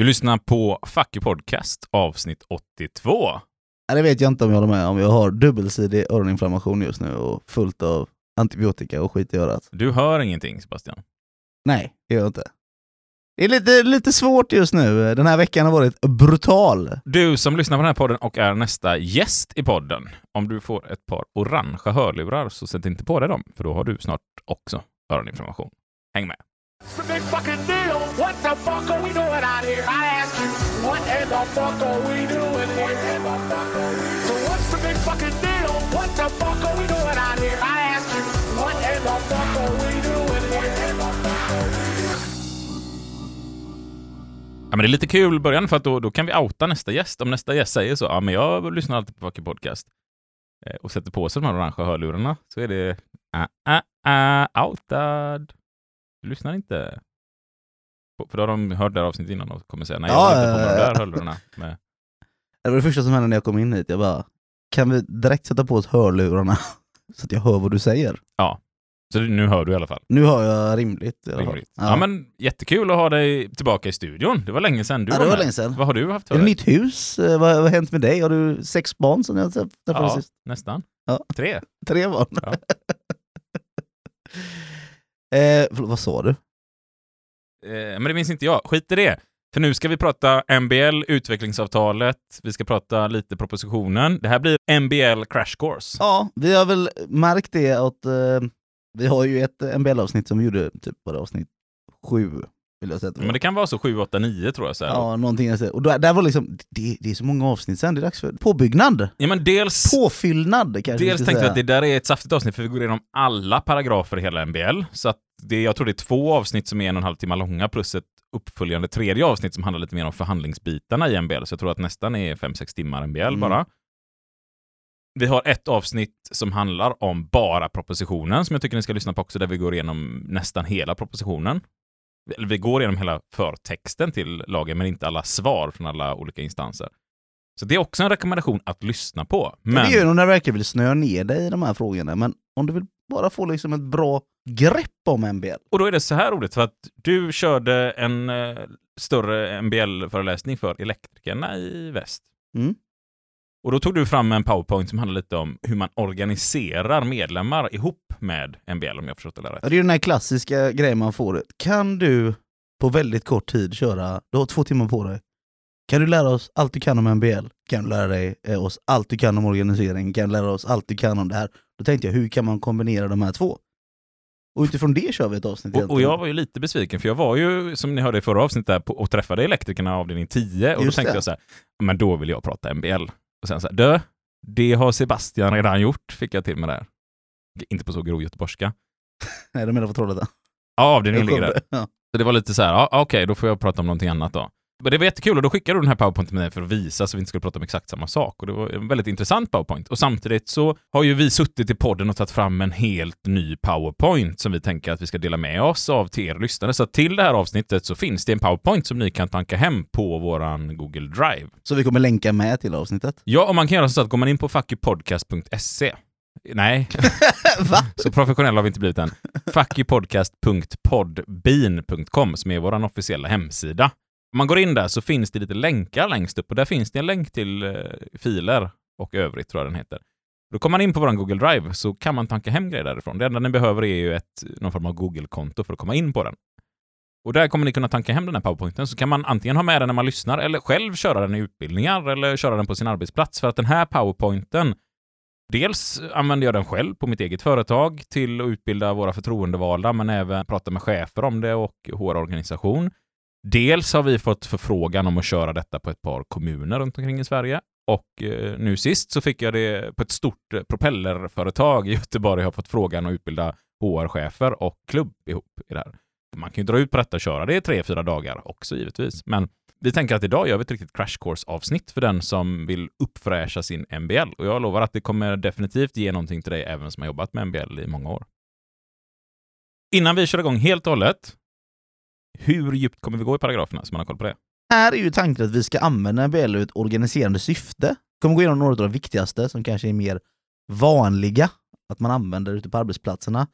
Du lyssnar på Fucky Podcast avsnitt 82. Nej, Det vet jag inte om jag håller med om. Jag har dubbelsidig öroninflammation just nu och fullt av antibiotika och skit i örat. Du hör ingenting Sebastian. Nej, det gör jag inte. Det är lite, lite svårt just nu. Den här veckan har varit brutal. Du som lyssnar på den här podden och är nästa gäst i podden, om du får ett par orangea hörlurar så sätt inte på dig dem, för då har du snart också öroninflammation. Häng med! It's a big fucking deal. What the fuck are we doing out here? I ask you, what in the fuck are we doing here? So what's the big fucking deal? What the fuck are we doing out here? I ask you, what in the fuck are we doing here? Ja, men det är lite kul i början för att då, då kan vi outa nästa gäst. Om nästa gäst säger så, ja men jag lyssnar alltid på fucking Podcast eh, och sätter på sig de här orangea hörlurarna, så är det uh, uh, uh, outad. Du lyssnar inte. på- För då har de hört det här avsnittet innan och kommer säga nej, Ja, jag har inte på de ja, där ja. hörlurarna. Med. Det var det första som hände när jag kom in hit. Jag bara, kan vi direkt sätta på oss hörlurarna så att jag hör vad du säger? Så nu hör du i alla fall. Nu hör jag rimligt. i alla fall. Rimligt. Ja. men jättekul att ha dig tillbaka i studion. Det var länge sedan du ja, var det var länge sedan. Vad har du haft för dig? nytt hus? Eh, Vad, vad har hänt med dig? Har du sex barn sen jag träff- träffades Ja, sist? nästan. Ja. Tre. Tre barn? Ja. eh, vad sa du? Eh, men det minns inte jag. Skit i det. För nu ska vi prata MBL, utvecklingsavtalet, vi ska prata lite propositionen. Det här blir MBL Crash Course. Ja, vi har väl märkt det att eh, vi har ju ett MBL-avsnitt som vi gjorde, typ det avsnitt sju, vill jag säga. Men det kan vara så 7, 8, 9 tror jag. Så här. Ja, någonting. jag. Och där, där var liksom, det, det är så många avsnitt sen, det är dags för påbyggnad. ja men dels, Påfyllnad kanske dels tänkte säga. att det där är ett saftigt avsnitt för vi går igenom alla paragrafer i hela MBL. Så att det, jag tror det är två avsnitt som är en och en halv timme långa plus ett uppföljande tredje avsnitt som handlar lite mer om förhandlingsbitarna i MBL. Så jag tror att nästan är 5-6 timmar MBL Mm. bara. Vi har ett avsnitt som handlar om bara propositionen som jag tycker ni ska lyssna på också, där vi går igenom nästan hela propositionen. Vi går igenom hela förtexten till lagen, men inte alla svar från alla olika instanser. Så det är också en rekommendation att lyssna på. Men... Det gör nog när du verkligen vill snöa ner dig i de här frågorna, men om du vill bara få liksom ett bra grepp om MBL. Och då är det så här roligt, för att du körde en eh, större MBL-föreläsning för elektrikerna i väst. Mm. Och då tog du fram en powerpoint som handlar lite om hur man organiserar medlemmar ihop med MBL, om jag förstått det rätt. Det är den här klassiska grejen man får. Kan du på väldigt kort tid köra, du har två timmar på dig, kan du lära oss allt du kan om MBL? Kan du lära dig eh, oss allt du kan om organisering? Kan du lära oss allt du kan om det här? Då tänkte jag, hur kan man kombinera de här två? Och utifrån det kör vi ett avsnitt Och, och jag var ju lite besviken, för jag var ju, som ni hörde i förra avsnittet, där, på, och träffade elektrikerna avdelning 10, och Just då tänkte det. jag så här, men då vill jag prata MBL. Och sen så här, dö, det har Sebastian redan gjort, fick jag till mig där. Inte på så grov göteborgska. Nej, de menar på Trollhättan. Ja, avdelningen ligger där. Ja. Så det var lite så här, ja, okej, då får jag prata om någonting annat då. Men det var jättekul och då skickade du den här powerpointen med mig för att visa så vi inte skulle prata om exakt samma sak. Och det var en väldigt intressant powerpoint. Och samtidigt så har ju vi suttit i podden och tagit fram en helt ny powerpoint som vi tänker att vi ska dela med oss av till er lyssnare. Så till det här avsnittet så finns det en powerpoint som ni kan tanka hem på våran Google Drive. Så vi kommer länka med till avsnittet. Ja, och man kan göra så att går man in på fuckypodcast.se Nej, så professionella har vi inte blivit än. fuckypodcast.podbean.com som är vår officiella hemsida. Om man går in där så finns det lite länkar längst upp och där finns det en länk till eh, filer och övrigt tror jag den heter. Då kommer man in på vår Google Drive så kan man tanka hem grejer därifrån. Det enda ni behöver är ju ett, någon form av Google-konto för att komma in på den. Och där kommer ni kunna tanka hem den här powerpointen så kan man antingen ha med den när man lyssnar eller själv köra den i utbildningar eller köra den på sin arbetsplats. För att den här powerpointen Dels använder jag den själv på mitt eget företag till att utbilda våra förtroendevalda, men även prata med chefer om det och HR-organisation. Dels har vi fått förfrågan om att köra detta på ett par kommuner runt omkring i Sverige. Och eh, nu sist så fick jag det på ett stort eh, propellerföretag i Göteborg. Jag har fått frågan att utbilda HR-chefer och klubb ihop i det här. Man kan ju dra ut på detta och köra det i tre, fyra dagar också givetvis. Men vi tänker att idag gör vi ett riktigt crash course-avsnitt för den som vill uppfräscha sin MBL. Och jag lovar att det kommer definitivt ge någonting till dig även som har jobbat med MBL i många år. Innan vi kör igång helt och hållet, hur djupt kommer vi gå i paragraferna så man har koll på det? Här är ju tanken att vi ska använda MBL ur ett organiserande syfte. Vi kommer gå igenom några av de viktigaste som kanske är mer vanliga att man använder ute på arbetsplatserna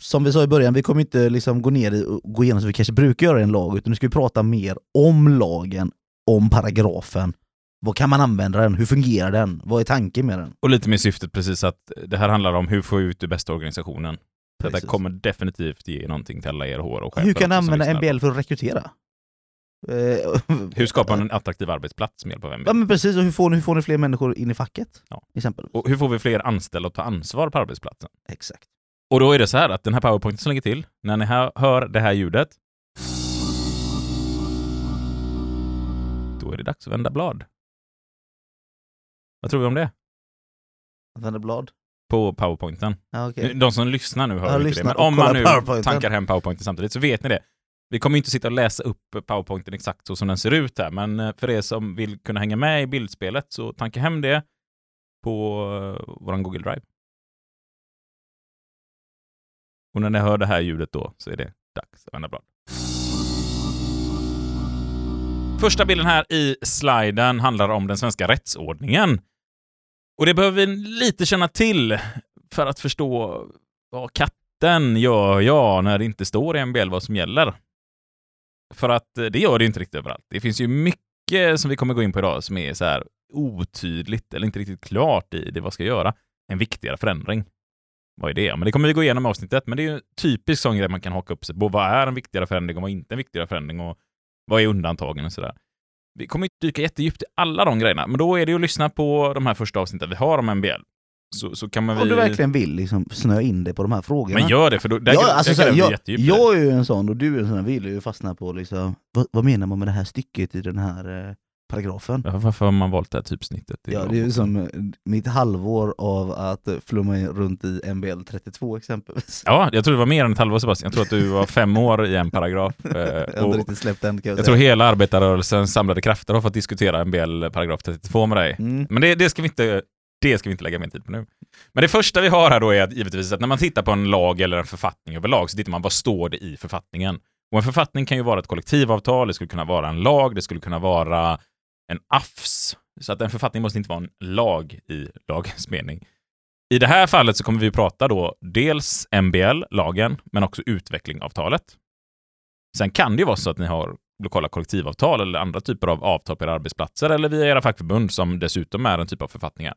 som vi sa i början, vi kommer inte liksom gå ner och gå igenom som vi kanske brukar göra i en lag, utan nu ska vi prata mer om lagen, om paragrafen. Vad kan man använda den? Hur fungerar den? Vad är tanken med den? Och lite med syftet precis att det här handlar om hur få ut det bästa organisationen. Detta Precis. kommer definitivt ge någonting till alla er hår och chefer Hur kan du använda. MBL för att rekrytera? Eh, Hur skapar man en attraktiv arbetsplats med hjälp av MBL? Ja men precis, och hur får ni, hur får ni fler människor in i facket? Ja. Exempel. Och hur får vi fler anställda att ta ansvar på arbetsplatsen? Exakt. Och då är det så här att den här powerpointen som ligger till, när ni hör, hör det här ljudet, då är det dags att vända blad. Vad tror vi om det? Att vända blad? På powerpointen. Ja, okej. De som lyssnar nu hör Jag inte det, men om man nu tankar hem powerpointen samtidigt så vet ni det. Vi kommer inte sitta och läsa upp powerpointen exakt så som den ser ut här, men eh, för er som vill kunna hänga med i bildspelet så tanka hem det på uh, vår Google Drive. Och när ni hör det här ljudet då så är det dags att vända blad. Första bilden här i sliden handlar om den svenska rättsordningen. Och det behöver vi lite känna till för att förstå vad katten gör jag när det inte står i MBL vad som gäller. För att eh, det gör det inte riktigt överallt. Det finns ju mycket som vi kommer gå in på idag som är så här otydligt eller inte riktigt klart i det vad ska göra. En viktigare förändring. Vad är det? Men det kommer vi gå igenom i avsnittet. Men det är ju en typisk sån grej man kan haka upp sig på. Vad är en viktigare förändring och vad är inte en viktigare förändring? Och vad är undantagen och sådär. Vi kommer inte dyka jättedjupt i alla de grejerna, men då är det ju att lyssna på de här första avsnitten vi har om MBL. Så, så kan man Om du verkligen vill liksom snöa in dig på de här frågorna. Men gör det, för då, där, ja, där alltså, kan här, jag jag, är ju en sån och du är en sån här, vill ju fastna på liksom, vad, vad menar man med det här stycket i den här eh, paragrafen? Ja, Varför har man valt det här typsnittet? Ja, det är ju som eh, mitt halvår av att eh, flumma runt i MBL 32 exempelvis. Ja, jag tror det var mer än ett halvår Sebastian. Jag tror att du var fem år i en paragraf. Jag Eh, har inte och riktigt släppt den kan jag, jag tror hela arbetarrörelsens samlade krafter har fått diskutera MBL paragraf 32 med dig. Mm. Men det, det, ska vi inte, det ska vi inte lägga mer tid på nu. Men det första vi har här då är att, givetvis att när man tittar på en lag eller en författning överlag så tittar man vad står det i författningen. Och en författning kan ju vara ett kollektivavtal, det skulle kunna vara en lag, det skulle kunna vara en AFS. Så att en författning måste inte vara en lag i lagens mening. I det här fallet så kommer vi prata då dels MBL, lagen, men också utvecklingavtalet. Sen kan det ju vara så att ni har lokala kollektivavtal eller andra typer av avtal på era arbetsplatser eller via era fackförbund som dessutom är en typ av författningar.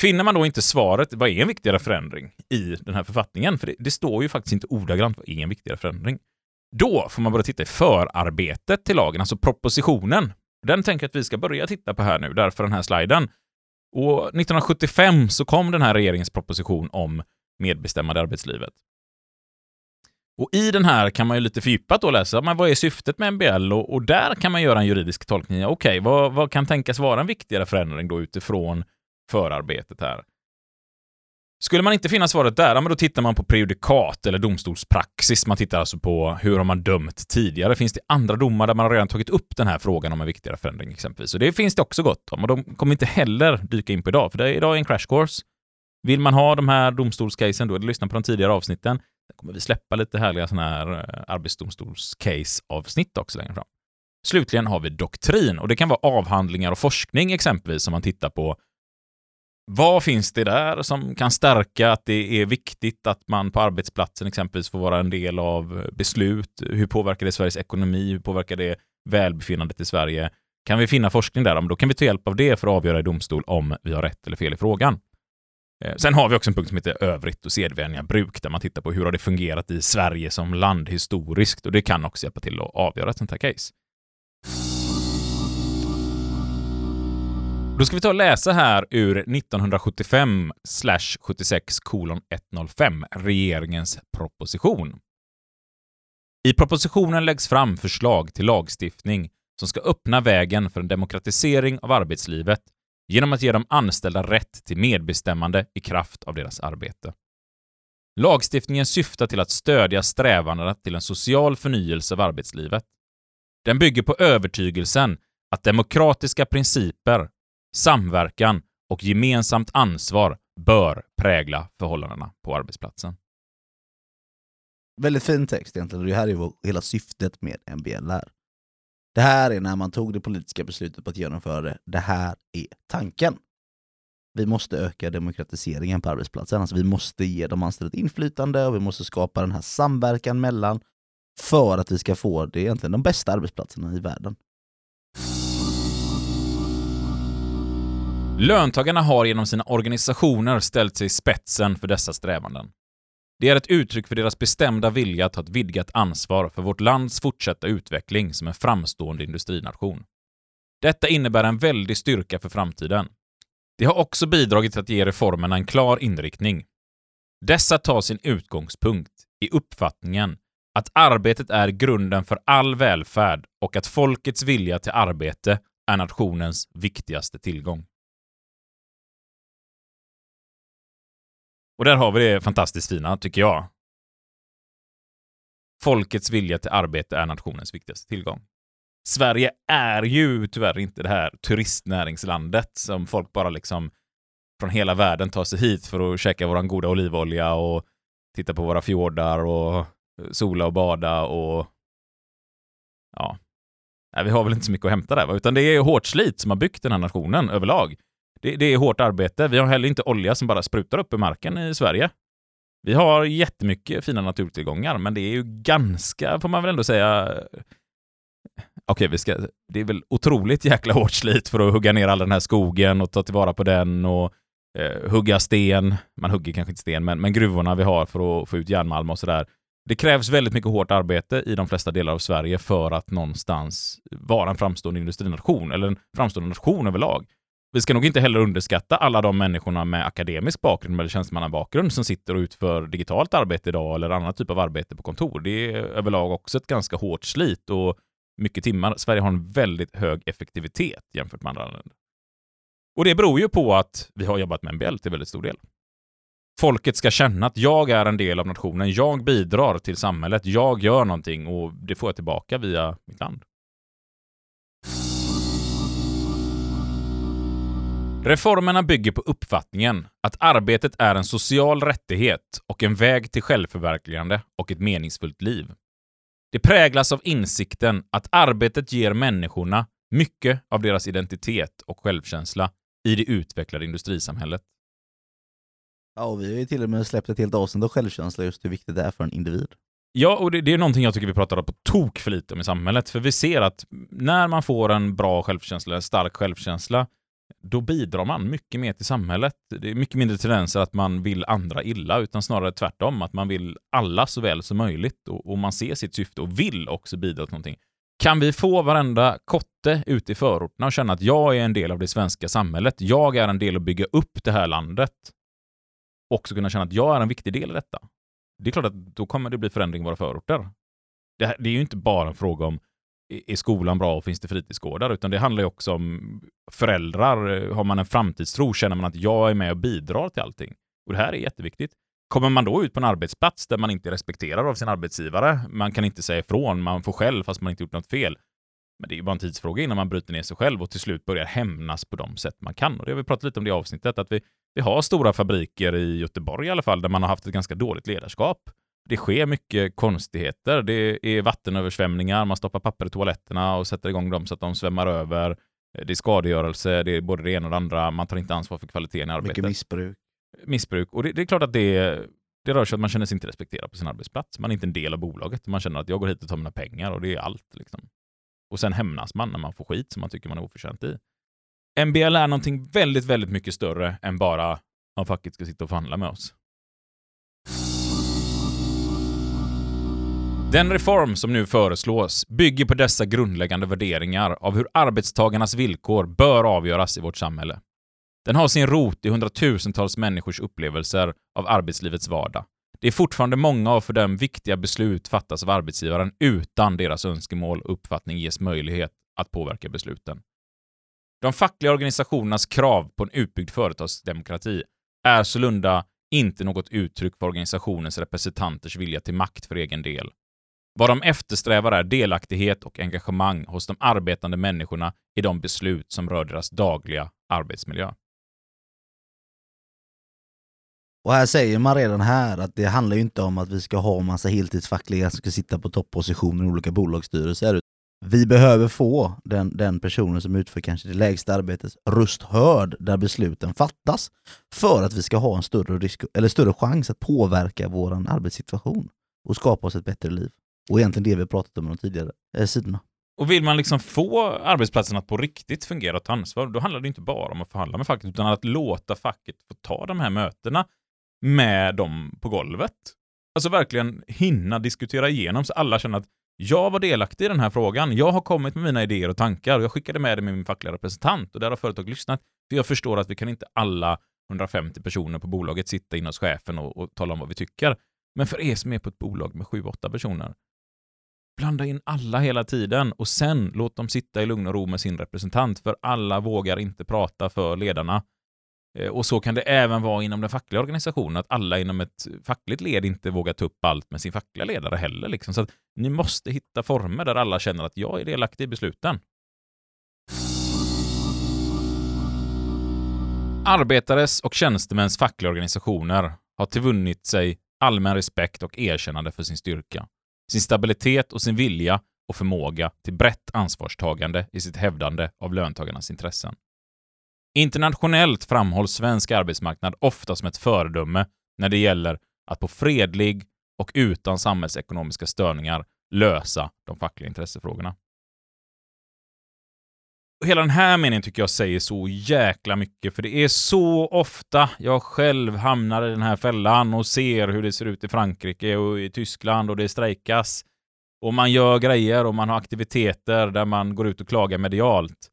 Finner man då inte svaret, vad är en viktigare förändring i den här författningen? För det, det står ju faktiskt inte ordagrant vad är en viktigare förändring. Då får man börja titta i förarbetet till lagen, alltså propositionen. Den tänker jag att vi ska börja titta på här nu, därför den här sliden. Och 1975 så kom den här regeringens proposition om medbestämmande i arbetslivet. Och i den här kan man ju lite fördjupat då läsa, men vad är syftet med MBL? Och, och där kan man göra en juridisk tolkning. Okej, vad, vad kan tänkas vara en viktigare förändring då utifrån förarbetet här? Skulle man inte finna svaret där, ja, men då tittar man på prejudikat eller domstolspraxis. Man tittar alltså på hur har man dömt tidigare? Finns det andra domar där man har redan tagit upp den här frågan om en viktigare förändring exempelvis? Och det finns det också gott om och de kommer inte heller dyka in på idag, för det är idag en crash course. Vill man ha de här domstolscasen då, är det lyssna på de tidigare avsnitten, Sen kommer vi släppa lite härliga sådana här eh, arbetsdomstolscase-avsnitt också längre fram. Slutligen har vi doktrin och det kan vara avhandlingar och forskning exempelvis som man tittar på. Vad finns det där som kan stärka att det är viktigt att man på arbetsplatsen exempelvis får vara en del av beslut? Hur påverkar det Sveriges ekonomi? Hur påverkar det välbefinnandet i Sverige? Kan vi finna forskning där, då kan vi ta hjälp av det för att avgöra i domstol om vi har rätt eller fel i frågan. Eh, sen har vi också en punkt som heter övrigt och sedvänja bruk där man tittar på hur har det fungerat i Sverige som land historiskt och det kan också hjälpa till att avgöra ett sånt här case. Då ska vi ta och läsa här ur 1975 76 kolon 105, regeringens proposition. I propositionen läggs fram förslag till lagstiftning som ska öppna vägen för en demokratisering av arbetslivet genom att ge de anställda rätt till medbestämmande i kraft av deras arbete. Lagstiftningen syftar till att stödja strävandena till en social förnyelse av arbetslivet. Den bygger på övertygelsen att demokratiska principer, samverkan och gemensamt ansvar bör prägla förhållandena på arbetsplatsen. Väldigt fin text egentligen, det här är ju hela syftet med MBL här. Det här är när man tog det politiska beslutet på att genomföra det, det här är tanken. vi måste öka demokratiseringen på arbetsplatsen. Alltså vi måste ge de anställda inflytande och vi måste skapa den här samverkan mellan för att vi ska få det egentligen de bästa arbetsplatserna i världen. Löntagarna har genom sina organisationer ställt sig i spetsen för dessa strävanden. Det är ett uttryck för deras bestämda vilja att ta ett vidgat ansvar för vårt lands fortsatta utveckling som en framstående industrination. Detta innebär en väldig styrka för framtiden. Det har också bidragit till att ge reformerna en klar inriktning. Dessa tar sin utgångspunkt i uppfattningen att arbetet är grunden för all välfärd och att folkets vilja till arbete är nationens viktigaste tillgång. Och där har vi det fantastiskt fina, tycker jag. Folkets vilja till arbete är nationens viktigaste tillgång. Sverige är ju tyvärr inte det här turistnäringslandet som folk bara liksom från hela världen tar sig hit för att käka våran goda olivolja och titta på våra fjordar och eh, sola och bada och ja, Nej, vi har väl inte så mycket att hämta där, va? utan det är hårt slit som har byggt den här nationen överlag. Det, det är hårt arbete. Vi har heller inte olja som bara sprutar upp i marken i Sverige. Vi har jättemycket fina naturtillgångar, men det är ju ganska, får man väl ändå säga, okej, vi ska, det är väl otroligt jäkla hårt slit för att hugga ner all den här skogen och ta tillvara på den och eh, hugga sten. Man hugger kanske inte sten, men, men gruvorna vi har för att få ut järnmalm och sådär. Det krävs väldigt mycket hårt arbete i de flesta delar av Sverige för att någonstans vara en framstående industrination, eller en framstående nation överlag. Vi ska nog inte heller underskatta alla de människorna med akademisk bakgrund eller tjänstemannabakgrund som sitter och utför digitalt arbete idag eller annan typ av arbete på kontor. Det är överlag också ett ganska hårt slit och mycket timmar. Sverige har en väldigt hög effektivitet jämfört med andra länder. Och det beror ju på att vi har jobbat med MBL till väldigt stor del. Folket ska känna att jag är en del av nationen, jag bidrar till samhället, jag gör någonting och det får jag tillbaka via mitt land. Reformerna bygger på uppfattningen att arbetet är en social rättighet och en väg till självförverkligande och ett meningsfullt liv. Det präglas av insikten att arbetet ger människorna mycket av deras identitet och självkänsla i det utvecklade industrisamhället. Ja, och vi har ju till och med släppt ett helt avsnitt av självkänsla just hur viktigt det är för en individ. Ja, och det, det är någonting jag tycker vi pratar på tok för lite om i samhället, för vi ser att när man får en bra självkänsla, en stark självkänsla, då bidrar man mycket mer till samhället. Det är mycket mindre tendenser att man vill andra illa, utan snarare tvärtom, att man vill alla så väl som möjligt och, och man ser sitt syfte och vill också bidra till någonting. Kan vi få varenda kotte ute i förorterna att känna att jag är en del av det svenska samhället, jag är en del att bygga upp det här landet, också kunna känna att jag är en viktig del i detta. Det är klart att då kommer det bli förändring i våra förorter. Det, här, det är ju inte bara en fråga om är skolan bra och finns det fritidsgårdar? Utan det handlar ju också om föräldrar. Har man en framtidstro känner man att jag är med och bidrar till allting. Och det här är jätteviktigt. Kommer man då ut på en arbetsplats där man inte är respekterad av sin arbetsgivare, man kan inte säga ifrån, man får själv fast man inte gjort något fel. Men det är ju bara en tidsfråga innan man bryter ner sig själv och till slut börjar hämnas på de sätt man kan. Och det har vi pratat lite om det avsnittet, att vi, vi har stora fabriker i Göteborg i alla fall, där man har haft ett ganska dåligt ledarskap. Det sker mycket konstigheter. Det är vattenöversvämningar, man stoppar papper i toaletterna och sätter igång dem så att de svämmar över. Det är skadegörelse, det är både det ena och det andra. Man tar inte ansvar för kvaliteten i arbetet. Mycket missbruk. Missbruk. Och det, det är klart att det, det rör sig om att man känner sig inte respekterad på sin arbetsplats. Man är inte en del av bolaget. Man känner att jag går hit och tar mina pengar och det är allt. Liksom. Och sen hämnas man när man får skit som man tycker man är oförtjänt i. MBL är någonting väldigt, väldigt mycket större än bara om facket ska sitta och förhandla med oss. Den reform som nu föreslås bygger på dessa grundläggande värderingar av hur arbetstagarnas villkor bör avgöras i vårt samhälle. Den har sin rot i hundratusentals människors upplevelser av arbetslivets vardag. Det är fortfarande många och för dem viktiga beslut fattas av arbetsgivaren utan deras önskemål och uppfattning ges möjlighet att påverka besluten. De fackliga organisationernas krav på en utbyggd företagsdemokrati är sålunda inte något uttryck för organisationens representanters vilja till makt för egen del. Vad de eftersträvar är delaktighet och engagemang hos de arbetande människorna i de beslut som rör deras dagliga arbetsmiljö. Och här säger man redan här att det handlar ju inte om att vi ska ha massa heltidsfackliga som ska sitta på topppositioner i olika bolagsstyrelser. Vi behöver få den, den personen som utför kanske det lägsta arbetet röst hörd där besluten fattas för att vi ska ha en större, risk, eller större chans att påverka vår arbetssituation och skapa oss ett bättre liv. Och egentligen det vi pratat om i de tidigare eh, sidorna. Och vill man liksom få arbetsplatsen att på riktigt fungera och ta ansvar, då handlar det inte bara om att förhandla med facket, utan att låta facket få ta de här mötena med dem på golvet. Alltså verkligen hinna diskutera igenom så alla känner att jag var delaktig i den här frågan. Jag har kommit med mina idéer och tankar och jag skickade med det med min fackliga representant och där har företaget lyssnat. För jag förstår att vi kan inte alla 150 personer på bolaget sitta in hos chefen och, och tala om vad vi tycker. Men för er som är på ett bolag med 7-8 personer, blanda in alla hela tiden och sen låt dem sitta i lugn och ro med sin representant, för alla vågar inte prata för ledarna. Eh, och så kan det även vara inom den fackliga organisationen, att alla inom ett fackligt led inte vågar ta upp allt med sin fackliga ledare heller. Liksom. Så att ni måste hitta former där alla känner att jag är delaktig i besluten. Arbetares och tjänstemäns fackliga organisationer har tillvunnit sig allmän respekt och erkännande för sin styrka, sin stabilitet och sin vilja och förmåga till brett ansvarstagande i sitt hävdande av löntagarnas intressen. Internationellt framhålls svensk arbetsmarknad ofta som ett föredöme när det gäller att på fredlig och utan samhällsekonomiska störningar lösa de fackliga intressefrågorna. Och hela den här meningen tycker jag säger så jäkla mycket, för det är så ofta jag själv hamnar i den här fällan och ser hur det ser ut i Frankrike och i Tyskland och det strejkas. Och man gör grejer och man har aktiviteter där man går ut och klagar medialt.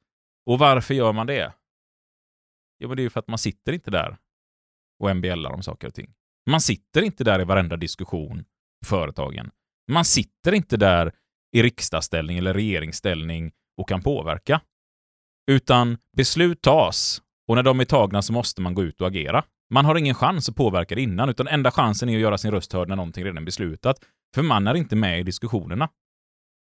Och varför gör man det? Jo, men det är ju för att man sitter inte där och MBLar om saker och ting. Man sitter inte där i varenda diskussion i företagen. Man sitter inte där i riksdagsställning eller regeringsställning och kan påverka. Utan beslut tas och när de är tagna så måste man gå ut och agera. Man har ingen chans att påverka det innan, utan enda chansen är att göra sin röst hörd när någonting redan är beslutat. För man är inte med i diskussionerna.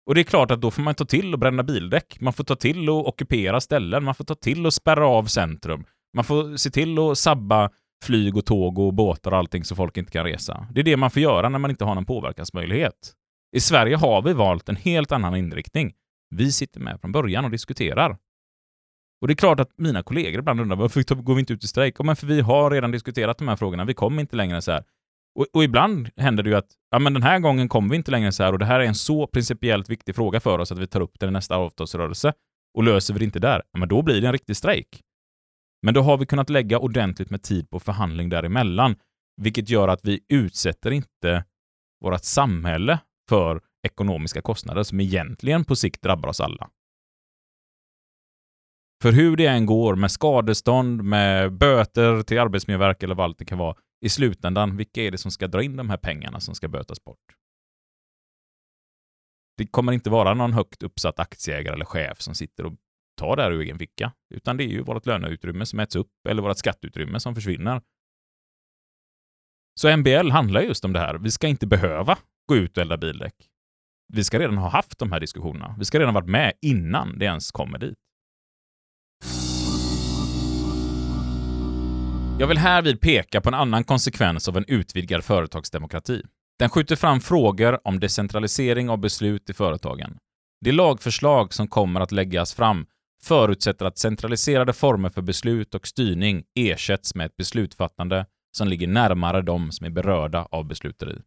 Och det är klart att då får man ta till att bränna bildäck. Man får ta till att ockupera ställen. Man får ta till att spärra av centrum. Man får se till att sabba flyg och tåg och båtar och allting så folk inte kan resa. Det är det man får göra när man inte har någon påverkansmöjlighet. I Sverige har vi valt en helt annan inriktning. Vi sitter med från början och diskuterar. Och det är klart att mina kollegor ibland undrar varför går vi inte ut i strejk? men för vi har redan diskuterat de här frågorna. Vi kommer inte längre så här. Och, och, ibland händer det ju att ja, men den här gången kommer vi inte längre så här och det här är en så principiellt viktig fråga för oss att vi tar upp den i nästa avtalsrörelse. Och löser vi det inte där, ja, men då blir det en riktig strejk. Men då har vi kunnat lägga ordentligt med tid på förhandling däremellan, vilket gör att vi utsätter inte vårt samhälle för ekonomiska kostnader som egentligen på sikt drabbar oss alla. För hur det än går med skadestånd, med böter till Arbetsmiljöverket eller vad allt det kan vara, i slutändan, vilka är det som ska dra in de här pengarna som ska bötas bort? Det kommer inte vara någon högt uppsatt aktieägare eller chef som sitter och tar det här ur egen ficka, utan det är ju vårt löneutrymme som äts upp eller vårt skatteutrymme som försvinner. Så MBL handlar just om det här. Vi ska inte behöva gå ut och elda bildäck. Vi ska redan ha haft de här diskussionerna. Vi ska redan ha varit med innan det ens kommer dit. Jag vill härvid peka på en annan konsekvens av en utvidgad företagsdemokrati. Den skjuter fram frågor om decentralisering av beslut i företagen. Det lagförslag som kommer att läggas fram förutsätter att centraliserade former för beslut och styrning ersätts med ett beslutsfattande som ligger närmare de som är berörda av besluteri.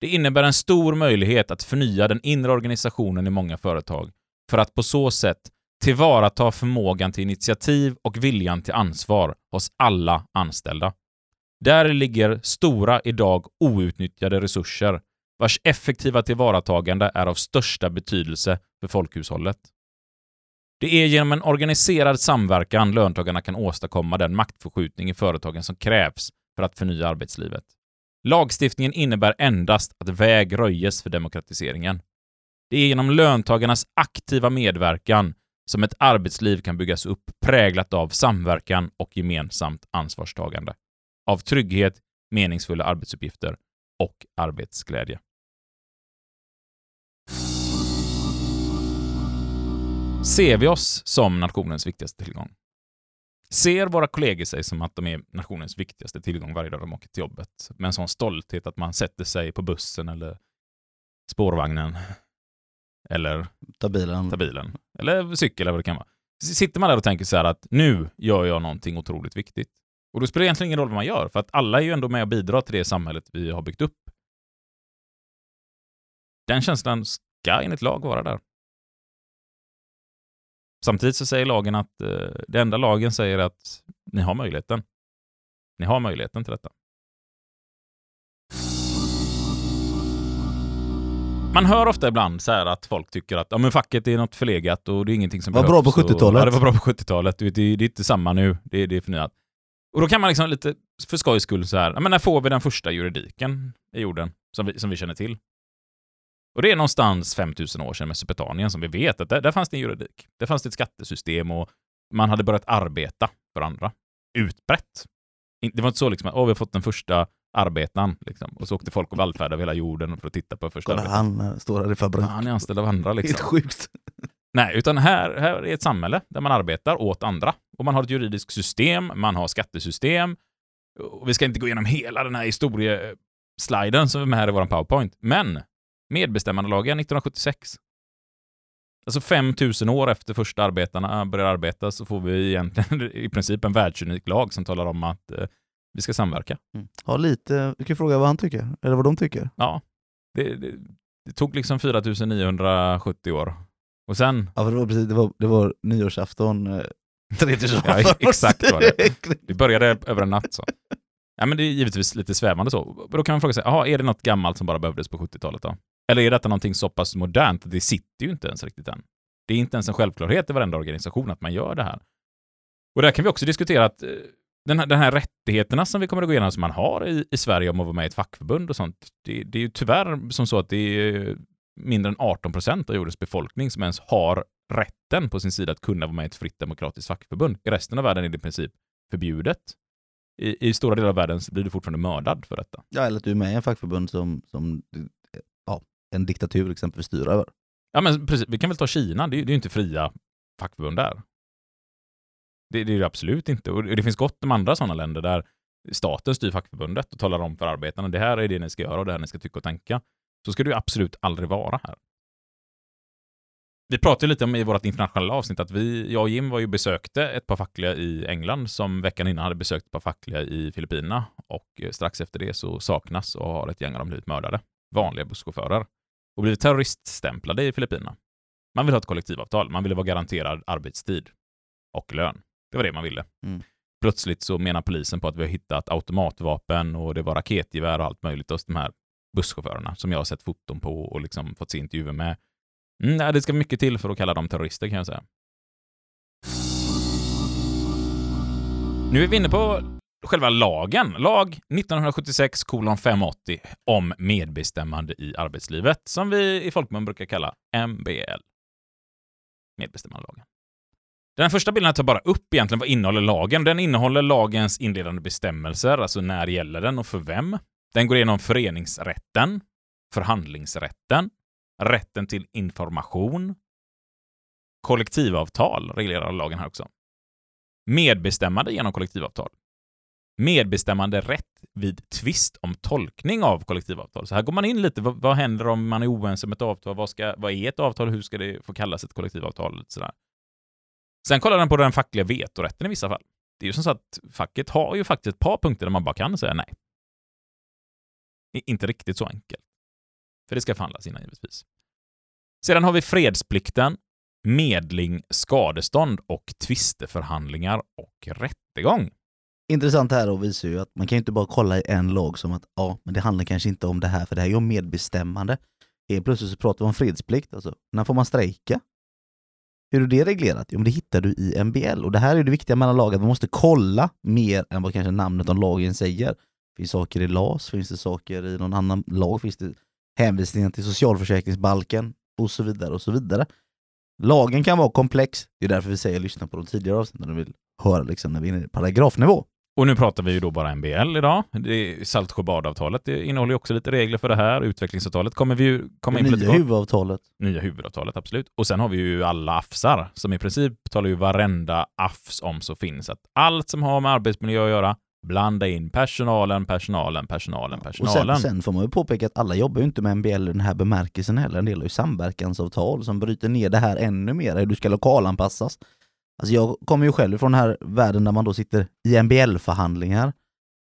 Det innebär en stor möjlighet att förnya den inre organisationen i många företag för att på så sätt tillvarata förmågan till initiativ och viljan till ansvar hos alla anställda. Där ligger stora, idag outnyttjade resurser vars effektiva tillvaratagande är av största betydelse för folkhushållet. Det är genom en organiserad samverkan löntagarna kan åstadkomma den maktförskjutning i företagen som krävs för att förnya arbetslivet. Lagstiftningen innebär endast att väg röjes för demokratiseringen. Det är genom löntagarnas aktiva medverkan som ett arbetsliv kan byggas upp präglat av samverkan och gemensamt ansvarstagande. Av trygghet, meningsfulla arbetsuppgifter och arbetsglädje. Ser vi oss som nationens viktigaste tillgång? Ser våra kollegor sig som att de är nationens viktigaste tillgång varje dag de åker till jobbet? Med en sån stolthet att man sätter sig på bussen eller spårvagnen eller Ta bilen. ta bilen. Eller cykel eller vad det kan vara. Sitter man där och tänker så här att nu gör jag någonting otroligt viktigt. Och då spelar det egentligen ingen roll vad man gör, för att alla är ju ändå med och bidrar till det samhället vi har byggt upp. Den känslan ska enligt lag vara där. Samtidigt så säger lagen att eh, det enda lagen säger är att ni har möjligheten. Ni har möjligheten till detta. Man hör ofta ibland så här att folk tycker att ja, men facket är något förlegat och det är ingenting som Var bra behövs på och- 70-talet. Ja, det var bra på 70-talet. Det, det, är inte samma nu. Det, det är förnyat. Och då kan man liksom lite för skojs skull så här, ja, men när får vi den första juridiken i jorden som vi, som vi känner till? Och det är någonstans 5000 år sedan Mesopotamien som vi vet att där, där fanns det en juridik. Där fanns det ett skattesystem och man hade börjat arbeta för andra. Utbrett. Det var inte så liksom att åh, vi har fått den första arbetaren liksom. och så åkte folk och vallfärdade över hela jorden för att titta på första Kolla han eh, står här i fabrik. Ja, han är anställd av andra Helt liksom. sjukt. Nej, utan här, här är ett samhälle där man arbetar åt andra. Och man har ett juridiskt system, man har skattesystem. Och vi ska inte gå igenom hela den här historiesliden som är med här i vår PowerPoint. Men medbestämmandelagen 1976. Alltså 5000 år efter första arbetarna börjar arbeta så får vi egentligen i princip en världsunik lag som talar om att eh, vi ska samverka. Mm. Ha lite, du kan fråga vad han tycker, eller vad de tycker. Ja, det, det, det tog liksom 4970 år. Och sen Ja, för det var precis, det var, det var nyårsafton eh, 3000 år Ja, exakt var det. Det började över en natt så. Ja, men det är givetvis lite svävande så. Då kan man fråga sig, aha, är det något gammalt som bara behövdes på 70-talet då? Eller är detta någonting så pass modernt att det sitter ju inte ens riktigt än? Det är inte ens en självklarhet i varenda organisation att man gör det här. Och där kan vi också diskutera att eh, den här, den här rättigheterna som vi kommer att gå igenom som man har i, i Sverige om att vara med i ett fackförbund och sånt, det, det är ju tyvärr som så att det är mindre än 18 procent av jordens befolkning som ens har rätten på sin sida att kunna vara med i ett fritt demokratiskt fackförbund. I resten av världen är det i princip förbjudet. I, I stora delar av världen blir du fortfarande mördad för detta. Ja, eller att du är med i en fackförbund som, som ja, en diktatur exempelvis styr över. Ja, men precis. Vi kan väl ta Kina. Det är det är ju inte fria fackförbund där. Det, det är det absolut inte. Och det finns gott om andra sådana länder där staten styr fackförbundet och talar om för arbetarna det här är det ni ska göra och det här ni ska tycka och tänka. Så ska det ju absolut aldrig vara här. Vi pratade lite om i vårt internationella avsnitt att vi, jag och Jim var ju besökte ett par fackliga i England som veckan innan hade besökt ett par fackliga i Filippinerna och eh, strax efter det så saknas och har ett gäng av dem blivit mördade. Vanliga busschaufförer och blivit terroriststämplade i Filippinerna. Man vill ha ett kollektivavtal, man vill vara garanterad arbetstid och lön. Det var det man ville. Mm. Plötsligt så menar polisen på att vi har hittat automatvapen och det var raketgevär och allt möjligt hos de här busschaufförerna som jag har sett foton på och liksom fått se intervjuer med. Mm, nej, det ska mycket till för att kalla dem terrorister kan jag säga. Nu är vi inne på själva lagen. Lag 1976 kolon 580 om medbestämmande i arbetslivet som vi i folkmun brukar kalla MBL. Medbestämmandelagen. Den första bilden tar bara upp egentligen vad innehåller lagen. Den innehåller lagens inledande bestämmelser, alltså när gäller den och för vem. Den går igenom föreningsrätten, förhandlingsrätten, rätten till information, kollektivavtal reglerar lagen här också. Medbestämmande genom kollektivavtal. Medbestämmande rätt vid tvist om tolkning av kollektivavtal. Så här går man in lite, vad, vad händer om man är oense om ett avtal? Vad, ska, vad är ett avtal? Hur ska det få kallas ett kollektivavtal? Lite sådär. Sen kollar den på den fackliga vetorätten i vissa fall. Det är ju som så att facket har ju faktiskt ett par punkter där man bara kan säga nej. I- Inte riktigt så enkelt. För det ska förhandlas innan givetvis. Sedan har vi fredsplikten, medling, skadestånd och tvisteförhandlingar och rättegång. Intressant här då visar ju att man kan ju inte bara kolla i en lag som att ja, men det handlar kanske inte om det här för det här är ju om medbestämmande. Helt plötsligt så pratar vi om fredsplikt, alltså när får man strejka? Hur är det reglerat? Jo, men det hittar du i MBL och det här är det viktiga mellan att man måste kolla mer än vad kanske namnet om lagen säger. Finns saker i LAS, finns det saker i någon annan lag, finns det hänvisningar till socialförsäkringsbalken och så vidare och så vidare. Lagen kan vara komplex, det är därför vi säger lyssna på de tidigare avsnitten när du vill höra liksom när vi är inne i paragrafnivå. Och nu pratar vi ju då bara MBL idag. Saltsjöbadavtalet. Innehåller ju också lite regler för det här. Utvecklingsavtalet kommer vi ju komma in på nya huvudavtalet. Nya huvudavtalet, absolut. Och sen har vi ju alla AFSar, som i princip talar ju varenda AFS om så finns. Att allt som har med arbetsmiljö att göra blanda in personalen, personalen, personalen, Och personalen. sen, sen får man ju påpeka att alla jobbar ju inte med MBL i den här bemärkelsen heller. En del har ju samverkansavtal som bryter ner det här ännu mer, hur du ska lokalanpassas. Alltså jag kommer ju själv från den här världen där man då sitter i MBL-förhandlingar.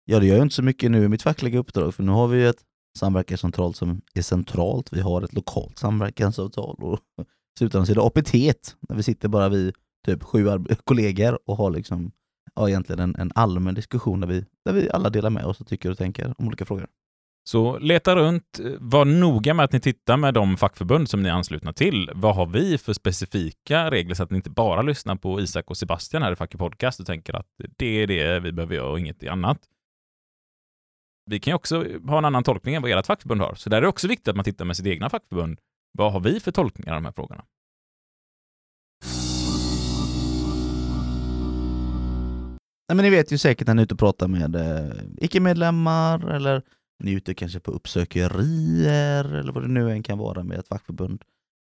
Ja, det gör ju inte så mycket nu i mitt fackliga uppdrag, för nu har vi ju ett samverkansavtal som är centralt. Vi har ett lokalt samverkansavtal och i slutändan så är det APT, där vi sitter bara vi typ sju kollegor och har liksom ja, egentligen en, en allmän diskussion där vi, där vi alla delar med oss och tycker och tänker om olika frågor. Så leta runt, var noga med att ni tittar med de fackförbund som ni är anslutna till. Vad har vi för specifika regler så att ni inte bara lyssnar på Isak och Sebastian här i Facket Podcast och tänker att det är det vi behöver göra och inget annat. Vi kan ju också ha en annan tolkning än vad ert fackförbund har. Så där är det också viktigt att man tittar med sitt egna fackförbund. Vad har vi för tolkningar av de här frågorna? Nej, men ni vet ju säkert när ni är ute och pratar med eh, icke-medlemmar eller ni är ute kanske på uppsökerier eller vad det nu än kan vara med ett fackförbund.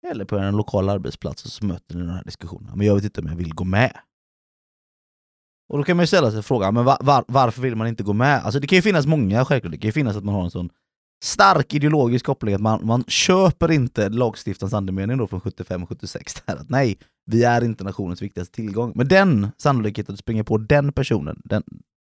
Eller på en lokal arbetsplats och så möter ni den här diskussionen. Men jag vet inte om jag vill gå med. Och då kan man ju ställa sig frågan, men var, var, varför vill man inte gå med? Alltså det kan ju finnas många självklart, det kan ju finnas att man har en sån stark ideologisk koppling att man, man köper inte lagstiftarens andemening då från 75-76 där att nej, vi är inte nationens viktigaste tillgång. Men den sannolikheten att springa på den personen, den,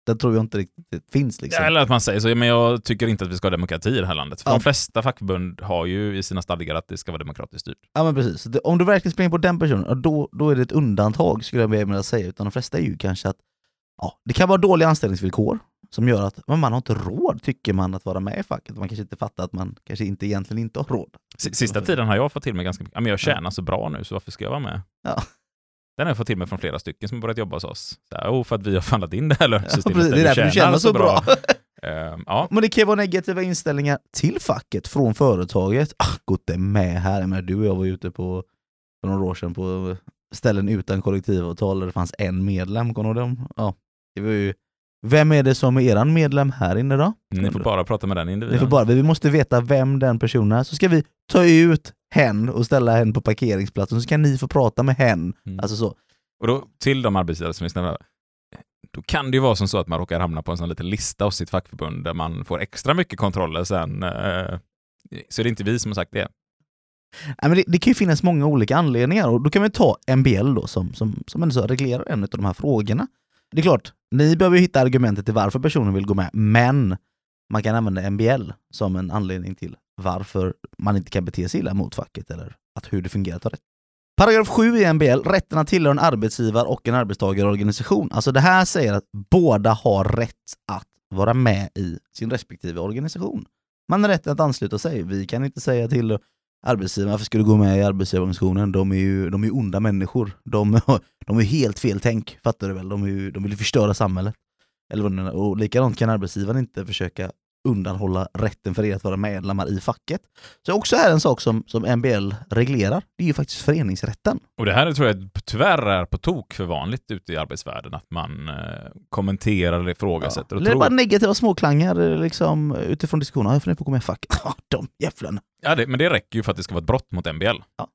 den tror jag inte riktigt finns. Liksom. Eller att man säger så, men jag tycker inte att vi ska ha demokrati i det här landet. För Ja. de flesta fackförbund har ju i sina stadgar att det ska vara demokratiskt styrt. Ja men precis, om du verkligen springer på den personen, då, då är det ett undantag skulle jag vilja säga. Utan de flesta är ju kanske att ja, det kan vara dåliga anställningsvillkor som gör att man har inte råd, tycker man, att vara med i facket. Man kanske inte fattar att man kanske inte egentligen inte har råd. Sista tiden har jag fått till mig ganska mycket, men jag tjänar så bra nu så varför ska jag vara med? Ja. Den har jag fått till mig från flera stycken som har börjat jobba hos oss. Så här, oh, för att vi har förhandlat in det här Ja, lönesystemet precis, det är därför du tjänar så bra. Ehm, ja, Men det kan ju vara negativa inställningar till facket från företaget. Ah, gått det med här. Jag menar, du och jag var ute på, för några år sedan på ställen utan kollektivavtal där det fanns en medlem. Kommer du dem? Ja, det var ju, vem är det som är eran medlem här inne då? ni får bara prata med den individen. Vi, får bara, vi måste veta vem den personen är, så ska vi ta ut hen och ställa hen på parkeringsplatsen, så kan ni få prata med hen. Mm. Alltså så. Och då, till de arbetsgivare som lyssnar, då kan det ju vara som så att man råkar hamna på en sån liten lista hos sitt fackförbund där man får extra mycket kontroller sen. eh, Så det är inte vi som har sagt det. Nej, men det, det kan ju finnas många olika anledningar och då kan vi ta MBL då som, som, som ändå så reglerar en av de här frågorna. Det är klart, ni behöver ju hitta argumentet till varför personen vill gå med, men man kan använda MBL som en anledning till varför man inte kan bete sig illa mot facket eller att hur det fungerar tar rätt. Paragraf 7 i MBL, rätten att tillhöra en arbetsgivar och en arbetstagarorganisation. Alltså det här säger att båda har rätt att vara med i sin respektive organisation. Man har rätten att ansluta sig. Vi kan inte säga till arbetsgivaren varför ska du gå med i arbetsgivarorganisationen? De är ju de är ju onda människor. De, de är helt fel tänk, fattar du väl? De, är ju, de vill ju förstöra samhället. Eller och likadant kan arbetsgivaren inte försöka undanhålla rätten för er att vara medlemmar i facket. Så också är en sak som, som MBL reglerar, det är ju faktiskt föreningsrätten. Och det här tror jag tyvärr är på tok för vanligt ute i arbetsvärlden, att man eh, kommenterar eller ifrågasätter och Eller tror... bara negativa småklangar eh, liksom, utifrån diskussionen. "Ja, Jag funderar på att gå med i facket. Ja, de jävlarna. Ja, det, men det räcker ju för att det ska vara ett brott mot MBL. Ja.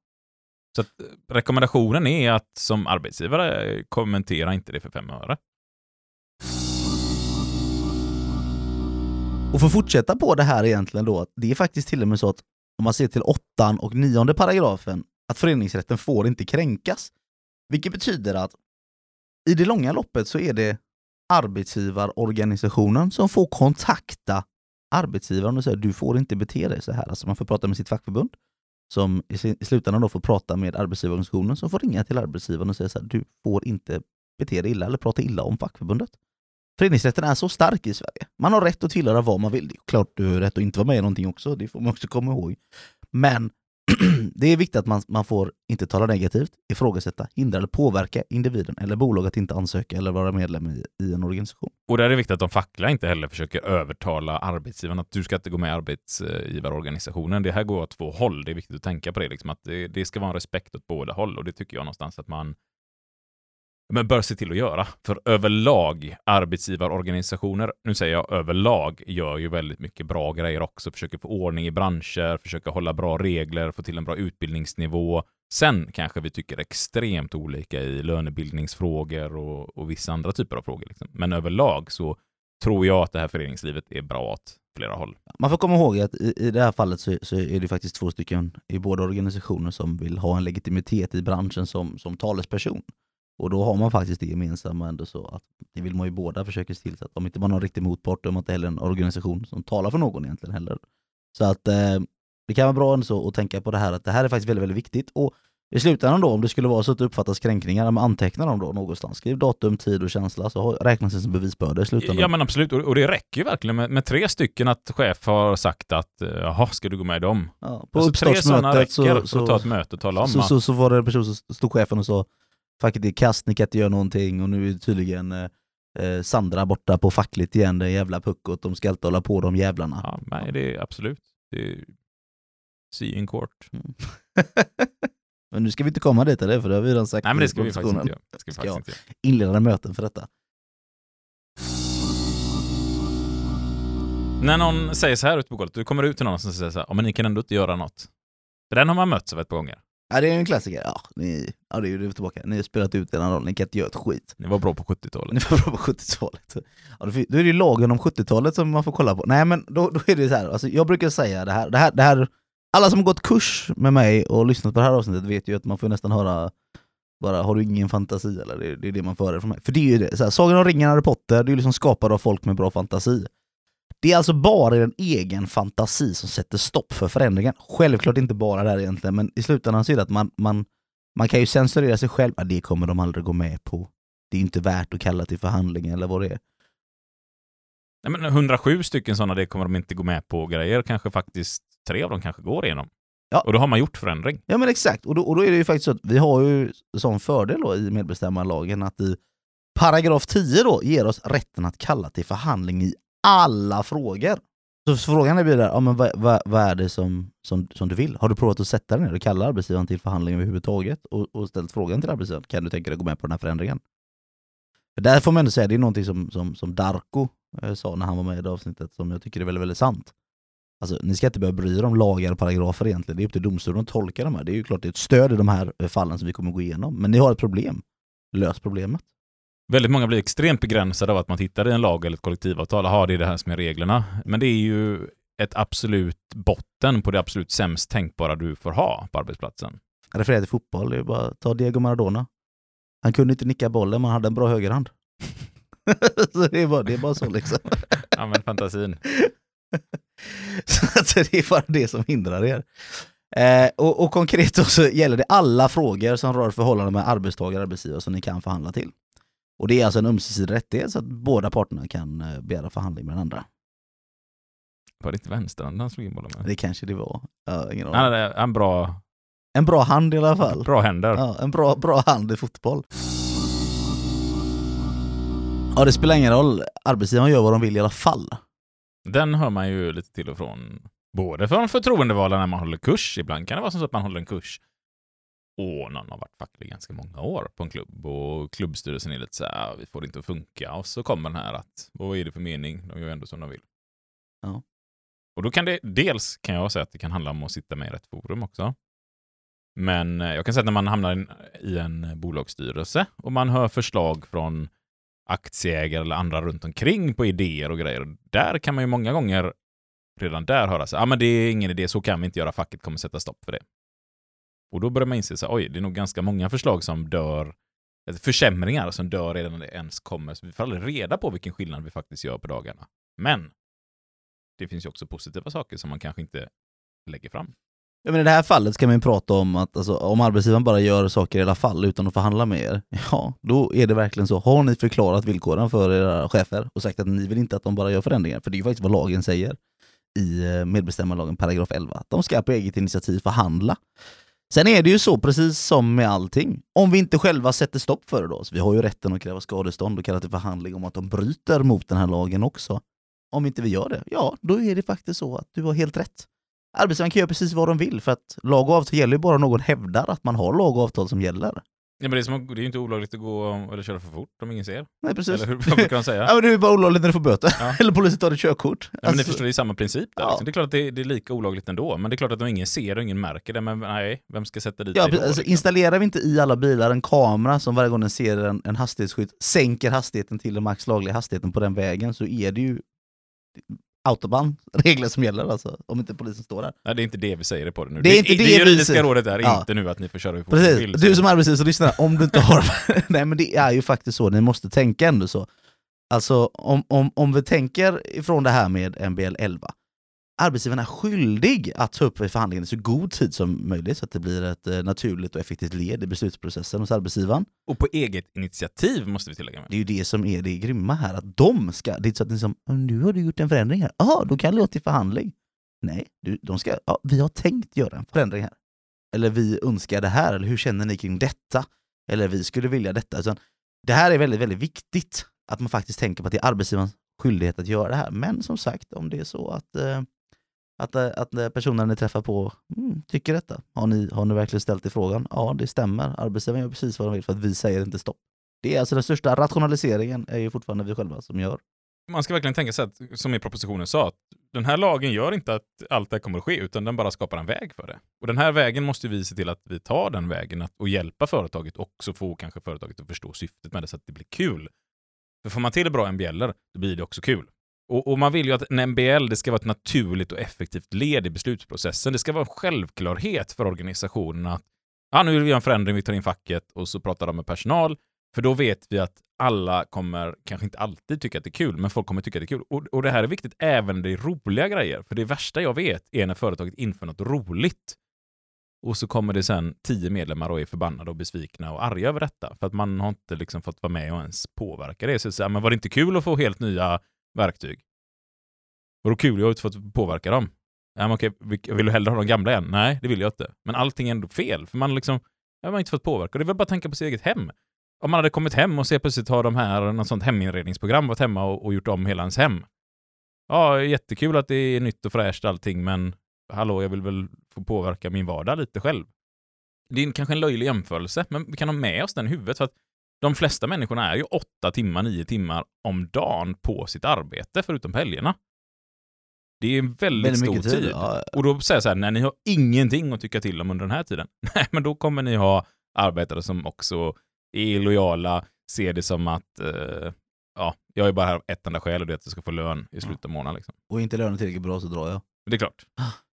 Så att, eh, rekommendationen är att som arbetsgivare eh, kommentera inte det för fem öre. Och för att fortsätta på det här egentligen då, det är faktiskt till och med så att om man ser till åttan och nionde paragrafen, att föreningsrätten får inte kränkas. Vilket betyder att i det långa loppet så är det arbetsgivarorganisationen som får kontakta arbetsgivaren och säga du får inte bete dig så här. Alltså man får prata med sitt fackförbund som i i slutändan då får prata med arbetsgivarorganisationen som får ringa till arbetsgivaren och säga så här, du får inte bete dig illa eller prata illa om fackförbundet. Föreningsrätten är så stark i Sverige. Man har rätt att tillhöra vad man vill. Det är klart du har rätt att inte vara med i någonting också, det får man också komma ihåg. Men det är viktigt att man, man får inte tala negativt, ifrågasätta, hindra eller påverka individen eller bolag att inte ansöka eller vara medlem i, i en organisation. Och där är det viktigt att de fackliga inte heller försöker övertala arbetsgivaren att du ska inte gå med i arbetsgivarorganisationen. Det här går åt två håll. Det är viktigt att tänka på det, liksom, att det, det ska vara en respekt åt båda håll och det tycker jag någonstans att man men bör se till att göra. För överlag, arbetsgivarorganisationer, nu säger jag överlag, gör ju väldigt mycket bra grejer också. Försöker få ordning i branscher, försöker hålla bra regler, få till en bra utbildningsnivå. Sen kanske vi tycker extremt olika i lönebildningsfrågor och, och vissa andra typer av frågor. Liksom. Men överlag så tror jag att det här föreningslivet är bra åt flera håll. Man får komma ihåg att i, i det här fallet så, så är det faktiskt två stycken i båda organisationer som vill ha en legitimitet i branschen som, som talesperson. Och då har man faktiskt det gemensamma ändå så att det vill man ju båda försöka se till så att om inte man har en riktig motpart, då är man inte heller en organisation som talar för någon egentligen heller. Så att eh, det kan vara bra ändå så att tänka på det här att det här är faktiskt väldigt, väldigt viktigt. Och i slutändan då, om det skulle vara så att det uppfattas kränkningar, man antecknar dem då någonstans. Skriv datum, tid och känsla så räknas det som bevisbörda i slutändan. Ja men absolut, och det räcker ju verkligen med, med tre stycken att chef har sagt att eh, jaha, ska du gå med i dem? Ja, på Alltså, tre sådana uppstartsmötet räcker så, för att ta ett så, möte och tala om så, så, så var det en person som stod chefen och sa Facket är kast, ni kan inte göra någonting och nu är tydligen eh, eh, Sandra borta på fackligt igen, det jävla puckot, de ska alltid hålla på de jävlarna. ja, nej, det är absolut. Det är see in court. Mm. men nu ska vi inte komma dit eller? för det har vi redan sagt Nej men det ska vi faktiskt inte göra. Det ska vi Ska inte. Inledande möten för detta. När någon säger så här ute på golvet, du kommer ut till någon som säger så här, ja men ni kan ändå inte göra något. För den har man mötts av ett par gånger. Ja det är en klassiker, ja, ni, ja det är ju tillbaka, ni har spelat ut er roll, ni kan inte göra ett skit. Ni var bra på 70-talet. Ni var bra på 70-talet. Ja, då då är det ju lagen om 70-talet som man får kolla på. Nej men då, då är det så här, alltså, jag brukar säga det här, det här, det här, alla som har gått kurs med mig och lyssnat på det här avsnittet vet ju att man får nästan höra bara, har du ingen fantasi eller? Det, det är det man får höra från mig. För det är ju det, så här, Sagan om ringen, Harry Potter, det är ju liksom skapade av folk med bra fantasi. Det är alltså bara en egen fantasi som sätter stopp för förändringen. Självklart inte bara där egentligen, men i slutändan så är det att man, man, man kan ju censurera sig själv. Det kommer de aldrig gå med på. Det är inte värt att kalla till förhandling eller vad det är. Nej, men 107 stycken sådana, det kommer de inte gå med på grejer. Kanske faktiskt tre av dem kanske går igenom. Ja. Och då har man gjort förändring. Ja men exakt, och då, och då är det ju faktiskt så att vi har ju sån fördel då i medbestämmarlagen att i paragraf 10 då ger oss rätten att kalla till förhandling i alla frågor. Så frågan blir där, ja, men vad, vad, vad är det som, som, som du vill? Har du provat att sätta dig ner och kalla arbetsgivaren till förhandling överhuvudtaget? Och, och ställt frågan till arbetsgivaren, kan du tänka dig att gå med på den här förändringen? För där får man ändå säga, det är någonting som, som, som Darko eh, sa när han var med i det avsnittet som jag tycker är väldigt, väldigt sant. Alltså, ni ska inte behöva bry er om lagar och paragrafer egentligen. Det är upp till domstolen att tolka de här. Det är ju klart det är ett stöd i de här eh, fallen som vi kommer gå igenom. Men ni har ett problem. Lös problemet. Väldigt många blir extremt begränsade av att man tittar i en lag eller ett kollektivavtal. Jaha, det är det här som är reglerna. Men det är ju ett absolut botten på det absolut sämst tänkbara du får ha på arbetsplatsen. Jag refererar till fotboll, det är bara ta Diego Maradona. Han kunde inte nicka bollen, men han hade en bra högerhand. så det är, bara, det är bara så liksom. Använd fantasin. så det är bara det som hindrar er. Eh, och, och konkret så gäller det alla frågor som rör förhållanden med arbetstagare och arbetsgivare som ni kan förhandla till. Och det är alltså en ömsesidig rättighet så att båda parterna kan eh, begära förhandling med den andra. Var det inte vänsterhanden han slog in bollen med? Det kanske det var. Ja, ingen Han hade en bra, En bra hand i alla fall. bra händer. Ja, en bra, bra hand i fotboll. Ja, det spelar ingen roll. Arbetsgivaren gör vad de vill i alla fall. Den hör man ju lite till och från. Både från förtroendevalda när man håller kurs. Ibland kan det vara så att man håller en kurs och någon har varit facklig ganska många år på en klubb och klubbstyrelsen är lite så här, "Ah, vi får det inte att funka. Och så kommer den här att, vad är det för mening? De gör ändå som de vill. Ja. Och då kan det, dels kan jag säga att det kan handla om att sitta med i rätt forum också. Men eh, jag kan säga att när man hamnar i en- i en bolagsstyrelse och man hör förslag från aktieägare eller andra runt omkring på idéer och grejer. Där kan man ju många gånger redan där höra sig, ja ah, men det är ingen idé, så kan vi inte göra, facket kommer sätta stopp för det. Och då börjar man inse att oj, det är nog ganska många förslag som dör, alltså försämringar som dör redan när det ens kommer, så vi får aldrig reda på vilken skillnad vi faktiskt gör på dagarna. Men det finns ju också positiva saker som man kanske inte lägger fram. Ja, men I det här fallet ska man ju prata om att alltså, om arbetsgivaren bara gör saker i alla fall utan att förhandla med er, ja, då är det verkligen så. Har ni förklarat villkoren för era chefer och sagt att ni vill inte att de bara gör förändringar, för det är ju faktiskt vad lagen säger i eh, medbestämmandelagen medbestämmarlagen paragraf 11, att de ska på eget initiativ förhandla. Sen är det ju så, precis som med allting, om vi inte själva sätter stopp för det då, så vi har ju rätten att kräva skadestånd och kalla till förhandling om att de bryter mot den här lagen också. Om inte vi gör det, ja, då är det faktiskt så att du har helt rätt. Arbetsgivaren kan göra precis vad de vill för att lag och avtal gäller ju bara om någon hävdar att man har lag och avtal som gäller. Ja, men det, är som, det är ju inte olagligt att gå eller köra för fort om ingen ser. Nej precis. Eller hur vad brukar de säga? Ja, men det är ju bara olagligt när du får böter. Ja. Eller polisen tar ditt körkort. Ja, men ni Alltså, förstår, det är samma princip där. Ja. Liksom. Det är klart att det, det är lika olagligt ändå, men det är klart att om ingen ser och ingen märker det, men nej, vem ska sätta dit Ja, dig då? alltså, liksom? installerar vi inte i alla bilar en kamera som varje gång den ser en, en hastighetsskylt sänker hastigheten till den max lagliga hastigheten på den vägen så är det ju autobahnregler som gäller alltså, om inte polisen står där. Nej, det är inte det vi säger på det nu. Det är inte det det vi juridiska rådet är Ja. inte nu att ni får köra hur fort ni vill. du så- som arbetslivslyssnare, om du inte har... Nej men det är ju faktiskt så, ni måste tänka ändå så. Alltså om, om, om vi tänker ifrån det här med MBL 11, arbetsgivaren är skyldig att ta upp förhandlingen i så god tid som möjligt så att det blir ett eh, naturligt och effektivt led i beslutsprocessen hos arbetsgivaren. Och på eget initiativ måste vi tillägga. Med. Det är ju det som är det grymma här, att de ska, det är inte så att ni som, "Men nu har du gjort en förändring här, jaha, då kallar jag till förhandling. Nej, du, de ska, ja, vi har tänkt göra en förändring här. Eller vi önskar det här, eller hur känner ni kring detta? Eller vi skulle vilja detta. Utan det här är väldigt, väldigt viktigt, att man faktiskt tänker på att det är arbetsgivarens skyldighet att göra det här. Men som sagt, om det är så att, eh, att, eh, att eh, personen ni träffar på mm, tycker detta, har ni, har ni verkligen ställt i frågan? Ja, det stämmer. Arbetsgivaren gör precis vad de vill för att vi säger inte stopp. Det är alltså den största rationaliseringen är ju fortfarande vi själva som gör. Man ska verkligen tänka sig att, som i propositionen sa, att den här lagen gör inte att allt det här kommer att ske, utan den bara skapar en väg för det. Och den här vägen måste vi se till att vi tar den vägen att, och hjälpa företaget och också få kanske företaget att förstå syftet med det så att det blir kul. För får man till bra MBLer, då blir det också kul. Och, och man vill ju att en MBL det ska vara ett naturligt och effektivt led i beslutsprocessen. Det ska vara en självklarhet för organisationen att ah, nu vill vi göra en förändring, vi tar in facket och så pratar de med personal. För då vet vi att alla kommer kanske inte alltid tycka att det är kul, men folk kommer tycka att det är kul. Och, och det här är viktigt även det är roliga grejer. För det värsta jag vet är när företaget inför något roligt. Och så kommer det sen tio medlemmar och är förbannade och besvikna och arga över detta. För att man har inte liksom fått vara med och ens påverka det. Så, så här, men var det inte kul att få helt nya verktyg? Vadå kul? Jag har inte fått påverka dem. Ja, men okej, vill du hellre ha de gamla igen? Nej, det vill jag inte. Men allting är ändå fel, för man liksom, man har inte fått påverka. Det är väl bara att tänka på sitt eget hem. Om man hade kommit hem och så plötsligt har de här något sånt heminredningsprogram varit hemma och, och gjort om hela ens hem. Ja, jättekul att det är nytt och fräscht allting, men hallå, jag vill väl få påverka min vardag lite själv. Det är kanske en löjlig jämförelse, men vi kan ha med oss den i huvudet för att de flesta människorna är ju åtta timmar, nio timmar om dagen på sitt arbete, förutom på helgerna. Det är en väldigt, stor tid. Ja, Och då säger jag så här, nej, ni har ingenting att tycka till om under den här tiden. Nej, men då kommer ni ha arbetare som också är lojala, ser det som att eh, ja, jag är bara här av ett enda skäl och det är att jag ska få lön i slutet av månaden. Liksom. och inte lönen tillräckligt bra så drar jag. Det är klart.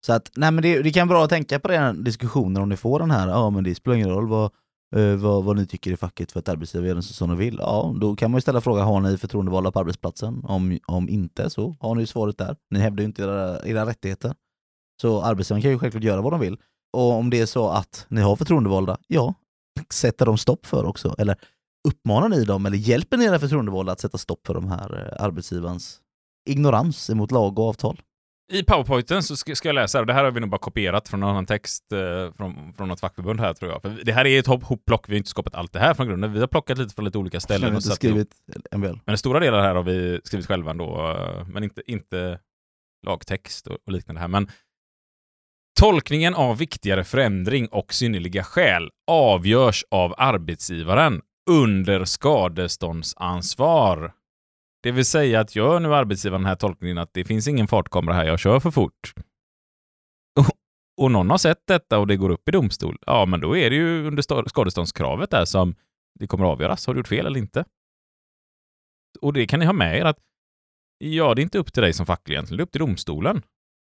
Så att, nej men det, det kan vara bra att tänka på den diskussionen om ni får den här, ja men det spelar ingen roll vad, eh, vad, vad ni tycker i facket för att arbetsgivaren gör som de vill. Ja, då kan man ju ställa frågan, har ni förtroendevalda på arbetsplatsen? Om, om inte så har ni ju svaret där. Ni hävdar ju inte era, era rättigheter. Så arbetsgivaren kan ju självklart göra vad de vill. Och om det är så att ni har förtroendevalda, ja, sätter de stopp för också? Eller uppmanar ni dem, eller hjälper ni era förtroendevalda att sätta stopp för de här eh, arbetsgivarens ignorans emot lag och avtal? I powerpointen så ska, ska jag läsa, och det här har vi nog bara kopierat från någon annan text eh, från, från något fackförbund här tror jag. För det här är ett hopp- hopplock, vi har inte skapat allt det här från grunden. Vi har plockat lite från lite olika ställen. och inte satt ihop. skrivit MBL. Men stora delar här har vi skrivit själva ändå, eh, men inte, inte lagtext och, och liknande här. Men tolkningen av viktigare förändring och synnerliga skäl avgörs av arbetsgivaren under skadeståndsansvar. Det vill säga att gör nu arbetsgivaren den här tolkningen att det finns ingen fartkamera här, jag kör för fort. Och, och någon har sett detta och det går upp i domstol, ja men då är det ju under skadeståndskravet där som det kommer att avgöras. Har du gjort fel eller inte? Och det kan ni ha med er att ja, det är inte upp till dig som facklig egentligen, det är upp till domstolen.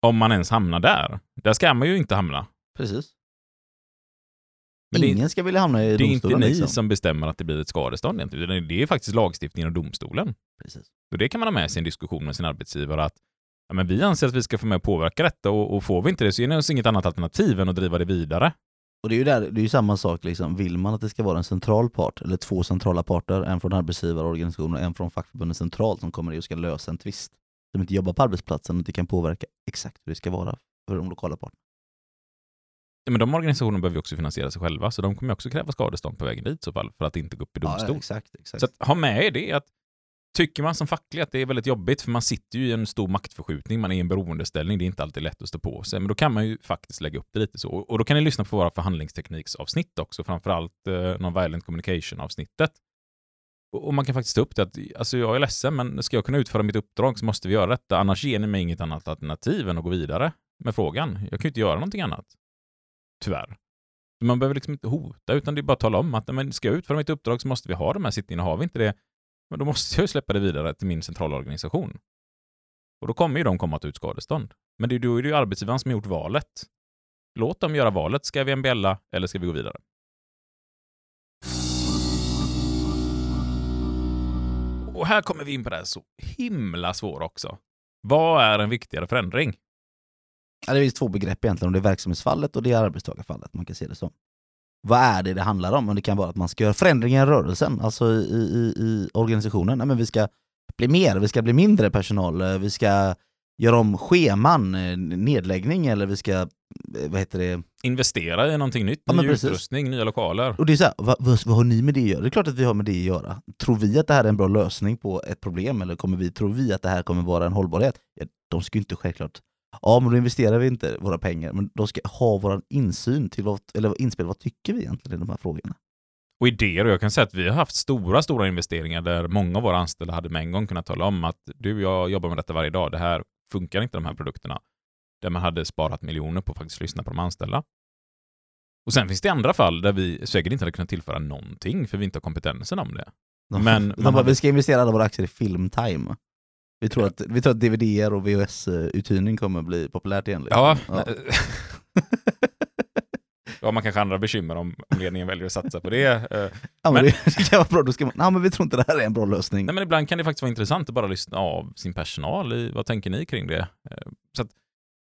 Om man ens hamnar där. Där ska man ju inte hamna. Precis. Men det är- Ingen ska vilja hamna i Det är inte domstolen. ni liksom. som bestämmer att det blir ett skadestånd egentligen, det är faktiskt lagstiftningen och domstolen. Precis. Och det kan man ha med sig i en diskussion med sin arbetsgivare att ja, men vi anser att vi ska få med och påverka detta och, och får vi inte det så är det oss inget annat alternativ än att driva det vidare. Och det är ju där, det är ju samma sak, liksom. vill man att det ska vara en central part, eller två centrala parter, en från arbetsgivarorganisationen och en från fackförbundet centralt som kommer och ska lösa en tvist, som inte jobbar på arbetsplatsen och inte kan påverka exakt hur det ska vara för de lokala parterna. Ja, men de organisationerna behöver ju också finansiera sig själva, så de kommer också kräva skadestånd på vägen dit i så fall, för att inte gå upp i domstol. exakt. exakt. Så att, ha med er det att Tycker man som facklig att det är väldigt jobbigt, för man sitter ju i en stor maktförskjutning, man är i en beroendeställning, det är inte alltid lätt att stå på sig, men då kan man ju faktiskt lägga upp det lite så. Och då kan ni lyssna på våra förhandlingstekniksavsnitt också, framförallt eh, non-violent communication-avsnittet. Och man kan faktiskt ta upp det att, alltså jag är ledsen, men ska jag kunna utföra mitt uppdrag så måste vi göra detta, annars ger ni mig inget annat alternativ än att gå vidare med frågan. Jag kan ju inte göra någonting annat. Tyvärr. Man behöver liksom inte hota, utan det är bara att tala om att men ska jag utföra mitt uppdrag så måste vi ha de här sittningarna. Har vi inte det, men då måste jag släppa det vidare till min centrala organisation. Och då kommer ju de komma till ut skadestånd. Men det, då är det ju arbetsgivaren som har gjort valet. Låt dem göra valet. Ska vi MBLa eller ska vi gå vidare? Och här kommer vi in på det här så himla svåra också. Vad är en viktigare förändring? Ja, det finns två begrepp egentligen, och det är verksamhetsfallet och det är arbetstagarfallet. Man kan se det som. Vad är det det handlar om? Och det kan vara att man ska göra förändringar i rörelsen, alltså i, i, i organisationen. Nej, men vi ska bli mer, vi ska bli mindre personal, eh, vi ska göra om scheman, eh, nedläggning eller vi ska, eh, vad heter det? Investera i någonting nytt, Ja, ny utrustning, nya lokaler. Och det är så här, vad, vad, vad har ni med det att göra? Det är klart att vi har med det att göra. Tror vi att det här är en bra lösning på ett problem eller kommer vi, tror vi att det här kommer vara en hållbarhet? Ja, de ska ju inte självklart Ja, men då investerar vi inte våra pengar, men de ska ha vår insyn till vad, eller inspel, vad tycker vi egentligen i de här frågorna? och idéer. Och jag kan säga att vi har haft stora, stora investeringar där många av våra anställda hade med en gång kunnat tala om att du, jag jobbar med detta varje dag. Det här funkar inte, de här produkterna. Där man hade sparat miljoner på att faktiskt lyssna på de anställda. Och sen finns det andra fall där vi säkert inte hade kunnat tillföra någonting för vi inte har kompetensen om det. De, Men de bara, hade- vi ska investera alla våra aktier i Filmtime. Vi tror att, vi tror att DVD-er och VHS-uthyrning kommer bli populärt igen. liksom. Ja, ja. ja, man kanske har andra bekymmer om, om ledningen väljer att satsa på det. Eh, Ja, Men- det, det kan vara bra, då ska man, nej, men vi tror inte det här är en bra lösning. Nej, men ibland kan det faktiskt vara intressant att bara lyssna av sin personal. I, vad tänker ni kring det? Eh, Så att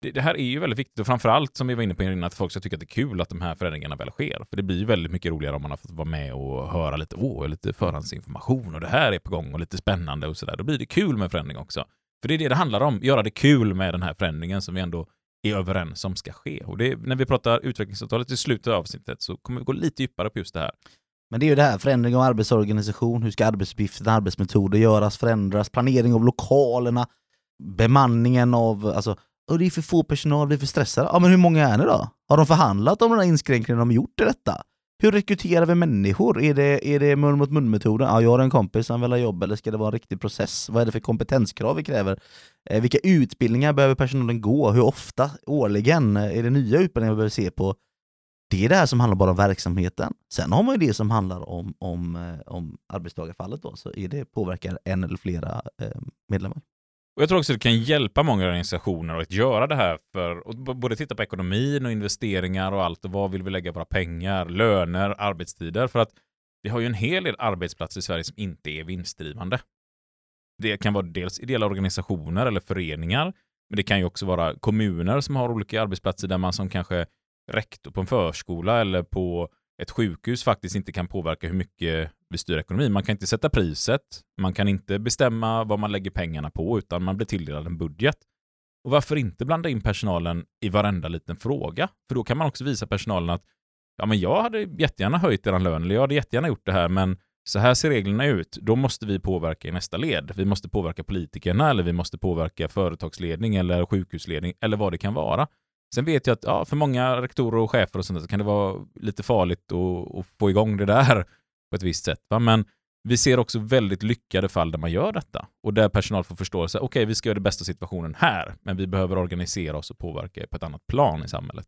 det, det här är ju väldigt viktigt och framförallt som vi var inne på innan att folk ska tycka att det är kul att de här förändringarna väl sker. För det blir ju väldigt mycket roligare om man har fått vara med och höra lite, åh, lite förhandsinformation och det här är på gång och lite spännande och sådär. Då blir det kul med förändring också. För det är det det handlar om, göra det kul med den här förändringen som vi ändå är överens om ska ske. Och det, när vi pratar utvecklingsavtalet i slutet av avsnittet så kommer vi gå lite djupare på just det här. Men det är ju det här, förändring av arbetsorganisation, hur ska arbetsuppgifterna, arbetsmetoder göras, förändras, planering av lokalerna, bemanningen av, alltså, och det är för få personal, det är för stressade. Ja men hur många är ni då? Har de förhandlat om den här inskränkningen de har gjort i detta? Hur rekryterar vi människor? Är det, är det mun mot mun-metoden? Ja, jag har en kompis som vill ha jobb, eller ska det vara en riktig process? Vad är det för kompetenskrav vi kräver? Eh, vilka utbildningar behöver personalen gå? Hur ofta? Årligen? Är det nya utbildningar vi behöver se på? Det är det här som handlar bara om verksamheten. Sen har man ju det som handlar om, om, eh, om arbetstagarfallet då, så är det påverkar en eller flera eh, medlemmar. Och jag tror också att det kan hjälpa många organisationer att göra det här för att både titta på ekonomin och investeringar och allt och vad vill vi lägga våra pengar, löner, arbetstider. För att vi har ju en hel del arbetsplatser i Sverige som inte är vinstdrivande. Det kan vara dels ideella organisationer eller föreningar, men det kan ju också vara kommuner som har olika arbetsplatser där man som kanske rektor på en förskola eller på ett sjukhus faktiskt inte kan påverka hur mycket vi styr ekonomin. Man kan inte sätta priset, man kan inte bestämma vad man lägger pengarna på, utan man blir tilldelad en budget. Och varför inte blanda in personalen i varenda liten fråga? För då kan man också visa personalen att ja, men jag hade jättegärna höjt er lön, eller jag hade jättegärna gjort det här, men så här ser reglerna ut. Då måste vi påverka i nästa led. Vi måste påverka politikerna, eller vi måste påverka företagsledning eller sjukhusledning, eller vad det kan vara. Sen vet jag att ja, för många rektorer och chefer och sånt där så kan det vara lite farligt att, att få igång det där på ett visst sätt. Va? Men vi ser också väldigt lyckade fall där man gör detta och där personal får förståelse. Okej, vi ska göra det bästa av situationen här, men vi behöver organisera oss och påverka på ett annat plan i samhället.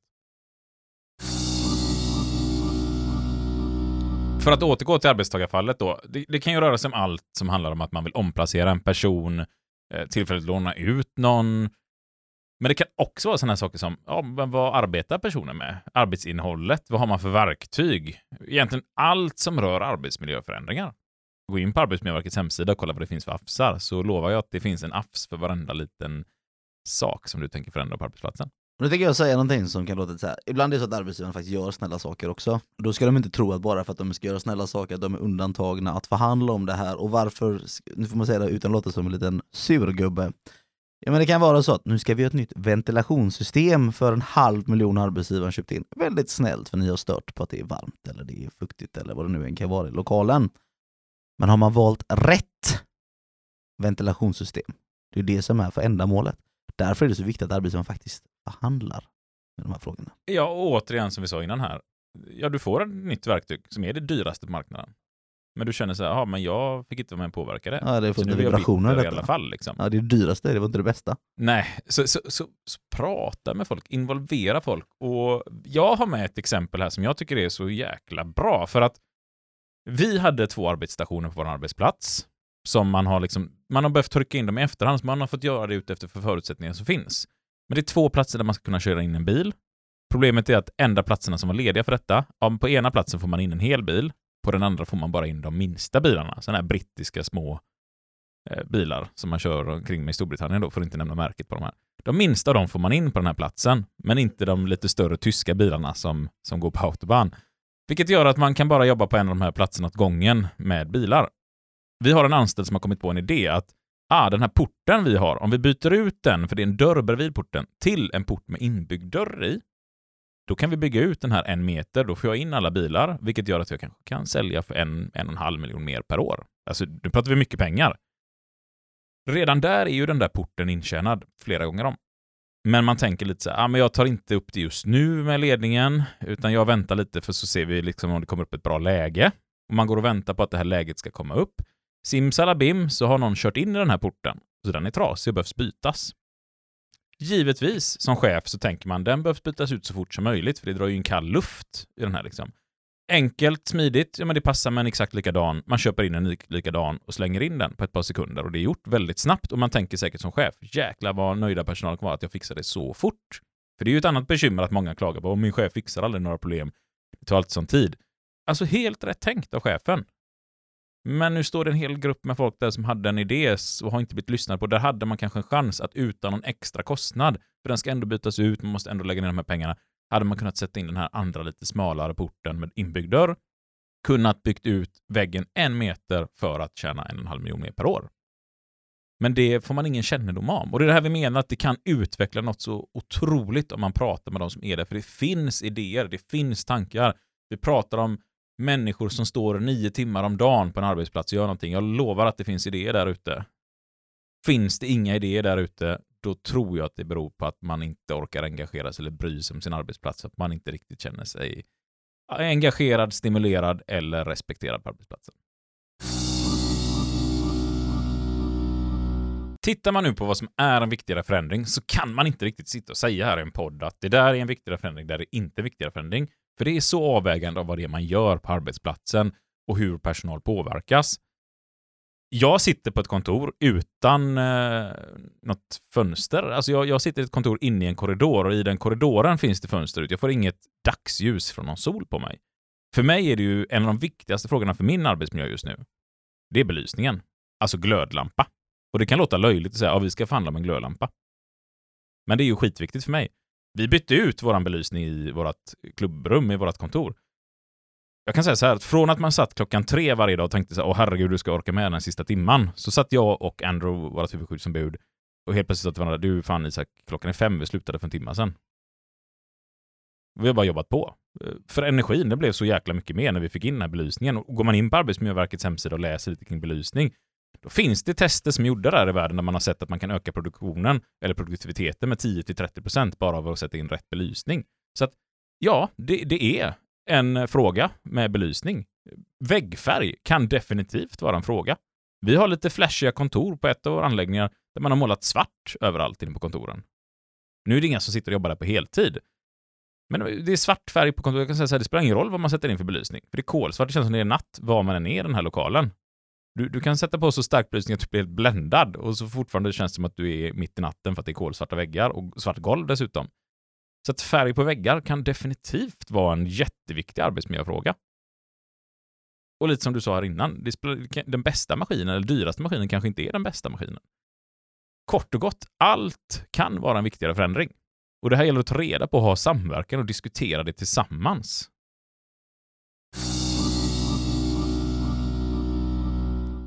För att återgå till arbetstagarfallet då. Det, det kan ju röra sig om allt som handlar om att man vill omplacera en person, eh, tillfälligt låna ut någon, men det kan också vara sådana saker som, ja, men vad arbetar personen med? Arbetsinnehållet, vad har man för verktyg? Egentligen allt som rör arbetsmiljöförändringar. Gå in på Arbetsmiljöverkets hemsida och kolla vad det finns för AFSar, så lovar jag att det finns en AFS för varenda liten sak som du tänker förändra på arbetsplatsen. Nu tänker jag säga någonting som kan låta så här. ibland är det så att arbetsgivaren faktiskt gör snälla saker också. Då ska de inte tro att bara för att de ska göra snälla saker att de är undantagna att förhandla om det här. Och varför, nu får man säga det utan att låta som en liten surgubbe. Ja men det kan vara så att nu ska vi ha ett nytt ventilationssystem för en halv miljon arbetsgivaren köpt in. Väldigt snällt för ni har stört på att det är varmt eller det är fuktigt eller vad det nu än kan vara i lokalen. Men har man valt rätt ventilationssystem. Det är det som är för ändamålet. Därför är det så viktigt att arbetsgivaren faktiskt behandlar med de här frågorna. Ja, och återigen som vi sa innan här. Ja, du får ett nytt verktyg som är det dyraste på marknaden. Men du känner så här, ja men jag fick inte vara med och påverka det. Ja, det är Så för nu blir jag vibrationer i alla fall. Liksom. Ja, det är det dyraste, det var inte det bästa. Nej, så, så, så, så prata med folk, involvera folk. Och jag har med ett exempel här som jag tycker är så jäkla bra. För att vi hade två arbetsstationer på vår arbetsplats som man har liksom, man har behövt trycka in dem i efterhand, så man har fått göra det utefter för förutsättningar som finns. Men det är två platser där man ska kunna köra in en bil. Problemet är att enda platserna som var lediga för detta, på ena platsen får man in en hel bil, på den andra får man bara in de minsta bilarna, sådana här brittiska små eh, bilar som man kör omkring med i Storbritannien då, för att inte nämna märket på de här. De minsta av dem får man in på den här platsen, men inte de lite större tyska bilarna som, som går på autobahn. Vilket gör att man kan bara jobba på en av de här platserna åt gången med bilar. Vi har en anställd som har kommit på en idé att ah, den här porten vi har, om vi byter ut den, för det är en dörr bredvid porten, till en port med inbyggd dörr i, då kan vi bygga ut den här en meter, då får jag in alla bilar, vilket gör att jag kanske kan sälja för en, en och en halv miljon mer per år. Alltså, nu pratar vi mycket pengar. Redan där är ju den där porten intjänad flera gånger om. Men man tänker lite så här, ah, men jag tar inte upp det just nu med ledningen, utan jag väntar lite för så ser vi liksom om det kommer upp ett bra läge. Och man går och väntar på att det här läget ska komma upp. Simsalabim så har någon kört in i den här porten, så den är trasig och behövs bytas. Givetvis, som chef så tänker man den behövs bytas ut så fort som möjligt, för det drar ju in kall luft i den här liksom. Enkelt, smidigt, ja men det passar med en exakt likadan. Man köper in en likadan och slänger in den på ett par sekunder och det är gjort väldigt snabbt och man tänker säkert som chef, jäklar vad nöjda personalen kommer vara att jag fixar det så fort. För det är ju ett annat bekymmer att många klagar på, om min chef fixar aldrig några problem, det tar alltid sån tid. Alltså helt rätt tänkt av chefen. Men nu står det en hel grupp med folk där som hade en idé och har inte blivit lyssnade på. Där hade man kanske en chans att utan någon extra kostnad, för den ska ändå bytas ut, man måste ändå lägga ner de här pengarna, hade man kunnat sätta in den här andra lite smalare porten med inbyggd dörr, kunnat byggt ut väggen en meter för att tjäna en och en halv miljon mer per år. Men det får man ingen kännedom om. Och det är det här vi menar att det kan utveckla något så otroligt om man pratar med de som är där. För det finns idéer, det finns tankar. Vi pratar om människor som står nio timmar om dagen på en arbetsplats och gör någonting. Jag lovar att det finns idéer där ute. Finns det inga idéer där ute, då tror jag att det beror på att man inte orkar engagera sig eller bry sig om sin arbetsplats. Att man inte riktigt känner sig engagerad, stimulerad eller respekterad på arbetsplatsen. Tittar man nu på vad som är en viktigare förändring så kan man inte riktigt sitta och säga här i en podd att det där är en viktigare förändring, där är inte en viktigare förändring. För det är så avvägande av vad det är man gör på arbetsplatsen och hur personal påverkas. Jag sitter på ett kontor utan eh, något fönster. Alltså jag, jag sitter i ett kontor inne i en korridor och i den korridoren finns det fönster ut. Jag får inget dagsljus från någon sol på mig. För mig är det ju en av de viktigaste frågorna för min arbetsmiljö just nu. Det är belysningen. Alltså glödlampa. Och det kan låta löjligt att säga att ja, vi ska förhandla med en glödlampa. Men det är ju skitviktigt för mig. Vi bytte ut vår belysning i vårt klubbrum, i vårt kontor. Jag kan säga så här, att från att man satt klockan tre varje dag och tänkte så här, åh herregud, du ska orka med den sista timman, så satt jag och Andrew, vårt huvudskyddsombud, och helt plötsligt sa till varandra, du fan Isak, klockan är fem, vi slutade för en timme sedan. Vi har bara jobbat på. Eh, för energin, det blev så jäkla mycket mer när vi fick in den här belysningen. Och går man in på Arbetsmiljöverkets hemsida och läser lite kring belysning, då finns det tester som är gjorda där i världen där man har sett att man kan öka produktionen eller produktiviteten med 10-30% bara av att sätta in rätt belysning. Så att ja, det, det är en fråga med belysning. Väggfärg kan definitivt vara en fråga. Vi har lite flashiga kontor på ett av våra anläggningar där man har målat svart överallt inne på kontoren. Nu är det inga som sitter och jobbar där på heltid. Men det är svart färg på kontoret. Jag kan säga så här, det spelar ingen roll vad man sätter in för belysning. För det är kolsvart, det känns som det är natt var man än är i den här lokalen. Du, du kan sätta på så stark belysning att du blir helt bländad och så fortfarande känns det som att du är mitt i natten för att det är kolsvarta väggar och svart golv dessutom. Så att färg på väggar kan definitivt vara en jätteviktig arbetsmiljöfråga. Och lite som du sa här innan, den bästa maskinen eller dyraste maskinen kanske inte är den bästa maskinen. Kort och gott, allt kan vara en viktigare förändring. Och det här gäller att ta reda på, ha samverkan och diskutera det tillsammans.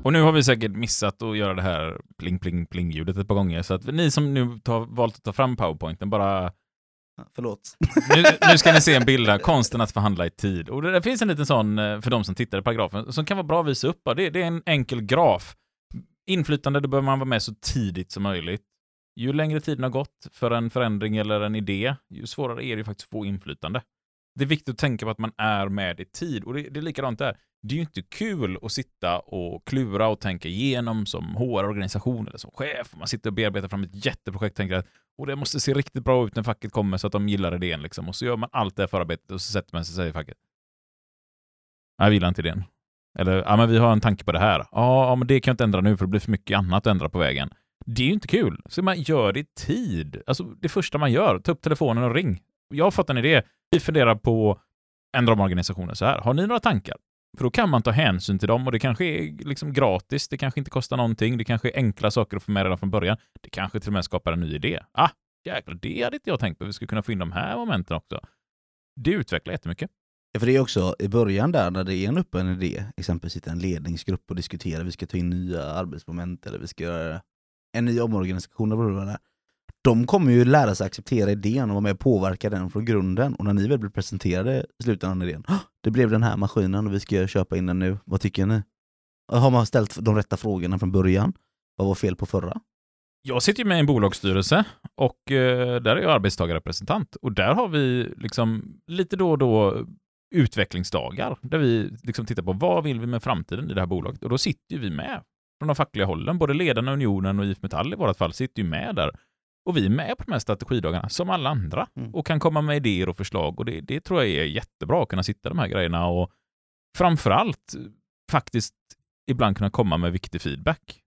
Och nu har vi säkert missat att göra det här pling pling pling ljudet ett par gånger, så att ni som nu tar, valt att ta fram powerpointen, bara Förlåt. nu, nu ska ni se en bild här, konsten att förhandla i tid. Och det, finns en liten sån, eh, för de som tittar i paragrafen, som kan vara bra att visa upp. Det, det är en enkel graf. Inflytande, då behöver man vara med så tidigt som möjligt. Ju längre tiden har gått för en förändring eller en idé, ju svårare är det ju faktiskt att få inflytande. Det är viktigt att tänka på att man är med i tid. Och det, det är likadant där. Det är ju inte kul att sitta och klura och tänka igenom som HR-organisation eller som chef. Man sitter och bearbetar fram ett jätteprojekt och tänker att och det måste se riktigt bra ut när facket kommer så att de gillar idén. Liksom. Och så gör man allt det här förarbetet och så sätter man sig och säger facket. Jag gillar inte idén. Eller, ja men vi har en tanke på det här. Ja, ja men det kan jag inte ändra nu för det blir för mycket annat att ändra på vägen. Det är ju inte kul. Så man gör det i tid. Alltså det första man gör, ta upp telefonen och ring. Jag har fått en idé. Vi funderar på att ändra om organisationen så här. Har ni några tankar? För då kan man ta hänsyn till dem och det kanske är liksom gratis, det kanske inte kostar någonting, det kanske är enkla saker att få med redan från början. Det kanske till och med skapar en ny idé. Ah, jäklar, det hade inte jag tänkt på. Vi skulle kunna få in de här momenten också. Det utvecklar jättemycket. Ja, för det är också i början där när det är en öppen idé, exempelvis sitta en ledningsgrupp och diskutera, vi ska ta in nya arbetsmoment eller vi ska göra en ny omorganisation. Eller vad det är. De kommer ju lära sig acceptera idén och vara med och påverka den från grunden. Och när ni väl blir presenterade i slutändan av idén, det blev den här maskinen och vi ska köpa in den nu, vad tycker ni? Har man ställt de rätta frågorna från början? Vad var fel på förra? Jag sitter ju med i en bolagsstyrelse och eh, där är jag arbetstagarrepresentant. Och där har vi liksom lite då och då utvecklingsdagar där vi liksom tittar på vad vill vi med framtiden i det här bolaget. Och då sitter ju vi med från de fackliga hållen. Både ledarna, Unionen och IF Metall i vårt fall sitter ju med där. Och vi är med på de här strategidagarna som alla andra Mm. och kan komma med idéer och förslag. Och det, det tror jag är jättebra att kunna sitta de här grejerna och framförallt faktiskt ibland kunna komma med viktig feedback.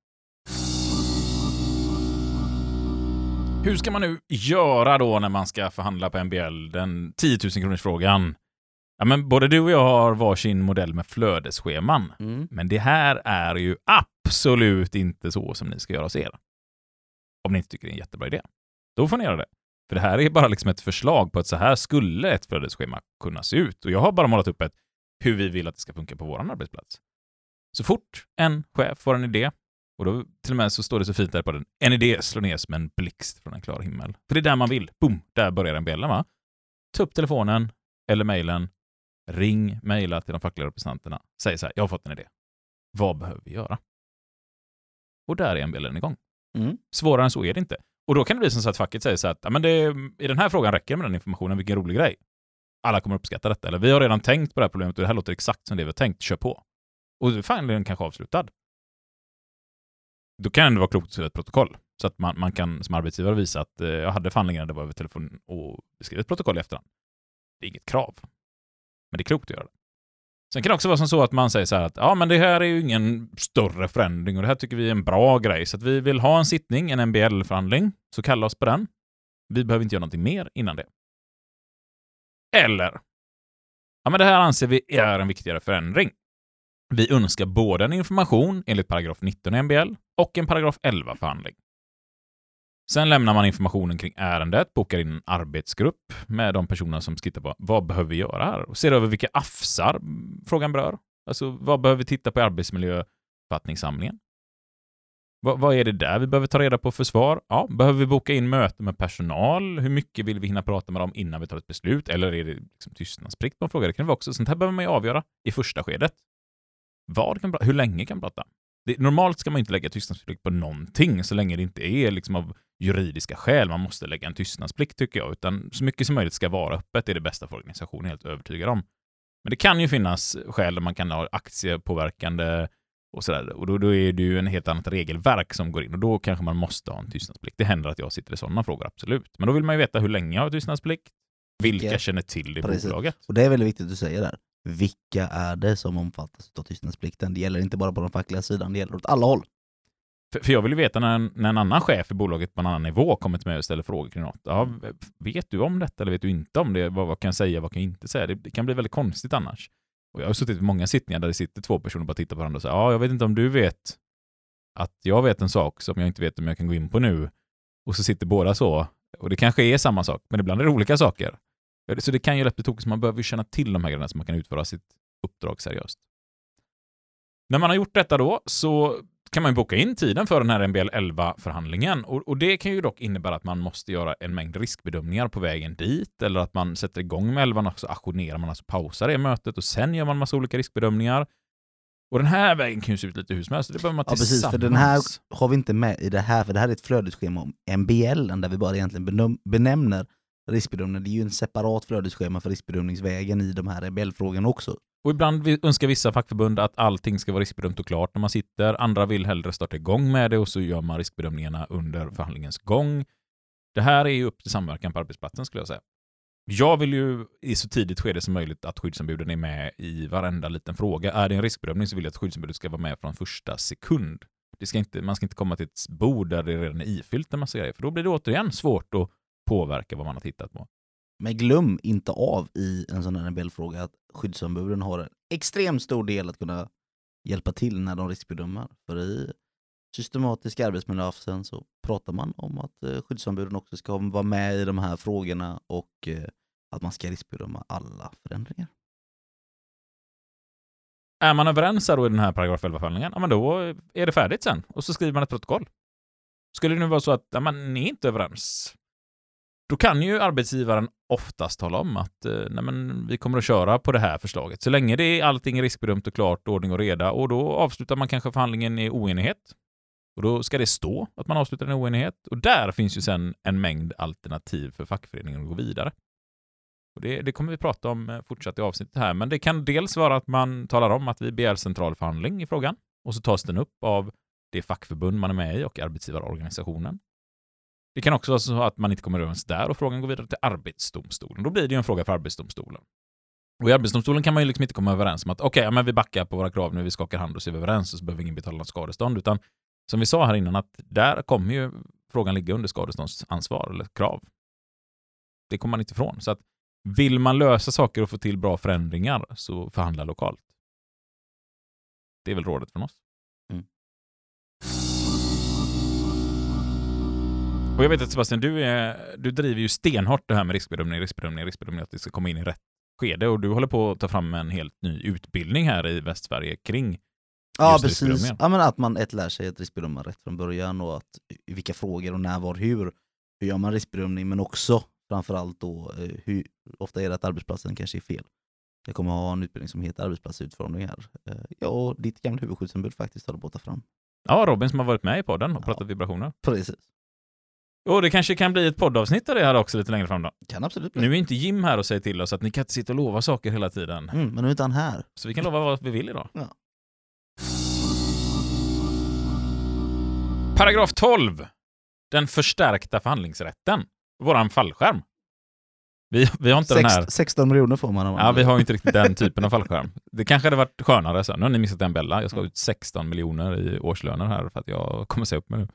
Hur ska man nu göra då när man ska förhandla på MBL? Den 10 000 kronors frågan. Ja, men både du och jag har varsin modell med flödesscheman. Mm. Men det här är ju absolut inte så som ni ska göra hos er. Om ni inte tycker det är en jättebra idé. Då får ni göra det. För det här är bara liksom ett förslag på att så här skulle ett flödesschema kunna se ut. Och jag har bara målat upp ett hur vi vill att det ska funka på vår arbetsplats. Så fort en chef får en idé, och då till och med så står det så fint där på den, en idé slår ner som en blixt från en klar himmel. För det är där man vill. Boom! Där börjar den bjällan, va? Ta upp telefonen eller mejlen, ring, mejla till de fackliga representanterna. Säg så här, jag har fått en idé. Vad behöver vi göra? Och där är MBLen igång. Mm. Svårare än så är det inte. Och då kan det bli som så att facket säger så att "Ja, men det, i den här frågan räcker det med den informationen, vilken rolig grej. Alla kommer uppskatta detta. Eller vi har redan tänkt på det här problemet och det här låter exakt som det vi har tänkt, kör på. Och förhandlingen kanske avslutad. Då kan det ändå vara klokt att skriva ett protokoll. Så att man, man kan som arbetsgivare visa att eh, jag hade förhandlingarna, det var över telefon och skriva ett protokoll i efterhand. Det är inget krav. Men det är klokt att göra det. Sen kan det också vara som så att man säger så här att ja, men det här är ju ingen större förändring och det här tycker vi är en bra grej. Så att vi vill ha en sittning, en MBL-förhandling, så kalla oss på den. Vi behöver inte göra någonting mer innan det. Eller, ja men det här anser vi är en viktigare förändring. Vi önskar både en information enligt paragraf 19 i MBL och en paragraf 11 förhandling. Sen lämnar man informationen kring ärendet, bokar in en arbetsgrupp med de personer som ska titta på vad behöver vi göra här och ser över vilka AFSar frågan berör. Alltså vad behöver vi titta på i arbetsmiljöförfattningssamlingen? Vad, vad är det där vi behöver ta reda på för svar? Ja, behöver vi boka in möten med personal? Hur mycket vill vi hinna prata med dem innan vi tar ett beslut? Eller är det liksom tystnadsplikt på en fråga? Det kan det vara också. Sånt här behöver man ju avgöra i första skedet. Vad kan, hur länge kan man prata? Det, normalt ska man inte lägga tystnadsplikt på någonting så länge det inte är liksom av juridiska skäl man måste lägga en tystnadsplikt tycker jag, utan så mycket som möjligt ska vara öppet. Är det bästa för organisationen, helt övertygad om. Men det kan ju finnas skäl där man kan ha aktiepåverkande och sådär. Och då, då är det ju en helt annat regelverk som går in och då kanske man måste ha en tystnadsplikt. Det händer att jag sitter i sådana frågor, absolut. Men då vill man ju veta hur länge jag har tystnadsplikt, vilka Vilka- känner till det Precis. bolaget. Och det är väldigt viktigt att du säger där. Vilka är det som omfattas av tystnadsplikten? Det gäller inte bara på den fackliga sidan, det gäller åt alla håll. För, för jag vill ju veta när när en annan chef i bolaget på en annan nivå kommer till mig och ställer frågor kring något. Ja, vet du om detta eller vet du inte om det? Vad, vad kan jag säga, vad kan jag inte säga? Det, det kan bli väldigt konstigt annars. Och jag har suttit i många sittningar där det sitter två personer och bara tittar på varandra och säger ja, jag vet inte om du vet att jag vet en sak som jag inte vet om jag kan gå in på nu. Och så sitter båda så. Och det kanske är samma sak, men ibland är det olika saker. Så det kan ju lätt bli tokigt, så man behöver ju känna till de här grejerna så man kan utföra sitt uppdrag seriöst. När man har gjort detta då så kan man boka in tiden för den här MBL 11-förhandlingen. Och, och det kan ju dock innebära att man måste göra en mängd riskbedömningar på vägen dit, eller att man sätter igång med 11 och så ajournerar man, alltså pausar det mötet och sen gör man massa olika riskbedömningar. Och den här vägen kan ju se ut lite hur som helst. Det behöver man Ja precis, tillsammans. för den här har vi inte med i det här, för det här är ett flödesschema om MBL, där vi bara egentligen benäm- benämner riskbedömning. Det är ju en separat flödesschema för riskbedömningsvägen i de här MBL-frågorna också. Och ibland önskar vissa fackförbund att allting ska vara riskbedömt och klart när man sitter. Andra vill hellre starta igång med det och så gör man riskbedömningarna under förhandlingens gång. Det här är ju upp till samverkan på arbetsplatsen skulle jag säga. Jag vill ju i så tidigt skede som möjligt att skyddsombuden är med i varenda liten fråga. Är det en riskbedömning så vill jag att skyddsombudet ska vara med från första sekund. Det ska inte, man ska inte komma till ett bord där det redan är ifyllt en massa grejer, för då blir det återigen svårt att påverka vad man har tittat på. Men glöm inte av i en sån här NBL-fråga att skyddsombuden har en extremt stor del att kunna hjälpa till när de riskbedömer. För i systematiska arbetsmiljöavsen så pratar man om att eh, skyddsombuden också ska vara med i de här frågorna och eh, att man ska riskbedöma alla förändringar. Är man överens här då i den här paragraf 11-förhandlingen, ja men då är det färdigt sen. Och så skriver man ett protokoll. Skulle det nu vara så att ja, man är inte överens, då kan ju arbetsgivaren oftast tala om att eh, nej men, vi kommer att köra på det här förslaget. Så länge det är allting riskbedömt och klart, ordning och reda, och då avslutar man kanske förhandlingen i oenighet. Och då ska det stå att man avslutar en oenighet. Och där finns ju sen en mängd alternativ för fackföreningen att gå vidare. Och det, det kommer vi prata om eh, fortsatt i avsnittet här, men det kan dels vara att man talar om att vi begär central förhandling i frågan och så tas den upp av det fackförbund man är med i och arbetsgivarorganisationen. Det kan också vara så att man inte kommer överens där och frågan går vidare till Arbetsdomstolen. Då blir det ju en fråga för Arbetsdomstolen. Och i Arbetsdomstolen kan man ju liksom inte komma överens om att okej, ja, men vi backar på våra krav nu, vi skakar hand och så är vi överens och så behöver ingen betala något skadestånd, utan som vi sa här innan att där kommer ju frågan ligga under skadeståndsansvar eller krav. Det kommer man inte ifrån. Så att vill man lösa saker och få till bra förändringar så förhandla lokalt. Det är väl rådet från oss. Mm. Och jag vet att Sebastian, du, är, du driver ju stenhårt det här med riskbedömning, riskbedömning, riskbedömning, att det ska komma in i rätt skede och du håller på att ta fram en helt ny utbildning här i Västsverige kring Ja precis, ja, men att man ett lär sig att riskbedöma rätt från början och att vilka frågor och när, var, hur. Hur gör man riskbedömning men också framförallt då eh, hur ofta är det att arbetsplatsen kanske är fel. Jag kommer ha en utbildning som heter arbetsplatsutformning här. Eh, Ja, och ditt gamla huvudskyddsombud faktiskt håller på att ta fram. Ja, Robin som har varit med i podden och Ja. pratat vibrationer. Precis. Och det kanske kan bli ett poddavsnitt av det här också lite längre fram då. Kan absolut bli. Nu är inte Jim här och säger till oss att ni kan inte sitta och lova saker hela tiden. Mm, men nu är inte han här. Så vi kan lova vad vi vill idag. Ja. Paragraf 12. Den förstärkta förhandlingsrätten. Våran fallskärm. Vi, vi har inte den här... Sex, 16 miljoner får man. Ja, vi har inte riktigt den typen av fallskärm. Det kanske hade varit skönare sen. Nu har ni missat en Bella. Jag ska ha ut 16 miljoner i årslöner här för att jag kommer se upp mig nu.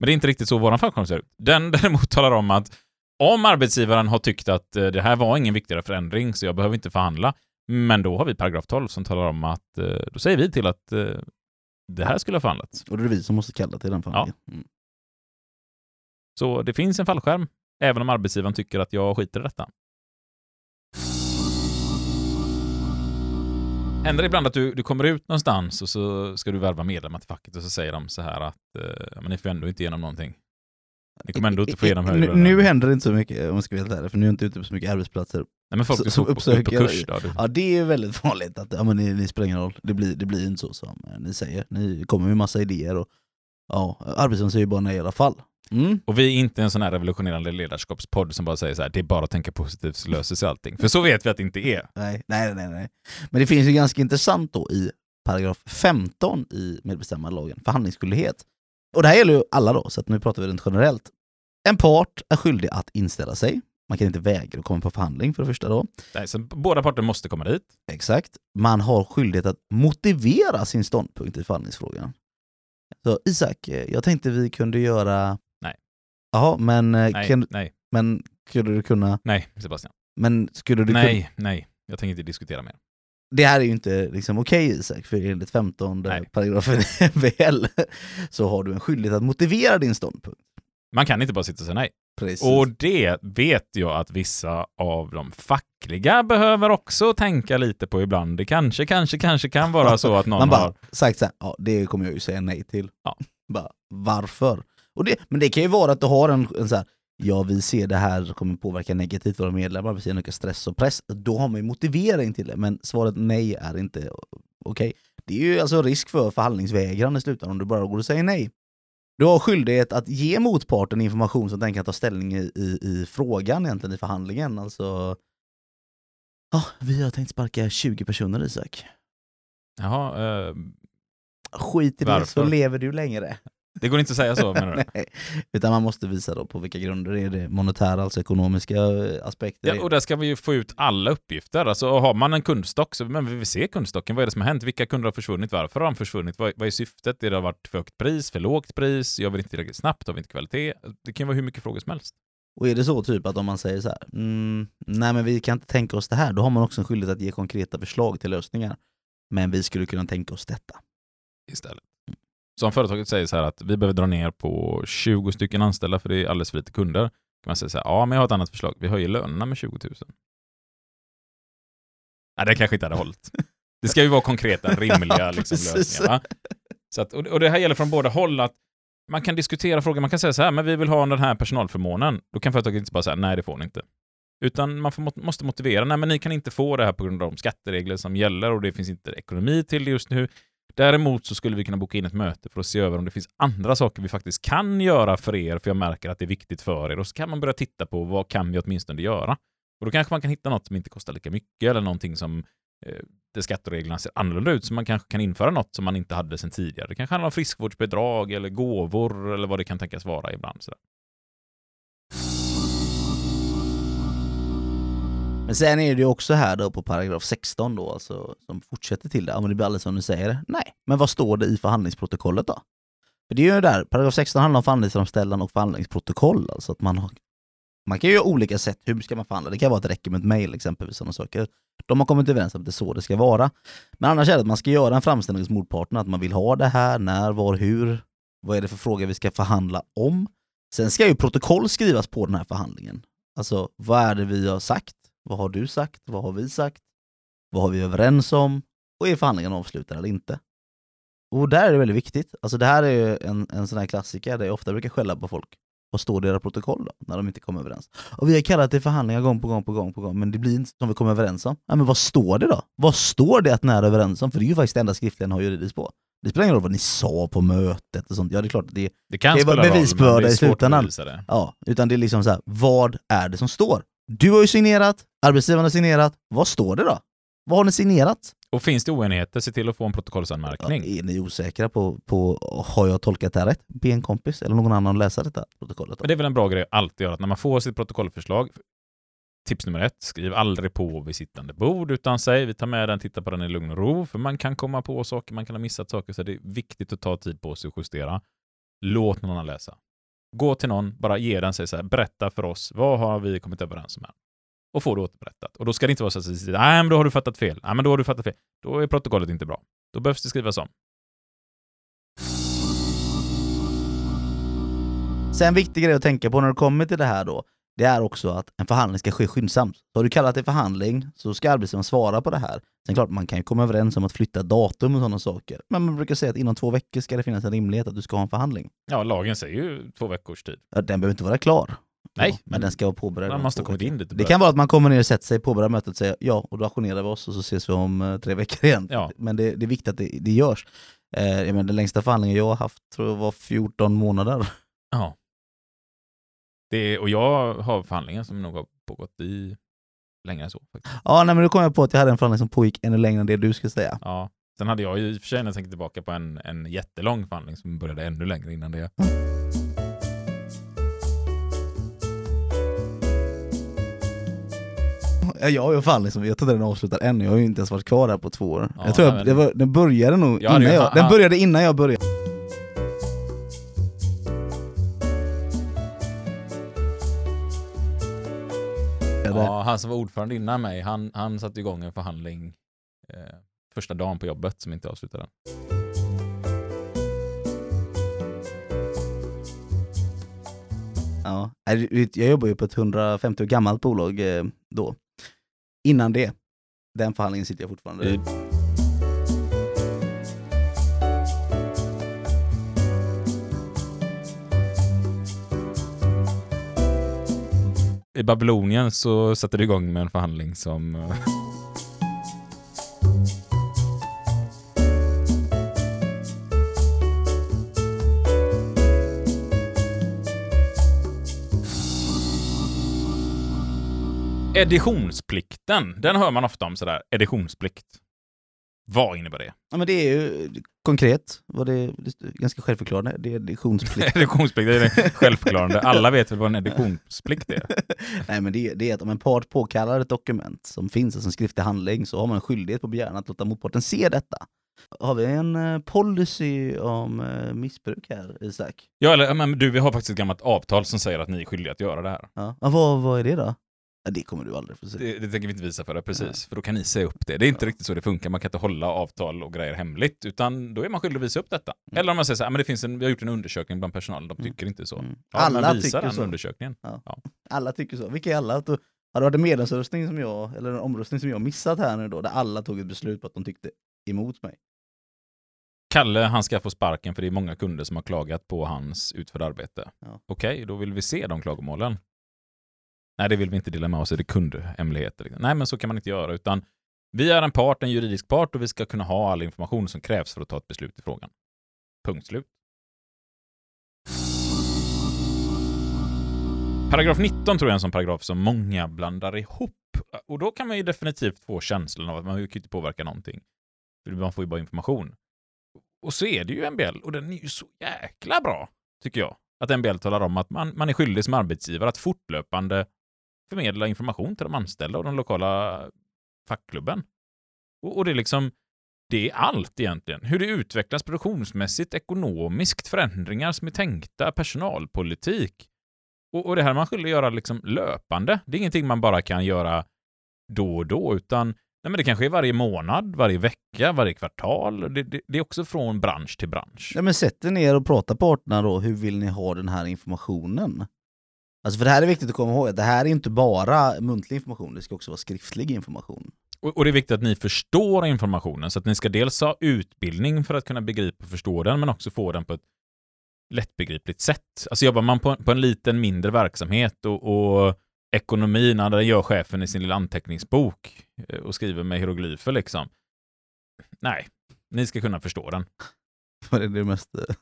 Men det är inte riktigt så våran fallskärm ser ut. Den däremot talar om att om arbetsgivaren har tyckt att eh, det här var ingen viktigare förändring så jag behöver inte förhandla, men då har vi paragraf 12 som talar om att eh, då säger vi till att eh, det här skulle ha förhandlats. Och det är vi som måste kalla till den familjen. Mm. Så det finns en fallskärm, även om arbetsgivaren tycker att jag skiter i detta. Händer det ibland att du, du kommer ut någonstans och så ska du värva medlemmar till facket och så säger de så här att eh, men ni får ändå inte igenom någonting. Ni kommer ändå inte få igenom högre nu, händer det inte så mycket om jag ska vara helt ärlig, för nu är jag inte ute på så mycket arbetsplatser. Nej, men folk så- som uppsöker- på kurs då. Ja det är väldigt vanligt att ja, men ni, ni spelar ingen roll, det blir, det blir inte så som eh, ni säger. Ni kommer med massa idéer och ja, arbetsgivaren säger ju bara nej i alla fall. Mm. Och vi är inte en sån här revolutionerande ledarskapspodd som bara säger så här, det är bara att tänka positivt så löser sig allting. För så vet vi att det inte är. Nej, nej, nej, nej. Men det finns ju ganska intressant då i paragraf 15 i medbestämmandelagen, förhandlingsskyldighet. Och det här gäller ju alla då, så att nu pratar vi rent generellt. En part är skyldig att inställa sig. Man kan inte vägra att komma på förhandling för det första då. Nej, så båda parter måste komma dit. Exakt. Man har skyldighet att motivera sin ståndpunkt i förhandlingsfrågan. Så Isak, eh, jag tänkte vi kunde göra... Nej. Jaha, men, eh, Nej, kan, nej, men skulle du kunna... nej, Sebastian. Men skulle du kunna... Nej, nej. Jag tänker inte diskutera mer. Det här är ju inte liksom okej Isak, för enligt 15 Nej. paragrafen i MBL så har du en skyldighet att motivera din ståndpunkt. Man kan inte bara sitta och säga nej. Precis. Och det vet jag att vissa av de fackliga behöver också tänka lite på ibland. Det kanske, kanske, kanske kan vara så att någon Man bara har... sagt så här, ja det kommer jag ju säga nej till. Ja. Bara, varför? Och det, men det kan ju vara att du har en, en så här, ja vi ser det här kommer påverka negativt våra medlemmar, vi ser mycket stress och press. Då har man ju motivering till det, men svaret nej är inte okej. Det är ju alltså risk för förhandlingsvägran i slutändan om du bara går och säger nej. Du har skyldighet att ge motparten information som den kan ta ställning i, i, i frågan egentligen i förhandlingen. Alltså, ja, vi har tänkt sparka 20 personer Isak. Jaha, eh, Skit i det så lever du längre. Det går inte att säga så menar du? Nej, utan man måste visa då på vilka grunder är det monetära, alltså ekonomiska eh, aspekter. Ja, och där ska vi ju få ut alla uppgifter. Alltså har man en kundstock så men vi vill se kundstocken. Vad är det som har hänt? Vilka kunder har försvunnit? Varför har de försvunnit? Vad, vad är syftet? Är det har varit för högt pris? För lågt pris? Gör vi det inte tillräckligt snabbt? Har vi inte kvalitet? Det kan ju vara hur mycket frågor som helst. Och är det så typ att om man säger så här, mm, nej men vi kan inte tänka oss det här, då har man också en skyldighet att ge konkreta förslag till lösningar. Men vi skulle kunna tänka oss detta. istället. Så om företaget säger så här att vi behöver dra ner på 20 stycken anställda för det är alldeles för lite kunder. kan man säga så här, ja men jag har ett annat förslag. Vi höjer lönerna med 20 000. Nej, det kanske inte hade hållit. Det ska ju vara konkreta, rimliga liksom, lösningar. Va? Så att, och, och det här gäller från båda håll att man kan diskutera frågan, man kan säga så här, men vi vill ha den här personalförmånen. Då kan företaget inte bara säga, nej det får ni inte. Utan man får, måste motivera, nej men ni kan inte få det här på grund av de skatteregler som gäller och det finns inte ekonomi till det just nu. Däremot så skulle vi kunna boka in ett möte för att se över om det finns andra saker vi faktiskt kan göra för er, för jag märker att det är viktigt för er. Och så kan man börja titta på vad kan vi åtminstone göra? Och då kanske man kan hitta något som inte kostar lika mycket eller någonting som eh, där skattereglerna ser annorlunda ut, så man kanske kan införa något som man inte hade sedan tidigare. Det kanske handlar om friskvårdsbidrag eller gåvor eller vad det kan tänkas vara ibland. Sådär. Men sen är det ju också här då på paragraf 16 då, alltså, som fortsätter till det. Ja men det blir alldeles som du säger. Nej, men vad står det i förhandlingsprotokollet då? För det är ju där, paragraf 16 handlar om förhandlingsframställan och förhandlingsprotokoll. Alltså att man, har, man kan ju göra olika sätt, hur ska man förhandla? Det kan vara att det räcker med ett mejl exempelvis. Sådana saker. De har kommit överens om att det är så det ska vara. Men annars är det att man ska göra en framställning hos motparten, att man vill ha det här, när, var, hur. Vad är det för fråga vi ska förhandla om? Sen ska ju protokoll skrivas på den här förhandlingen. Alltså, vad är det vi har sagt? Vad har du sagt? Vad har vi sagt? Vad har vi överens om? Och är förhandlingen avslutad eller inte? Och där är det väldigt viktigt. Alltså det här är ju en, en sån här klassiker där jag ofta brukar skälla på folk. Vad står det i era protokoll då? När de inte kommer överens. Och vi har kallat det förhandlingar gång på gång på gång på gång, men det blir inte som vi kommer överens om. Ja, men vad står det då? Vad står det att ni är överens om? För det är ju faktiskt det enda skriftligen har juridiskt på. Det spelar ingen roll vad ni sa på mötet och sånt. Ja, det är klart att det Det kan Det roll, bevisbörda är i slutändan. Ja, utan det är liksom så här, vad är det som står? Du har ju signerat, arbetsgivaren har signerat, vad står det då? Vad har ni signerat? Och finns det oenigheter, se till att få en Ja, protokollsanmärkning. är ni osäkra på, på, har jag tolkat det här rätt? Be en kompis eller någon annan läsa detta protokollet. Då. Men det är väl en bra grej att alltid göra, att när man får sitt protokollförslag, tips nummer ett, skriv aldrig på vid sittande bord, utan säg vi tar med den, tittar på den i lugn och ro, för man kan komma på saker, man kan ha missat saker, så det är viktigt att ta tid på sig och justera. Låt någon annan läsa. Gå till någon, bara ge den, säg så här, berätta för oss, vad har vi kommit överens om här? Och få det återberättat. Och då ska det inte vara så att nej men då har du fattat fel, nej men då har du fattat fel. Då är protokollet inte bra. Då behövs det skrivas om. Sen en viktig grej att tänka på när det kommer till det här då, det är också att en förhandling ska ske skyndsamt. Så har du kallat det förhandling så ska arbetsgivaren svara på det här. Sen klart, man kan ju komma överens om att flytta datum och sådana saker. Men man brukar säga att inom två veckor ska det finnas en rimlighet att du ska ha en förhandling. Ja, lagen säger ju två veckors tid. Ja, Den behöver inte vara klar. Nej, Ja, men, men den ska vara påbörjad. Man måste kommit in lite. Det kan vara att man kommer ner och sätter sig, påbörjar mötet och säger ja, och då ajournerar vi oss och så ses vi om eh, tre veckor igen. Ja. Men det, det är viktigt att det, det görs. Eh, jag menar, den längsta förhandlingen jag har haft tror jag var 14 månader. Ja. Det och jag har förhandlingar som nog har pågått i längre än så. Faktiskt. Ja, nej, men då kom jag på att jag hade en förhandling som pågick ännu längre än det du skulle säga. Ja. Sen hade jag ju i och för sig när jag tänker tillbaka på en, en jättelång förhandling som började ännu längre innan det. Ja, Jag har ju en förhandling som jag tror den är avslutad än, jag har ju inte ens varit kvar där på två år. Ja, jag tror nej, jag, det var, den började nog Jag innan ju- jag, den började innan jag började. Ja, han som var ordförande innan mig, han, han satte igång en förhandling eh, första dagen på jobbet som inte avslutade. Ja. Jag jobbar ju på ett 150 år gammalt bolag eh, då. Innan det, den förhandlingen sitter jag fortfarande Eh, i Babylonien så satte det igång med en förhandling som... Eh, Editionsplikten, den hör man ofta om sådär, editionsplikt. Vad innebär det? Ja, men det är ju konkret, var det, det är ganska självförklarande. Det är editionsplikt. Editionsplikt, det är självförklarande. Alla vet väl vad en editionsplikt är? Nej men det, det är att om en part påkallar ett dokument som finns som skriftlig handling så har man en skyldighet på begäran att låta motparten se detta. Har vi en eh, policy om eh, missbruk här, Isak? Ja, eller men du, vi har faktiskt ett gammalt avtal som säger att ni är skyldiga att göra det här. Ja, vad, vad är det då? Ja, det kommer du aldrig få se. Det, det tänker vi inte visa för dig, precis. För då kan ni säga upp det. Det är inte riktigt så det funkar. Man kan inte hålla avtal och grejer hemligt, utan då är man skyldig att visa upp detta. Mm. Eller om man säger så här, men det finns en, vi har gjort en undersökning bland personalen, de tycker inte så. Mm. Ja, Alla tycker den så. undersökningen. Alla tycker så. Vilka är alla? Att då- Har det varit en medlemsröstning som jag, eller en omröstning som jag missat här nu då, där alla tog ett beslut på att de tyckte emot mig? Kalle, han ska få sparken för det är många kunder som har klagat på hans utförda arbete. Ja. Okej, då vill vi se de klagomålen. Nej, det vill vi inte dela med oss, det är kundhemligheter. liksom. Nej, men så kan man inte göra, utan vi är en part, en juridisk part och vi ska kunna ha all information som krävs för att ta ett beslut i frågan. Punkt slut. Paragraf 19 tror jag är en sån paragraf som många blandar ihop. Och då kan man ju definitivt få känslan av att man kan ju inte påverka någonting. För man får ju bara information. Och så är det ju MBL, och den är ju så jäkla bra, tycker jag. Att MBL talar om att man, man är skyldig som arbetsgivare att fortlöpande förmedla information till de anställda och den lokala fackklubben. Och, och det är liksom, det är allt egentligen. Hur det utvecklas produktionsmässigt, ekonomiskt, förändringar som är tänkta, personalpolitik. Och, och det här är man skyldig att göra liksom löpande. Det är ingenting man bara kan göra då och då, utan nej men det kanske är varje månad, varje vecka, varje kvartal. Det, det, det är också från bransch till bransch. Ja, men sätt er ner och prata parterna då, hur vill ni ha den här informationen? Alltså för det här är viktigt att komma ihåg, att det här är inte bara muntlig information, det ska också vara skriftlig information. Och, det är viktigt att ni förstår informationen, så att ni ska dels ha utbildning för att kunna begripa och förstå den, men också få den på ett lättbegripligt sätt. Alltså jobbar man på, på en liten mindre verksamhet och, och ekonomin, där gör chefen i sin lilla anteckningsbok eh, och skriver med hieroglyfer liksom. Nej, ni ska kunna förstå den. Vad är det mest eh,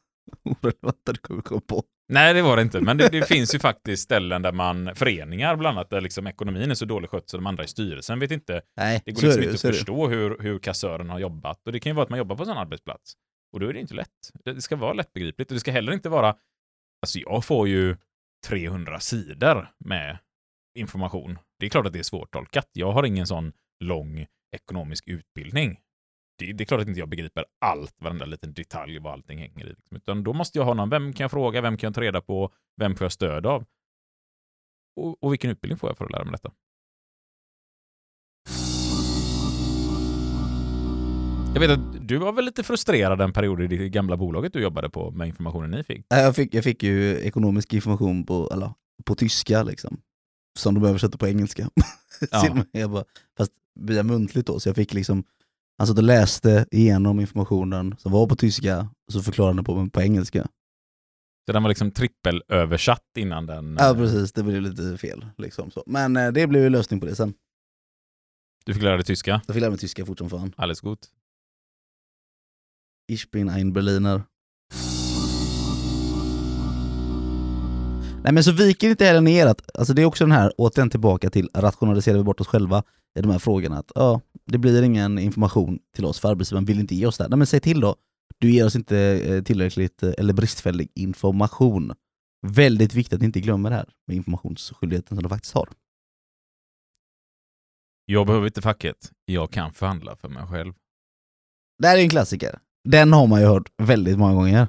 orelevanta du kommer komma på? Nej, det var det inte, men det, det finns ju faktiskt ställen där man, föreningar bland annat, där liksom ekonomin är så dåligt skött så de andra i styrelsen vet inte Nej, Det går liksom det, inte att förstå hur, hur kassören har jobbat. Och det kan ju vara att man jobbar på en sån arbetsplats. Och då är det inte lätt. Det det ska vara lättbegripligt. Och det ska heller inte vara... Alltså jag får ju 300 sidor med information. Det är klart att det är svårtolkat. Jag har ingen sån lång ekonomisk utbildning. Det, det är klart att inte jag begriper allt, varenda liten detalj, vad allting hänger i. Liksom. Utan då måste jag ha någon, vem kan jag fråga, vem kan jag ta reda på, vem får jag stöd av? Och, och vilken utbildning får jag för att lära mig detta? Jag vet att du var väl lite frustrerad en period i det gamla bolaget du jobbade på med informationen ni fick. Jag fick, jag fick ju ekonomisk information på, eller, på tyska liksom. Som de översätter på engelska. Ja. Jag bara, fast via muntligt då, så jag fick liksom Han satt och läste igenom informationen som var på tyska och så förklarade han på, på engelska. Så den var liksom trippelöversatt innan den... Ja eh, precis, det blev lite fel. Liksom, så. Men eh, det blev ju lösning på det sen. Du fick lära dig tyska. Jag fick lära mig tyska fort som fan. Alles gut. Ich bin ein Berliner. Nej men så viker inte heller ner att, alltså det är också den här, återigen tillbaka till rationaliserar vi bort oss själva i de här frågorna. Att ja, det blir ingen information till oss för arbetsgivaren vill inte ge oss det. Nej men säg till då, du ger oss inte eh, tillräckligt eh, eller bristfällig information. Väldigt viktigt att ni inte glömmer det här med informationsskyldigheten som de faktiskt har. Jag behöver inte facket. Jag kan förhandla för mig själv. Det här är en klassiker. Den har man ju hört väldigt många gånger.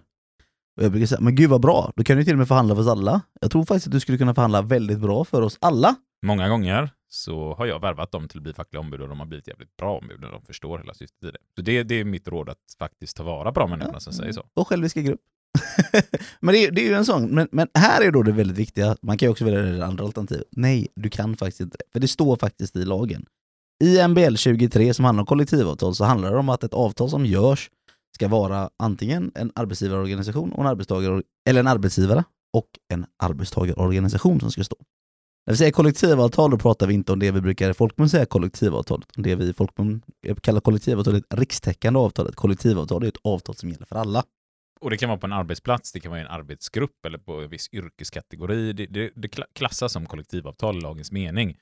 Och jag brukar säga, men gud vad bra, då kan du till och med förhandla för oss alla. Jag tror faktiskt att du skulle kunna förhandla väldigt bra för oss alla. Många gånger så har jag värvat dem till att bli fackliga ombud och de har blivit jävligt bra ombud och de förstår hela syftet i det. Så det, det är mitt råd att faktiskt ta vara på de människorna som säger så. Och själviska grupp. men det det är ju en sån, men, men här är då det väldigt viktiga, man kan ju också välja det andra alternativet. Nej, du kan faktiskt inte. För det står faktiskt i lagen. I MBL 23 som handlar om kollektivavtal så handlar det om att ett avtal som görs ska vara antingen en arbetsgivarorganisation och en arbetstagare, eller en arbetsgivare och en arbetstagarorganisation som ska stå. När vi säger kollektivavtal då pratar vi inte om det vi brukar i folkmun säga kollektivavtal, utan det vi i folkmun kallar kollektivavtal är ett rikstäckande avtal. Ett kollektivavtal är ett avtal som gäller för alla. Och det kan vara på en arbetsplats, det kan vara i en arbetsgrupp eller på en viss yrkeskategori. Det, det, det kla- klassas som kollektivavtal i lagens mening.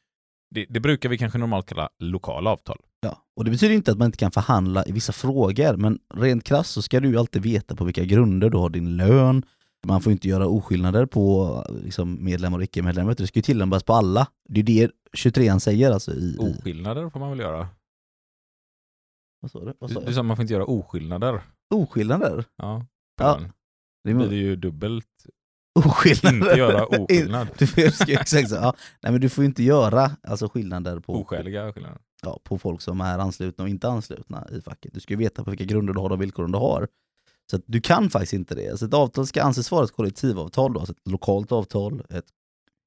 Det, det brukar vi kanske normalt kalla lokala avtal. Ja. Och det betyder inte att man inte kan förhandla i vissa frågor, men rent krasst så ska du ju alltid veta på vilka grunder du har din lön. Man får inte göra oskillnader på liksom, medlemmar och icke-medlemmar, det ska ju tillämpas på alla. Det är det 23an säger alltså i... Oskillnader får man väl göra? vad sa du? Vad Du, sa du jag? sa man får inte göra oskillnader. Oskillnader? Ja. Ja. Det blir det ju dubbelt oskillnader. inte göra oskillnad. Du får, exakt så, ja. Nej men du får inte göra alltså, skillnader på, Oskäliga skillnader. ja, på folk som är anslutna och inte anslutna i facket. Du ska ju veta på vilka grunder du har de villkoren du har. Så du kan faktiskt inte det. Alltså ett avtal ska anses vara ett kollektivavtal, då, alltså ett lokalt avtal, ett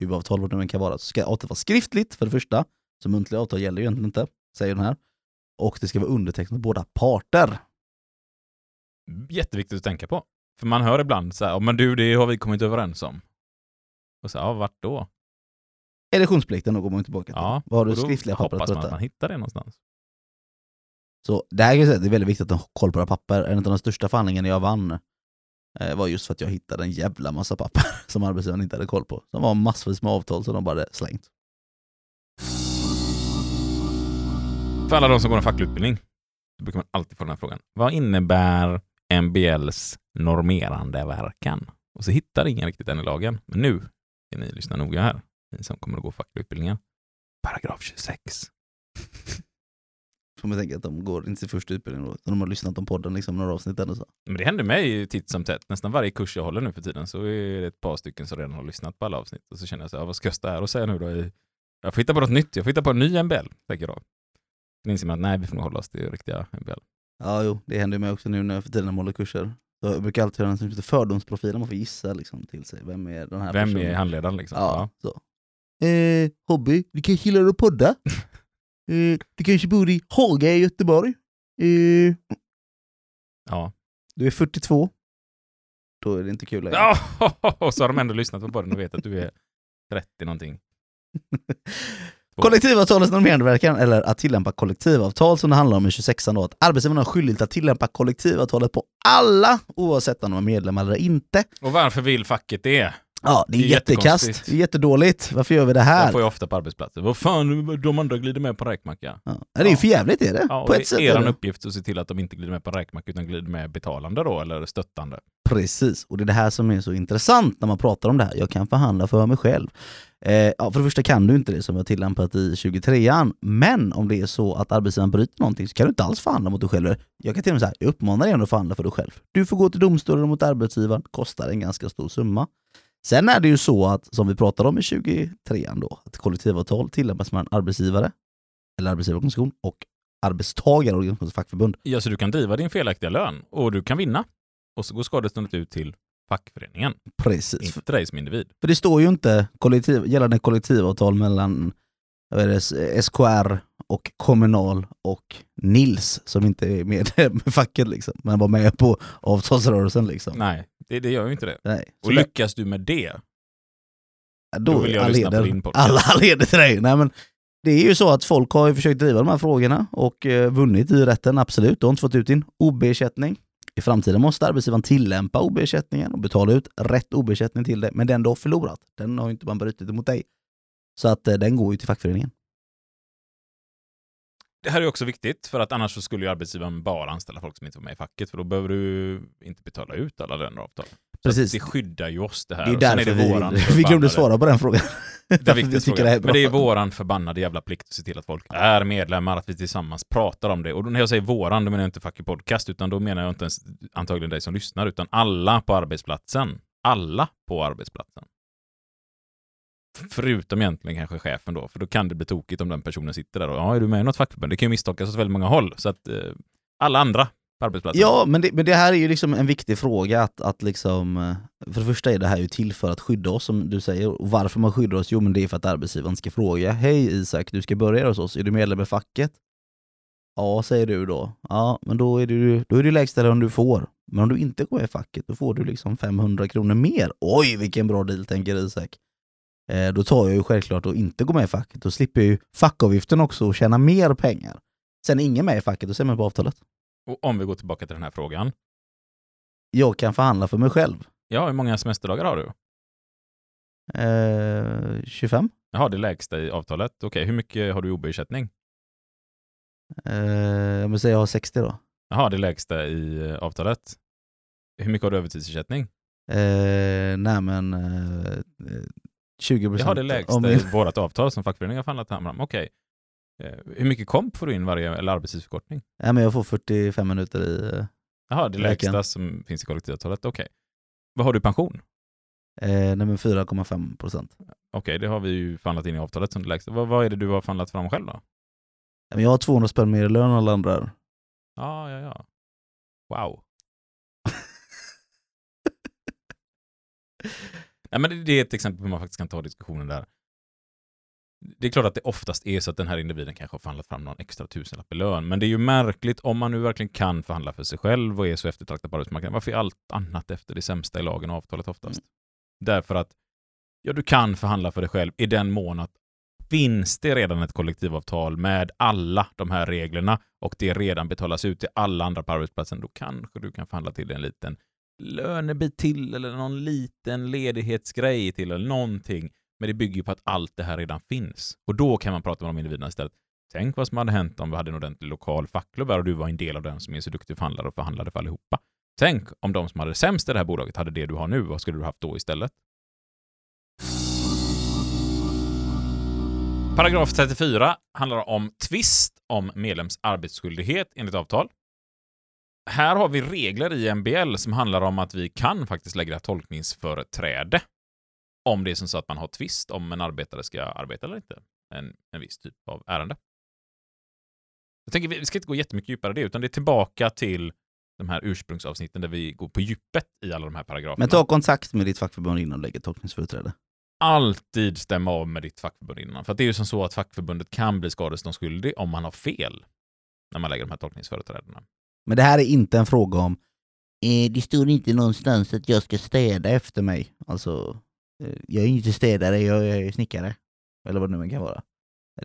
huvudavtal, vad det nu kan vara. Så ska avtalet vara skriftligt för det första, så muntliga avtal gäller ju egentligen inte, säger den här. Och det ska vara undertecknat av båda parter. Jätteviktigt att tänka på. För man hör ibland så här, "Ja, men du, det har vi kommit överens om. Och så, ja, vart då? Editionsplikten, då går man tillbaka till. Ja, Vad har du skriftliga papper hoppas på man att detta? man hittar det någonstans. Så det här kan jag säga, det är väldigt viktigt att ha koll på era papper. En av de största förhandlingarna jag vann eh, var just för att jag hittade en jävla massa papper som arbetsgivaren inte hade koll på. De var massvis med avtal som de bara hade slängt. För alla de som går en facklig utbildning, då brukar man alltid få den här frågan. Vad innebär MBLs normerande verkan? Och så hittar ingen riktigt den i lagen. Men nu ska ni lyssna noga här, ni som kommer att gå facklig utbildningar. Paragraf 26. Får man tänka att de går inte till första utbildningen då, utan de har lyssnat om podden liksom några avsnitt eller så. Men det händer mig titt som tätt. Nästan varje kurs jag håller nu för tiden så är det ett par stycken som redan har lyssnat på alla avsnitt. Och så känner jag så här, vad ska jag stå här och säga nu då? I... Jag får hitta på något nytt. Jag får hitta på en ny MBL, tänker jag då. Sen inser man att nej, vi får nog hålla oss till riktiga MBL. Ja, jo, det händer mig också nu när för tiden när man håller kurser. Så jag brukar alltid höra en fördomsprofilen, man får gissa liksom, till sig. Vem är den här Vem personen? är handledaren liksom? Ja, så. Eh, hobby, du kanske gillar att podda? eh, du kanske bor i Haga i Göteborg? Eh, ja. du är 42? Då är det inte kul längre. Och så har de ändå lyssnat på podden och vet att du är 30 någonting. Kollektivavtalets normerande verkan, eller att tillämpa kollektivavtal som det handlar om i 26 då, att arbetsgivaren har skyldighet att tillämpa kollektivavtalet på alla oavsett om de är medlemmar eller inte. Och varför vill facket det? Ja, det är, Det är jättekast. Det är jättedåligt. Varför gör vi det Det här? får jag ofta på arbetsplatser. Vad fan, de andra glider med på en räkmacka. Ja. Det är ju för jävligt är det. Ja, på ett sätt det er det. uppgift att se till att de inte glider med på en räkmacka utan glider med betalande då, eller stöttande. Precis, och det är det här som är så intressant när man pratar om det här. Jag kan förhandla för mig själv. Eh, ja, för det första kan du inte det som har tillämpat i 23an, men om det är så att arbetsgivaren bryter någonting så kan du inte alls förhandla mot dig själv. Jag kan till och med säga, jag uppmanar dig att förhandla för dig själv. Du får gå till domstolen mot arbetsgivaren, kostar en ganska stor summa. Sen är det ju så att, som vi pratade om i 23an då, att kollektivavtal tillämpas mellan arbetsgivare, eller arbetsgivarorganisation, och arbetstagarorganisation, fackförbund. Ja, så du kan driva din felaktiga lön och du kan vinna. Och så går skadeståndet ut till fackföreningen, Precis. inte dig som individ. För det står ju inte kollektiv, gällande kollektivavtal mellan SKR och Kommunal och Nils som inte är medlem i facket liksom, men var med på avtalsrörelsen liksom. Nej, det, det gör ju inte det. Nej. Och lyckas du med det, då, då vill jag lyssna på din podcast. Alla leder till dig. Nej, men det är ju så att folk har ju försökt driva de här frågorna och eh, vunnit i rätten, absolut. Du har inte fått ut din OB-ersättning. I framtiden måste arbetsgivaren tillämpa OB-ersättningen och betala ut rätt OB-ersättning till dig, men den du har förlorat, den har ju inte man brutit emot dig. Så att eh, den går ju till fackföreningen. Det här är också viktigt, för att annars så skulle ju arbetsgivaren bara anställa folk som inte var med i facket, för då behöver du inte betala ut alla löner och avtal. Precis. det skyddar ju oss det här. Det är därför det vi, våran vi glömde svara på den frågan. Det är vi fråga. det är. Men det är våran förbannade jävla plikt att se till att folk är medlemmar, att vi tillsammans pratar om det. Och när jag säger våran, då menar jag inte Your Podcast, utan då menar jag inte ens antagligen dig som lyssnar, utan alla på arbetsplatsen. Alla på arbetsplatsen. Förutom egentligen kanske chefen då, för då kan det bli tokigt om den personen sitter där och ja, är du med i något fackförbund? Det kan ju misstolkas åt väldigt många håll. Så att eh, alla andra på arbetsplatsen. Ja, men det, men det här är ju liksom en viktig fråga att, att liksom, eh, för det första är det här ju till för att skydda oss som du säger, och varför man skyddar oss? Jo men det är för att arbetsgivaren ska fråga, hej Isak, du ska börja hos oss, är du medlem i facket? Ja, säger du då. Ja, men då är du, då är det lägsta lön du får. Men om du inte går med i facket, då får du liksom 500 kronor mer. Oj, vilken bra deal, tänker Isak. Eh, då tar jag ju självklart att inte gå med i facket, då slipper jag ju fackavgiften också och tjäna mer pengar. Sen är ingen med i facket, då ser man på avtalet. Och om vi går tillbaka till den här frågan. Jag kan förhandla för mig själv. Ja, hur många semesterdagar har du? Eh, 25? Jaha, det lägsta i avtalet. Okej, hur mycket har du i OB-ersättning? Eh, jag säga jag har 60 då. Jaha, det lägsta i eh, avtalet. Hur mycket har du övertidsersättning? Eh, nej men eh, 20 procent. Jaha, det lägsta i vårt avtal som fackföreningen har förhandlat fram. Okej. Eh, hur mycket komp får du in varje, eller arbetstidsförkortning? Nej men jag får 45 minuter i... eh, Jaha, det lägsta som finns i kollektivavtalet. Okej. Vad har du i pension? Eh, nej men 4,5 procent. Okej, det har vi ju förhandlat in i avtalet som det lägsta. Vad, vad är det du har förhandlat fram själv då? Men jag har 200 spänn mer i lön än alla andra. Ja, ja, ja. Wow. Nej, men det, är ett exempel på hur man faktiskt kan ta diskussionen där. Det är klart att det oftast är så att den här individen kanske har förhandlat fram någon extra tusenlapp i lön, men det är ju märkligt om man nu verkligen kan förhandla för sig själv och är så eftertraktad på arbetsmarknaden. Varför är allt annat efter det sämsta i lagen och avtalet oftast? Därför att ja, du kan förhandla för dig själv i den mån att finns det redan ett kollektivavtal med alla de här reglerna och det redan betalas ut till alla andra på arbetsplatsen, då kanske du kan förhandla till en liten lönebit till eller någon liten ledighetsgrej till eller någonting. Men det bygger ju på att allt det här redan finns. Och då kan man prata med de individerna istället. Tänk vad som hade hänt om vi hade en ordentlig lokal fackklubb här och du var en del av den som är så duktig förhandlare och förhandlade för allihopa. Tänk om de som hade det sämst i det här bolaget hade det du har nu. Vad skulle du haft då istället? Paragraf 34 handlar om tvist om medlems arbetsskyldighet enligt avtal. Här har vi regler i MBL som handlar om att vi kan faktiskt lägga tolkningsföreträde om det är som så att man har tvist om en arbetare ska arbeta eller inte. En, en viss typ av ärende. Jag tänker, vi ska inte gå jättemycket djupare i det, utan det är tillbaka till de här ursprungsavsnitten där vi går på djupet i alla de här paragraferna. Men ta kontakt med ditt fackförbund innan du lägger tolkningsföreträde. alltid stämma av med ditt fackförbund innan. För att det är ju som så att fackförbundet kan bli skadeståndsskyldig om man har fel när man lägger de här tolkningsföreträdena. Men det här är inte en fråga om eh, det står inte någonstans att jag ska städa efter mig. Alltså, eh, jag är inte städare, jag är snickare. Eller vad det nu kan vara.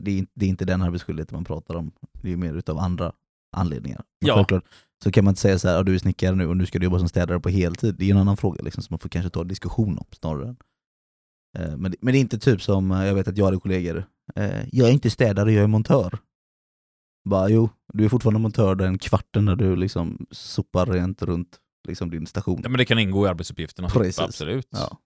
Det är, inte- det är inte den arbetsskyldigheten man pratar om. Det är mer utav andra anledningar. Men Ja. Självklart så kan man inte säga så här, "Ja, du är snickare nu och nu ska du jobba som städare på heltid. Det är en annan fråga liksom, som man får kanske ta en diskussion om snarare. än- Eh, Men, det- men det är inte typ som, eh, jag vet att jag hade kollegor, eh, jag är inte städare, jag är montör. Bara, jo, du är fortfarande montör den kvarten när du liksom sopar rent runt liksom din station. Ja, men det kan ingå i arbetsuppgifterna. Precis. Absolut. Ja.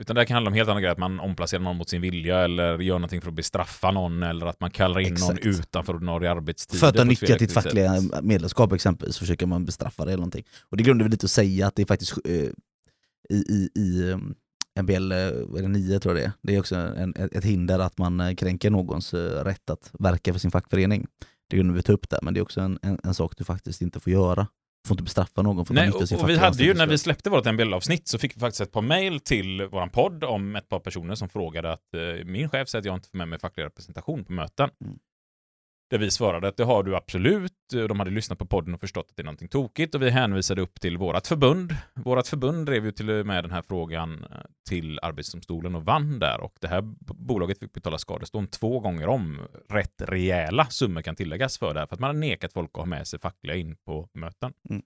Utan det kan handla om helt andra grejer, att man omplacerar någon mot sin vilja eller gör någonting för att bestraffa någon eller att man kallar in Exakt. någon utanför ordinarie arbetstid. För att ha nyttjat ditt fackliga medlemskap exempelvis, så försöker man bestraffa det eller någonting. Och det grundar väl lite att säga att det är faktiskt eh, i, i, i um, MBL eh, vad är det 9 tror jag det är, det är också en, ett hinder att man eh, kränker någons eh, rätt att verka för sin fackförening. Det grundar vi ta upp där, men det är också en, en, en sak du faktiskt inte får göra. Du får inte bestraffa någon för att Nej, och, och vi hade ju, när vi släppte vårt MBL-avsnitt så fick vi faktiskt ett par mejl till vår podd om ett par personer som frågade att eh, min chef säger att jag inte får med mig facklig representation på möten. Mm. Där vi svarade att det har du absolut. De hade lyssnat på podden och förstått att det är någonting tokigt och vi hänvisade upp till vårt förbund. Vårt förbund drev ju till och med den här frågan eh, till Arbetsdomstolen och vann där och det här bolaget fick betala skadestånd två gånger om. Rätt rejäla summor kan tilläggas för det här för att man har nekat folk att ha med sig fackliga in på möten. Mm.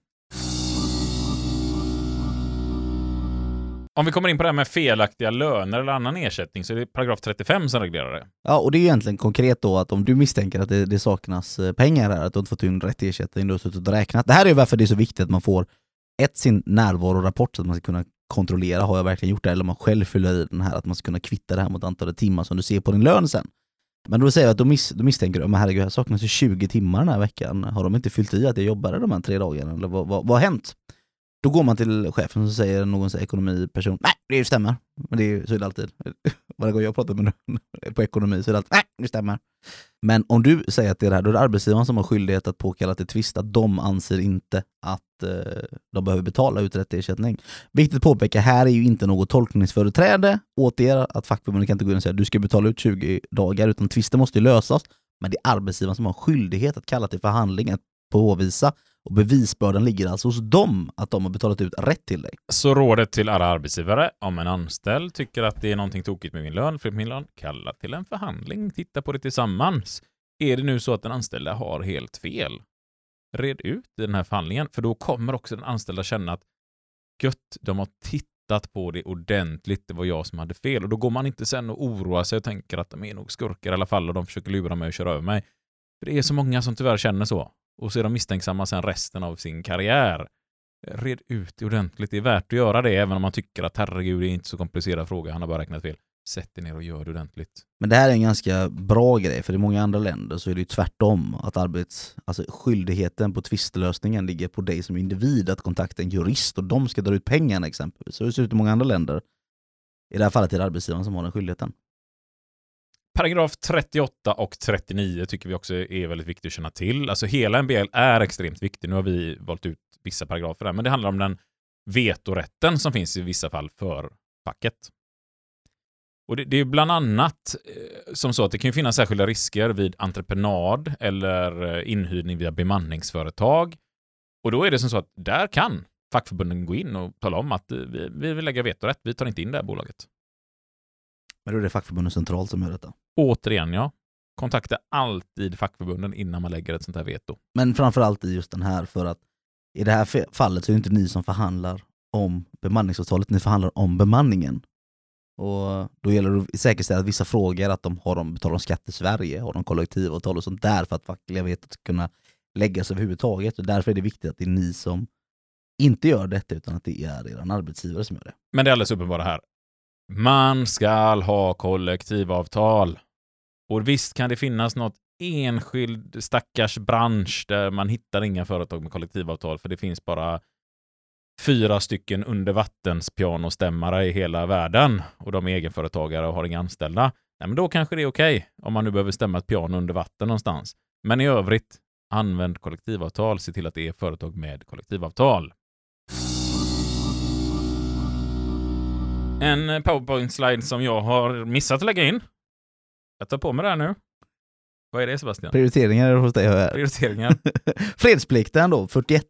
Om vi kommer in på det här med felaktiga löner eller annan ersättning så är det paragraf 35 som reglerar det. Ja, och det är egentligen konkret då att om du misstänker att det, det saknas eh, pengar här, att du inte fått in rätt ersättning, du har suttit och räknat. Det här är ju varför det är så viktigt att man får ett, sin närvarorapport så att man ska kunna kontrollera, har jag verkligen gjort det? Eller man själv fyller i den här, att man ska kunna kvitta det här mot antalet timmar som du ser på din lön sen. Men då säger jag att då, miss, då misstänker du, men herregud, här saknas ju 20 timmar den här veckan. Har de inte fyllt i att jag jobbade de här tre dagarna? Eller vad, vad, vad har hänt? Då går man till chefen och säger någon så här ekonomiperson, nej det stämmer. Men det är, så är det alltid. Varje gång jag pratar med någon på ekonomi så är det alltid, nej det stämmer. Men om du säger att det är det här, då är det arbetsgivaren som har skyldighet att påkalla till tvist att de anser inte att eh, de behöver betala ut rätt ersättning. Viktigt att påpeka, här är ju inte något tolkningsföreträde åt er, att fackförbundet kan inte gå in och säga att du ska betala ut 20 dagar, utan tvisten måste ju lösas. Men det är arbetsgivaren som har skyldighet att kalla till förhandling, att påvisa, och bevisbördan ligger alltså hos dem att de har betalat ut rätt till dig. Så rådet till alla arbetsgivare, om en anställd tycker att det är någonting tokigt med min lön, för min lön, kalla till en förhandling, titta på det tillsammans. Är det nu så att den anställda har helt fel, red ut i den här förhandlingen, för då kommer också den anställda känna att gött, de har tittat på det ordentligt, det var jag som hade fel. Och då går man inte sen och oroar sig och tänker att de är nog skurkar i alla fall och de försöker lura mig och köra över mig. För det är så många som tyvärr känner så. Och så är de misstänksamma sen resten av sin karriär. Red ut det ordentligt. Det är värt att göra det även om man tycker att herregud, det är inte så komplicerad fråga, han har bara räknat fel. Sätt dig ner och gör det ordentligt. Men det här är en ganska bra grej, för i många andra länder så är det ju tvärtom. Att arbets, alltså skyldigheten på tvistlösningen ligger på dig som individ att kontakta en jurist och de ska dra ut pengarna exempelvis. Så det ser ut i många andra länder. I det här fallet är det arbetsgivaren som har den skyldigheten. Paragraf 38 och 39 tycker vi också är väldigt viktigt att känna till. Alltså hela MBL är extremt viktig. Nu har vi valt ut vissa paragrafer där, men det handlar om den vetorätten som finns i vissa fall för facket. Och det, det är bland annat eh, som så att det kan finnas särskilda risker vid entreprenad eller eh, inhyrning via bemanningsföretag. Och då är det som så att där kan fackförbunden gå in och tala om att eh, vi, vi vill lägga vetorätt, vi tar inte in det här bolaget. Men då är det fackförbundet centralt som gör detta. Återigen, ja. Kontakta alltid fackförbunden innan man lägger ett sånt här veto. Men framförallt i just den här, för att i det här fallet så är det inte ni som förhandlar om bemanningsavtalet, ni förhandlar om bemanningen. Och då gäller det att säkerställa att vissa frågor, att de har de, betalar skatt i Sverige, har de kollektivavtal och sånt där för att fackliga vetot ska kunna läggas överhuvudtaget. Och därför är det viktigt att det är ni som inte gör detta utan att det är er arbetsgivare som gör det. Men det är alldeles uppenbara här. Man ska ha kollektivavtal. Och visst kan det finnas något enskild stackars bransch där man hittar inga företag med kollektivavtal för det finns bara fyra stycken undervattenspianostämmare i hela världen och de är egenföretagare och har inga anställda. Nej, men då kanske det är okej om man nu behöver stämma ett piano under vatten någonstans. Men i övrigt, använd kollektivavtal. Se till att det är företag med kollektivavtal. En powerpoint-slide som jag har missat att lägga in. Jag tar på mig det här nu. Vad är det Sebastian? Prioriteringar hos dig hör. Prioriteringar. Fredsplikten då, 41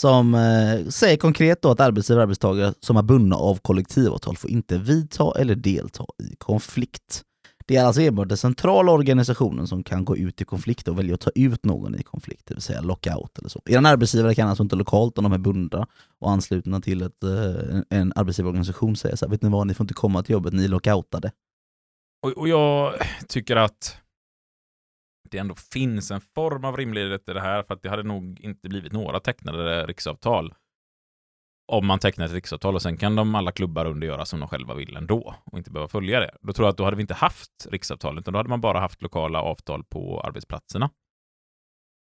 som eh, säger konkret då att arbetsgivare och arbetstagare som är bundna av kollektivavtal får inte vidta eller delta i konflikt. Det är alltså enbart den centrala organisationen som kan gå ut i konflikt och välja att ta ut någon i konflikt, det vill säga lockout eller så. Er arbetsgivare kan alltså inte lokalt, om de är bundna och anslutna till ett, eh, en arbetsgivarorganisation, säga så här, vet ni vad, ni får inte komma till jobbet, ni är lockoutade. Och, och jag tycker att det ändå finns en form av rimlighet i det här, för att det hade nog inte blivit några tecknade riksavtal om man tecknar ett riksavtal och sen kan de alla klubbar under göra som de själva vill ändå och inte behöva följa det. Då tror jag att då hade vi inte haft riksavtal, utan då hade man bara haft lokala avtal på arbetsplatserna.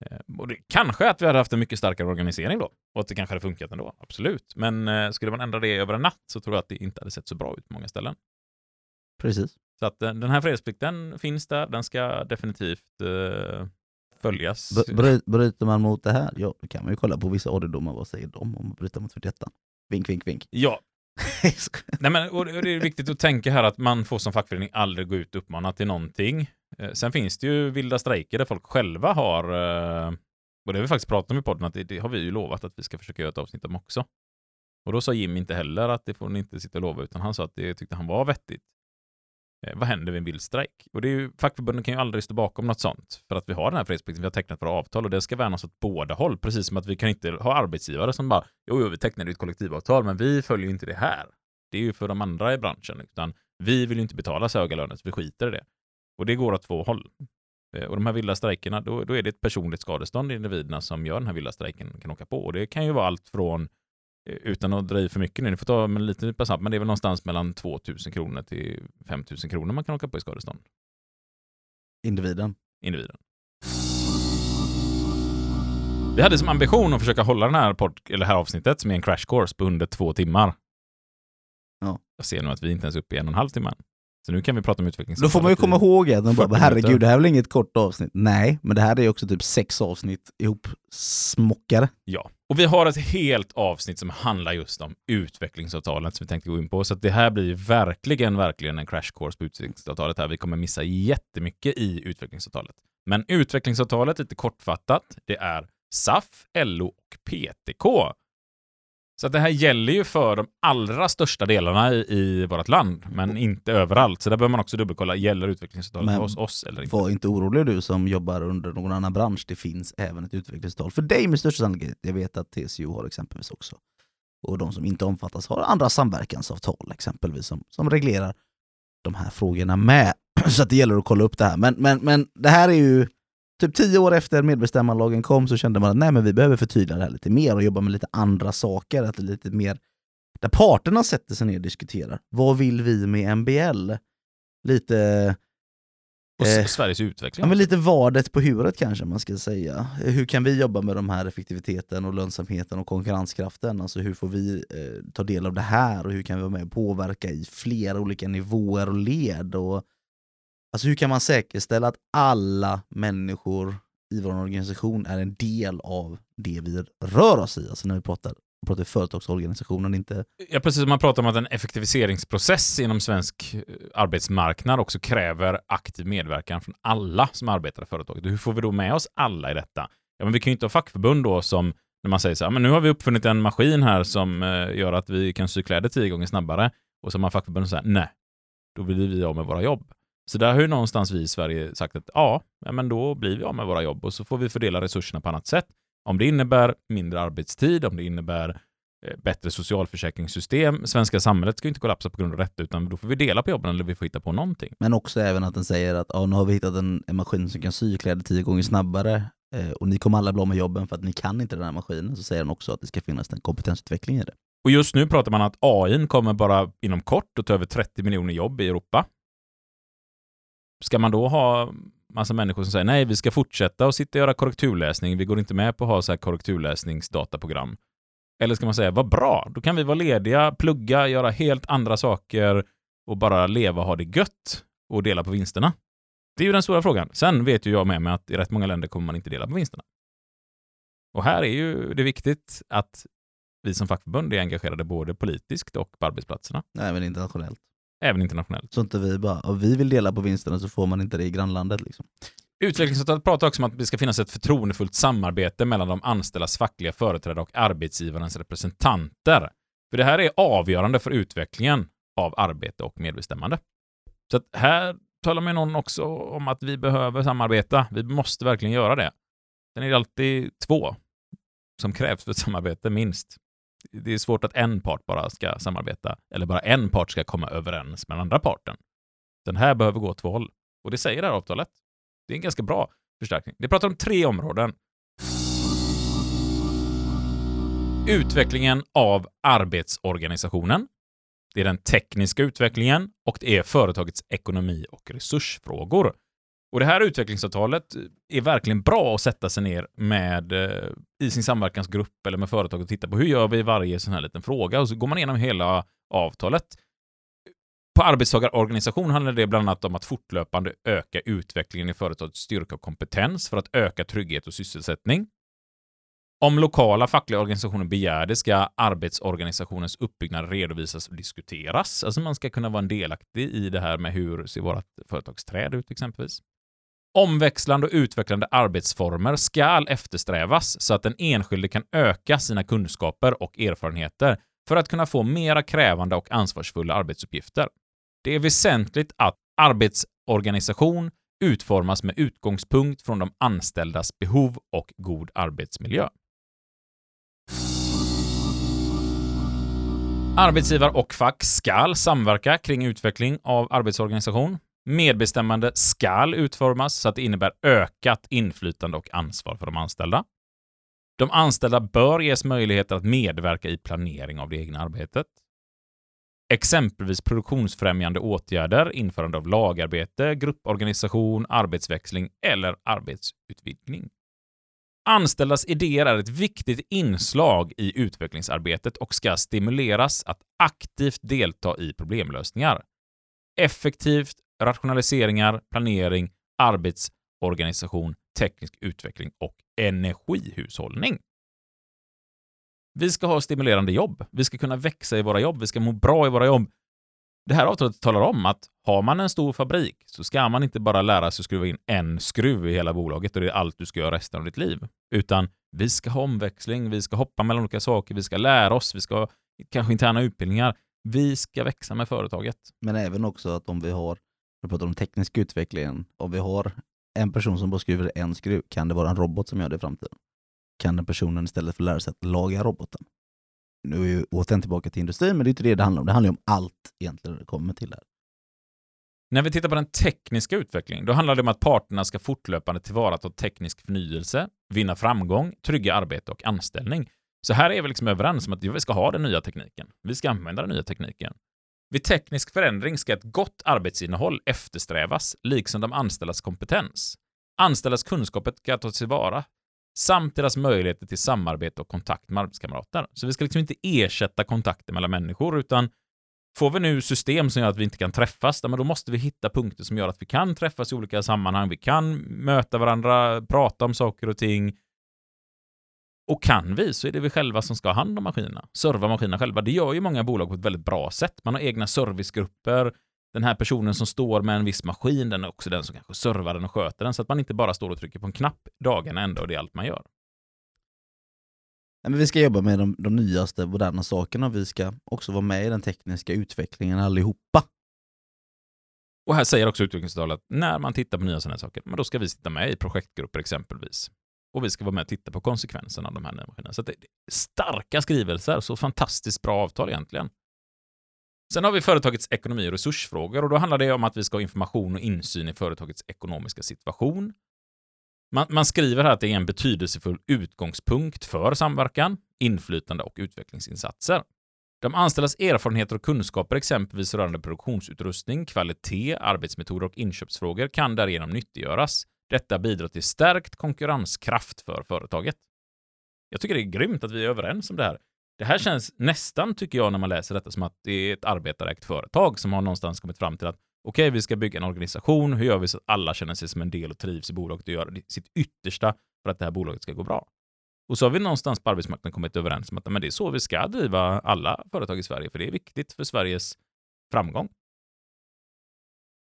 Eh, Och det, kanske att vi hade haft en mycket starkare organisering då och att det kanske hade funkat ändå, absolut. Men eh, skulle man ändra det över en natt så tror jag att det inte hade sett så bra ut på många ställen. Precis. Så att eh, den här fredsplikten finns där, den ska definitivt eh, följas. B- bry- bryter man mot det här, ja då kan man ju kolla på vissa orderdomar, vad säger de om att bryta mot 41 Vink, vink, vink. Ja, Nej, men, och det och det är viktigt att tänka här att man får som fackförening aldrig gå ut och uppmana till någonting. Eh, Sen finns det ju vilda strejker där folk själva har, eh, och det har vi faktiskt pratat om i podden, att det, det har vi ju lovat att vi ska försöka göra ett avsnitt om också. Och då sa Jim inte heller att det får ni inte sitta och lova, utan han sa att det tyckte han var vettigt. Eh, vad händer vid en vild strejk? Och det är ju, fackförbunden kan ju aldrig stå bakom något sånt, för att vi har den här fredsplikten, vi har tecknat våra avtal och det ska värnas åt båda håll, precis som att vi kan inte ha arbetsgivare som bara, jo, jo vi tecknade ett kollektivavtal, men vi följer ju inte det här. Det är ju för de andra i branschen, utan vi vill ju inte betala så höga löner, så vi skiter i det. Och det går åt två håll. Eh, och de här vilda strejkerna, då, då är det ett personligt skadestånd individerna som gör den här vilda strejken kan åka på. Och det kan ju vara allt från, eh, utan att dra i för mycket nu, ni får ta med en liten nypa salt, men det är väl någonstans mellan 2 000 kronor till 5 000 kronor man kan åka på i skadestånd. Individen. Individen. Vi hade som ambition att försöka hålla den här, pod- eller här avsnittet, som är en crash course, på under två timmar. Ja. Jag ser nu att vi inte ens är uppe i en och en halv timme. Så nu kan vi prata om utveckling. Då får man ju komma ihåg att de 40 bara, herregud det här är väl inget kort avsnitt? Nej, men det här är också typ sex avsnitt ihop smockade. Ja, och vi har ett helt avsnitt som handlar just om utvecklingsavtalet som vi tänkte gå in på. Så att det här blir verkligen, verkligen en crash course på utvecklingsavtalet här. Vi kommer missa jättemycket i utvecklingsavtalet. Men utvecklingsavtalet, lite kortfattat, det är SAF, LO och PTK. Så det här gäller ju för de allra största delarna i, i vårt land, men inte överallt. Så där behöver man också dubbelkolla, gäller utvecklingsavtalet för oss, eller inte? Var inte orolig du som jobbar under någon annan bransch, det finns även ett utvecklingstal för dig med största sannolikhet. Jag vet att TCO har exempelvis också. och de som inte omfattas har andra samverkansavtal exempelvis som, som reglerar de här frågorna med. Så att det gäller att kolla upp det här. Men, men, men det här är ju typ tio år efter medbestämmanlagen kom så kände man att nej, men vi behöver förtydliga det här lite mer och jobba med lite andra saker. Att lite mer där parterna sätter sig ner och diskuterar. Vad vill vi med MBL? Lite Och Eh, Sveriges utveckling. Ja, men lite vadet på huvudet kanske man ska säga. Hur kan vi jobba med de här effektiviteten och lönsamheten och konkurrenskraften? Alltså hur får vi eh, ta del av det här och hur kan vi vara med och påverka i flera olika nivåer och led? Och, alltså hur kan man säkerställa att alla människor i vår organisation är en del av det vi rör oss i? Alltså när vi pratar, pratar företagsorganisationen, inte Ja, precis man pratar om att en effektiviseringsprocess inom svensk eh, arbetsmarknad också kräver aktiv medverkan från alla som arbetar i företaget. Hur får vi då med oss alla i detta? Ja, men vi kan ju inte ha fackförbund då som när man säger så här, men nu har vi uppfunnit en maskin här som eh, gör att vi kan sy kläder tio gånger snabbare. Och så har man fackförbund som säger, nej, då blir vi av med våra jobb. Så där har ju någonstans vi i Sverige sagt att ja, men då blir vi av med våra jobb och så får vi fördela resurserna på annat sätt. Om det innebär mindre arbetstid, om det innebär eh, bättre socialförsäkringssystem. Svenska samhället ska inte kollapsa på grund av detta, utan då får vi dela på jobben eller vi får hitta på någonting. Men också även att den säger att ja, nu har vi hittat en, en maskin som kan sy kläder tio gånger snabbare eh, och ni kommer alla bli av med jobben för att ni kan inte den här maskinen. Så säger den också att det ska finnas en kompetensutveckling i det. Och just nu pratar man att AI kommer bara inom kort att ta över 30 miljoner jobb i Europa. Ska man då ha massa människor som säger nej, vi ska fortsätta och sitta och göra korrekturläsning, vi går inte med på att ha så här korrekturläsningsdataprogram. Eller ska man säga, vad bra, då kan vi vara lediga, plugga, göra helt andra saker och bara leva och ha det gött och dela på vinsterna. Det är ju den stora frågan. Sen vet ju jag med mig att i rätt många länder kommer man inte dela på vinsterna. Och här är ju det viktigt att vi som fackförbund är engagerade både politiskt och på arbetsplatserna, Även internationellt även internationellt. Så inte vi bara, och vi vill dela på vinsterna så får man inte det i grannlandet. Liksom. Utvecklingsavtalet pratar också om att det ska finnas ett förtroendefullt samarbete mellan de anställdas fackliga företrädare och arbetsgivarens representanter. För det här är avgörande för utvecklingen av arbete och medbestämmande. Så att här talar man någon också om att vi behöver samarbeta. Vi måste verkligen göra det. Sen är det alltid två som krävs för ett samarbete, minst. Det är svårt att en part bara ska samarbeta, eller bara en part ska komma överens med den andra parten. Den här behöver gå åt två håll. Och det säger det här avtalet. Det är en ganska bra förstärkning. Det pratar om tre områden. Utvecklingen av arbetsorganisationen. Det är den tekniska utvecklingen och det är företagets ekonomi och resursfrågor. Och det här utvecklingsavtalet är verkligen bra att sätta sig ner med eh, i sin samverkansgrupp eller med företag och titta på hur gör vi varje sån här liten fråga och så går man igenom hela avtalet. På arbetstagarorganisation handlar det bland annat om att fortlöpande öka utvecklingen i företagets styrka och kompetens för att öka trygghet och sysselsättning. Om lokala fackliga organisationer begär det ska arbetsorganisationens uppbyggnad redovisas och diskuteras. Alltså man ska kunna vara en delaktig i det här med hur ser vårt företagsträd ut exempelvis. Omväxlande och utvecklande arbetsformer ska eftersträvas så att den enskilde kan öka sina kunskaper och erfarenheter för att kunna få mera krävande och ansvarsfulla arbetsuppgifter. Det är väsentligt att arbetsorganisation utformas med utgångspunkt från de anställdas behov och god arbetsmiljö. Arbetsgivare och fack skall samverka kring utveckling av arbetsorganisation. Medbestämmande skall utformas så att det innebär ökat inflytande och ansvar för de anställda. De anställda bör ges möjligheter att medverka i planering av det egna arbetet. Exempelvis produktionsfrämjande åtgärder, införande av lagarbete, grupporganisation, arbetsväxling eller arbetsutvidgning. Anställdas idéer är ett viktigt inslag i utvecklingsarbetet och ska stimuleras att aktivt delta i problemlösningar. Effektivt, rationaliseringar, planering, arbetsorganisation, teknisk utveckling och energihushållning. Vi ska ha stimulerande jobb. Vi ska kunna växa i våra jobb. Vi ska må bra i våra jobb. Det här avtalet talar om att har man en stor fabrik så ska man inte bara lära sig att skruva in en skruv i hela bolaget och det är allt du ska göra resten av ditt liv. Utan vi ska ha omväxling, vi ska hoppa mellan olika saker, vi ska lära oss, vi ska ha kanske interna utbildningar. Vi ska växa med företaget. Men även också att om vi har, vi pratar om teknisk utveckling. om vi har en person som bara skruvar en skruv, kan det vara en robot som gör det i framtiden? Kan den personen istället för lära sig att laga roboten? nu är ju återigen tillbaka till industrin, men det är inte det det handlar om. Det handlar ju om allt egentligen när det kommer till det här. När vi tittar på den tekniska utvecklingen, då handlar det om att parterna ska fortlöpande tillvarata teknisk förnyelse, vinna framgång, trygga arbete och anställning. Så här är vi liksom överens om att vi ska ha den nya tekniken. Vi ska använda den nya tekniken. Vid teknisk förändring ska ett gott arbetsinnehåll eftersträvas, liksom de anställdas kompetens. Anställdas kunskaper ska tas tillvara, samt deras möjligheter till samarbete och kontakt med arbetskamrater. Så vi ska liksom inte ersätta kontakter mellan människor, utan får vi nu system som gör att vi inte kan träffas, då måste vi hitta punkter som gör att vi kan träffas i olika sammanhang. Vi kan möta varandra, prata om saker och ting. Och kan vi så är det vi själva som ska ha hand om maskinerna, serva maskinerna själva. Det gör ju många bolag på ett väldigt bra sätt. Man har egna servicegrupper. Den här personen som står med en viss maskin, den är också den som kanske servar den och sköter den, så att man inte bara står och trycker på en knapp dagen ända och det är allt man gör. Nej, men vi ska jobba med de, de nyaste moderna sakerna och vi ska också vara med i den tekniska utvecklingen allihopa. Och här säger också utvecklingsavtalet att när man tittar på nya sådana här saker, men då ska vi sitta med i projektgrupper exempelvis. Och vi ska vara med och titta på konsekvenserna av de här nya maskinerna. Så det är starka skrivelser, så fantastiskt bra avtal egentligen. Sen har vi företagets ekonomi och resursfrågor och då handlar det om att vi ska ha information och insyn i företagets ekonomiska situation. Man, man, skriver här att det är en betydelsefull utgångspunkt för samverkan, inflytande och utvecklingsinsatser. De anställdas erfarenheter och kunskaper exempelvis rörande produktionsutrustning, kvalitet, arbetsmetoder och inköpsfrågor kan därigenom nyttiggöras. Detta bidrar till stärkt konkurrenskraft för företaget. Jag tycker det är grymt att vi är överens om det här. Det här känns nästan, tycker jag, när man läser detta, som att det är ett arbetarägt företag som har någonstans kommit fram till att okej, okay, vi ska bygga en organisation. Hur gör vi så att alla känner sig som en del och trivs i bolaget och gör sitt yttersta för att det här bolaget ska gå bra? Och så har vi någonstans på arbetsmarknaden kommit överens om att men det är så vi ska driva alla företag i Sverige, för det är viktigt för Sveriges framgång.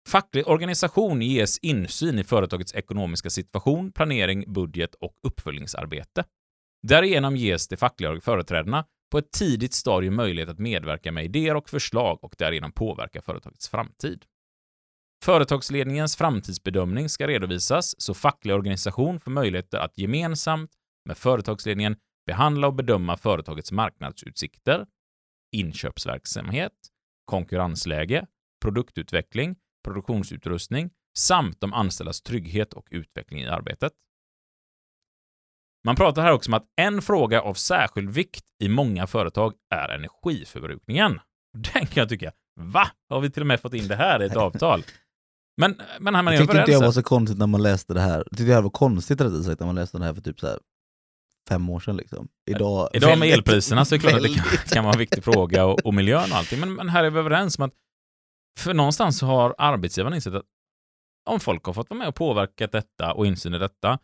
Facklig organisation ges insyn i företagets ekonomiska situation, planering, budget och uppföljningsarbete. Därigenom ges de fackliga företrädarna på ett tidigt stadium möjlighet att medverka med idéer och förslag och därigenom påverka företagets framtid. Företagsledningens framtidsbedömning ska redovisas så facklig organisation får möjligheter att gemensamt med företagsledningen behandla och bedöma företagets marknadsutsikter, inköpsverksamhet, konkurrensläge, produktutveckling, produktionsutrustning samt de anställdas trygghet och utveckling i arbetet. Man pratar här också om att en fråga av särskild vikt i många företag är energiförbrukningen. Den kan jag tycka, va? Har vi till och med fått in det här i ett avtal? Men, men här man Jag tyckte inte jag var så konstigt när man läste det här. Jag tyckte det var konstigt rättare sagt när man läste det här för typ så här fem år sedan. Liksom. Idag, Idag med väldigt- elpriserna så är det klart att det kan, kan vara en viktig fråga och, och miljön och allting. Men, men här är vi överens om att för någonstans så har arbetsgivaren insett att om folk har fått vara med och påverkat detta och insyn i detta,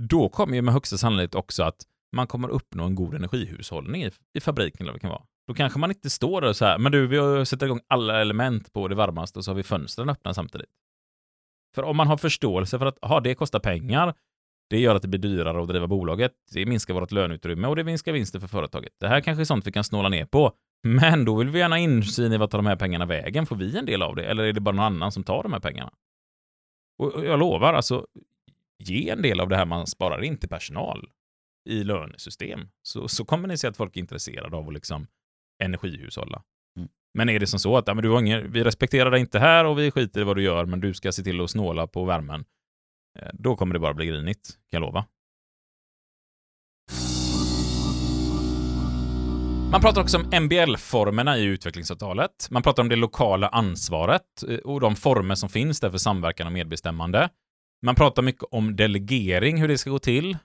då kommer ju med högsta sannolikhet också att man kommer uppnå en god energihushållning i, i fabriken eller vad det kan vara. Då kanske man inte står där så här, men du, vi sätter igång alla element på det varmaste och så har vi fönstren öppna samtidigt. För om man har förståelse för att ha det kostar pengar, det gör att det blir dyrare att driva bolaget, det minskar vårt löneutrymme och det minskar vinsten för företaget. Det här kanske är sånt vi kan snåla ner på, men då vill vi gärna insyn i vart tar de här pengarna vägen. Får vi en del av det, eller är det bara någon annan som tar de här pengarna? Och och jag lovar, alltså, ge en del av det här man sparar in till personal i lönesystem, så, så kommer ni se att folk är intresserade av att liksom energihushålla. Mm. Men är det som så att ja, men du har ingen, vi respekterar dig inte här och vi skiter i vad du gör, men du ska se till att snåla på värmen, eh, då kommer det bara bli grinigt, kan jag lova. Man pratar också om MBL-formerna i utvecklingsavtalet. Man pratar om det lokala ansvaret eh, och de former som finns där för samverkan och medbestämmande. Man pratar mycket om delegering, hur det ska gå till.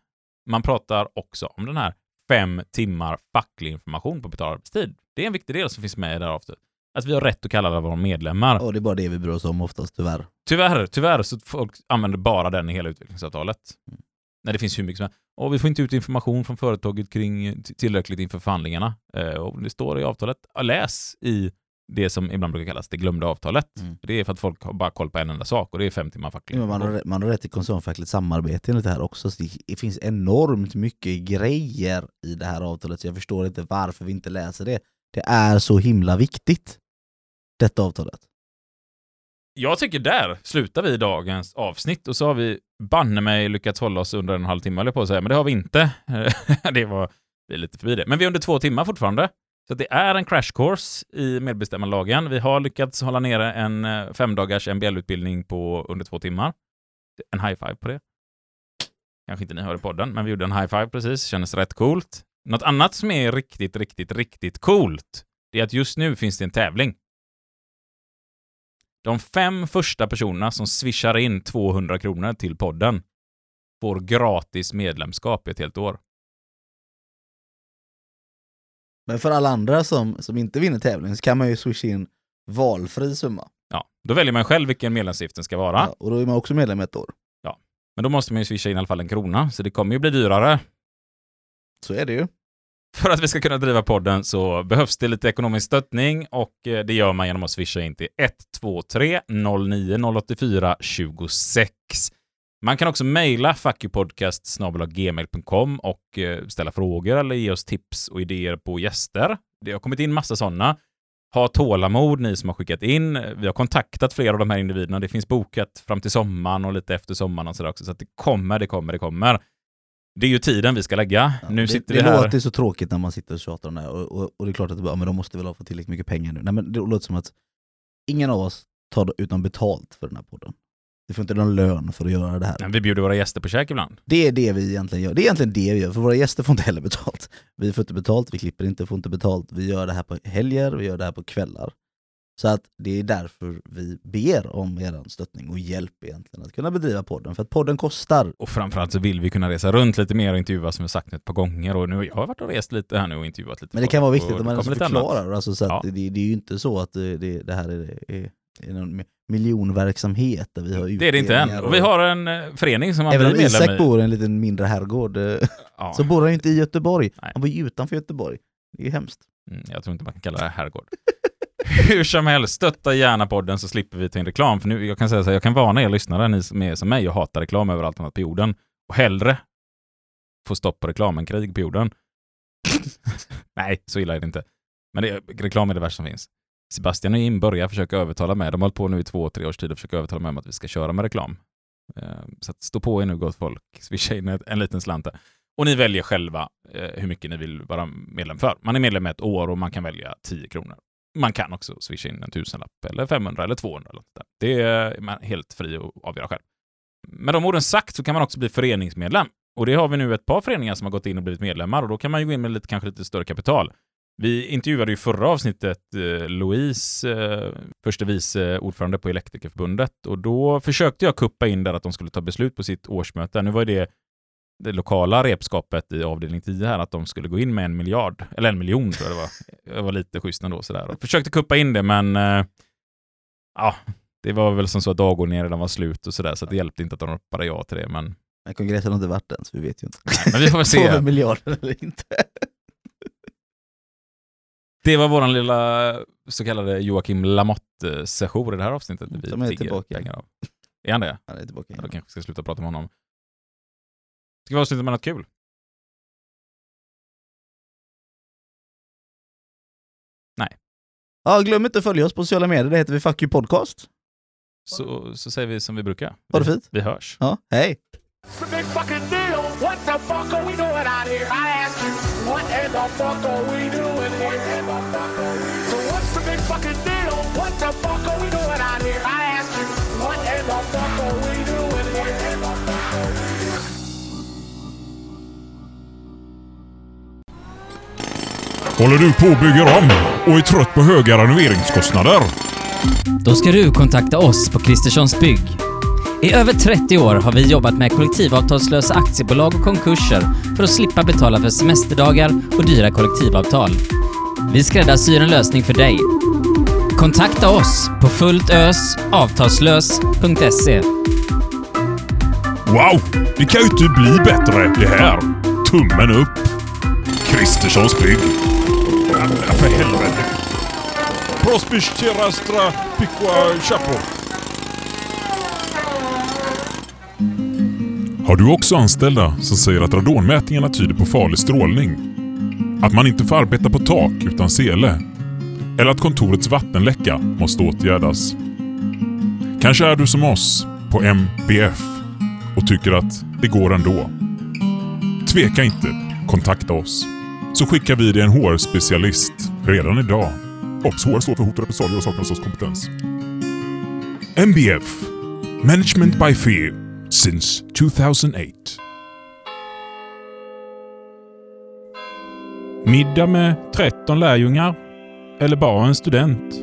Man pratar också om den här fem timmar facklig information på betald arbetstid. Det är en viktig del som finns med i det här avtalet. Att vi har rätt att kalla alla våra medlemmar. Och det är bara det vi bryr oss om oftast tyvärr. Tyvärr, tyvärr så folk använder bara den i hela utvecklingsavtalet. Mm. När det finns hur mycket som helst. Och vi får inte ut information från företaget kring tillräckligt inför förhandlingarna. Eh, och det står i avtalet. Läs i det som ibland brukar kallas det glömda avtalet. Mm. Det är för att folk har bara koll på en enda sak och det är fem timmar facklig Ja, man, har, man har rätt till koncernfackligt samarbete enligt det här också. Så det finns enormt mycket grejer i det här avtalet så jag förstår inte varför vi inte läser det. Det är så himla viktigt, detta avtalet. Jag tycker där slutar vi dagens avsnitt och så har vi banne mig lyckats hålla oss under en halvtimme eller på att säga, men det har vi inte. det var Vi är lite förbi det. Men vi är under två timmar fortfarande. Så det är en crash course i medbestämmandelagen. Vi har lyckats hålla nere en eh, femdagars MBL-utbildning på under två timmar. En high five på det. Kanske inte ni hör i podden, men vi gjorde en high five precis. Kändes rätt coolt. Något annat som är riktigt, riktigt, riktigt coolt, det är att just nu finns det en tävling. De fem första personerna som swishar in 200 kronor till podden får gratis medlemskap i ett helt år. Men för alla andra som, som inte vinner tävlingen så kan man ju swisha in valfri summa. Ja, då väljer man själv vilken medlemsavgiften ska vara. Ja, och då är man också medlem ett år. Men då måste man ju swisha in i alla fall en krona, så det kommer ju bli dyrare. Så är det ju. För att vi ska kunna driva podden så behövs det lite ekonomisk stöttning och eh, det gör man genom att swisha in till 123 09 084 26. Man kan också mejla fuckyoupodcast.gmail.com och eh, ställa frågor eller ge oss tips och idéer på gäster. Det har kommit in massa sådana. Ha tålamod ni som har skickat in. Vi har kontaktat flera av de här individerna. Det finns bokat fram till sommaren och lite efter sommaren och sådär också. Så att det kommer, det kommer, det kommer. Det är ju tiden vi ska lägga. Ja, nu det, sitter det vi här. låter så tråkigt när man sitter och tjatar om det här och, och, och det är klart att ja, men de måste väl ha fått tillräckligt mycket pengar nu. Nej men det låter som att ingen av oss tar utan betalt för den här podden. Vi får inte någon lön för att göra det här. Men vi bjuder våra gäster på käk ibland. Det är det vi egentligen gör. Det är egentligen det vi gör, för våra gäster får inte heller betalt. Vi får inte betalt, vi klipper inte, får inte betalt. Vi gör det här på helger, vi gör det här på kvällar. Så att det är därför vi ber om er stöttning och hjälp egentligen att kunna bedriva podden. För att podden kostar. Och framförallt så vill vi kunna resa runt lite mer och intervjua som vi sagt ett par gånger. Och nu, jag har varit och rest lite här nu och intervjuat lite Men det kan vara viktigt att man alltså annat. förklarar. Alltså, så Ja. det, det är ju inte så att det, det, det här är, är, är någon miljonverksamhet där vi har Det är det inte än. Och vi har en eh, förening som man Även blir medlem Isak i. bor i en liten mindre herrgård eh, Ja. så bor han ju inte i Göteborg. Nej. Han bor ju utanför Göteborg. Det är ju hemskt. Mm, jag tror inte man kan kalla det herrgård. Hur som helst, stötta gärna podden så slipper vi ta in reklam. För nu, jag kan säga så här, jag kan varna er lyssnare, ni som är som mig och hatar reklam överallt annat på jorden. Och hellre få stopp på reklamen, krig på jorden. Nej, så illa är det inte. Men det, reklam är det värsta som finns. Sebastian och Jim börjar försöka övertala mig. De har hållit på nu i två, tre års tid och försöker övertala mig om att vi ska köra med reklam. Ehm, så att stå på er nu gott folk. Swisha in en liten slant. Och ni väljer själva eh, hur mycket ni vill vara medlem för. Man är medlem ett år och man kan välja 10 kronor. Man kan också swisha in en tusenlapp eller 500 eller 200. Eller något. Det är man helt fri att avgöra själv. Med de orden sagt så kan man också bli föreningsmedlem. Och det har vi nu ett par föreningar som har gått in och blivit medlemmar och då kan man ju gå in med lite, kanske lite större kapital. Vi intervjuade ju förra avsnittet eh, Louise, eh, förste vice ordförande på Elektrikerförbundet och då försökte jag kuppa in där att de skulle ta beslut på sitt årsmöte. Nu var det det lokala repskapet i avdelning 10 här att de skulle gå in med en miljard, eller en miljon tror jag det var. Jag var lite schysst ändå sådär. Och försökte kuppa in det men eh, ja, det var väl som så att dagordningen redan var slut och sådär så det hjälpte inte att de ropade ja till det men, Men kongressen har inte varit än så vi vet ju inte. nej, men vi får väl Får vi se. eller inte? Det var våran lilla så kallade Joakim Lamotte-session i det här avsnittet. Vi Som är tillbaka. pengar av. Är han det? Han är tillbaka Ja, då igen. kanske ska sluta prata med honom. Ska vi avsluta med något kul? Ja, glöm inte att följa oss på sociala medier, det heter vi Fuck You Podcast. Så, så säger vi som vi brukar. Ha det fint. vi hörs. Ja, hej! It's a big fucking deal. What the fuck are we doing out here? I ask you, what in the fuck are we doing here? So what's the big fucking deal? What the fuck are we Håller du på och bygger om och är trött på höga renoveringskostnader? Då ska du kontakta oss på Kristerssons Bygg. I över 30 år har vi jobbat med kollektivavtalslösa aktiebolag och konkurser för att slippa betala för semesterdagar och dyra kollektivavtal. Vi skräddarsyr en lösning för dig. Kontakta oss på fulltösavtalslös.se. Wow! Det kan ju inte bli bättre det här. Tummen upp. Kristerssons bygg. Ja, för helvete. Prospish terastra piqua chapo. Har du också anställda som säger att radonmätningarna tyder på farlig strålning? Att man inte får arbeta på tak utan sele? Eller att kontorets vattenläcka måste åtgärdas? Kanske är du som oss på MBF och tycker att det går ändå. Tveka inte, kontakta oss så skickar vi dig en HR-specialist redan idag. Obs! HR står för hot och repressalier och saknar hos kompetens. MBF Management by Fear since 2008. Middag med 13 lärjungar? Eller bara en student?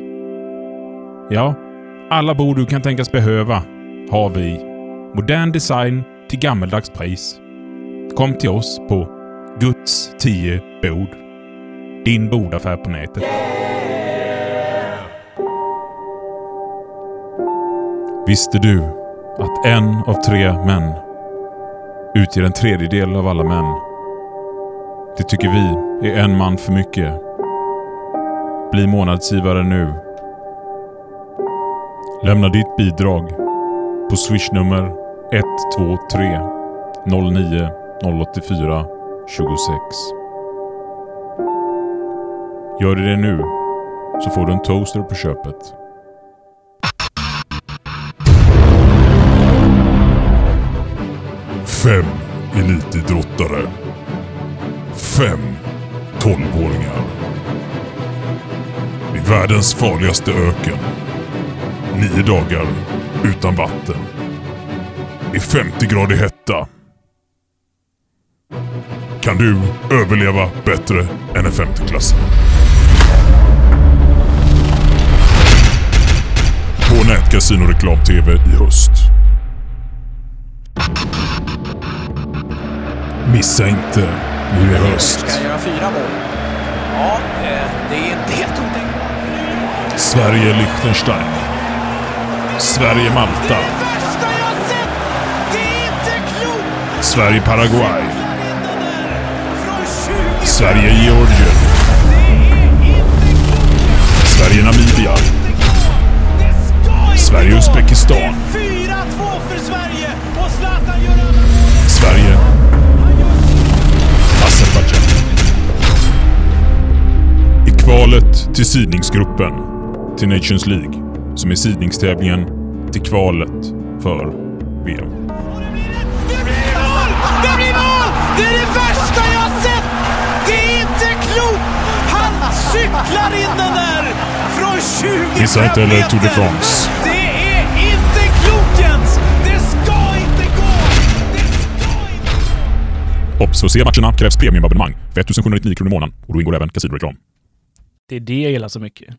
Ja, alla bord du kan tänkas behöva har vi. Modern design till gammeldags pris. Kom till oss på Guds 10 bord. Din bordaffär på nätet. Visste du att en av tre män utgör en tredjedel av alla män? Det tycker vi är en man för mycket. Bli månadsgivare nu. Lämna ditt bidrag på swishnummer 123 09 084 26. Gör du det nu så får du en toaster på köpet. Fem elitidrottare. Fem tolvåringar. I världens farligaste öken. Nio dagar utan vatten. I 50 grader hetta. Kan du överleva bättre än en femteklassare? På Nätkasino Reklam-TV i höst. Missa inte nu i höst. Eh. Sverige-Liechtenstein. Sverige-Malta. Sverige-Paraguay. Från 20 Sverige-Georgien. Sverige-Namibia. Sverige-Uzbekistan. gå! Det är 4-2 för Sverige och Zlatan gör alla! Sverige. Azerbajdzjan. I kvalet till sidningsgruppen till Nations League, som är sidningstävlingen till kvalet för VM. Det blir mål! Det blir mål! Det är det värsta jag har sett! Det är inte klokt! Han cyklar in den där från 20 Missa inte heller Tour de meter. France. Obs! För att se matcherna krävs premiumabonnemang för 1799 kronor i månaden och då ingår även kasinoreklam. Det är det jag gillar så mycket.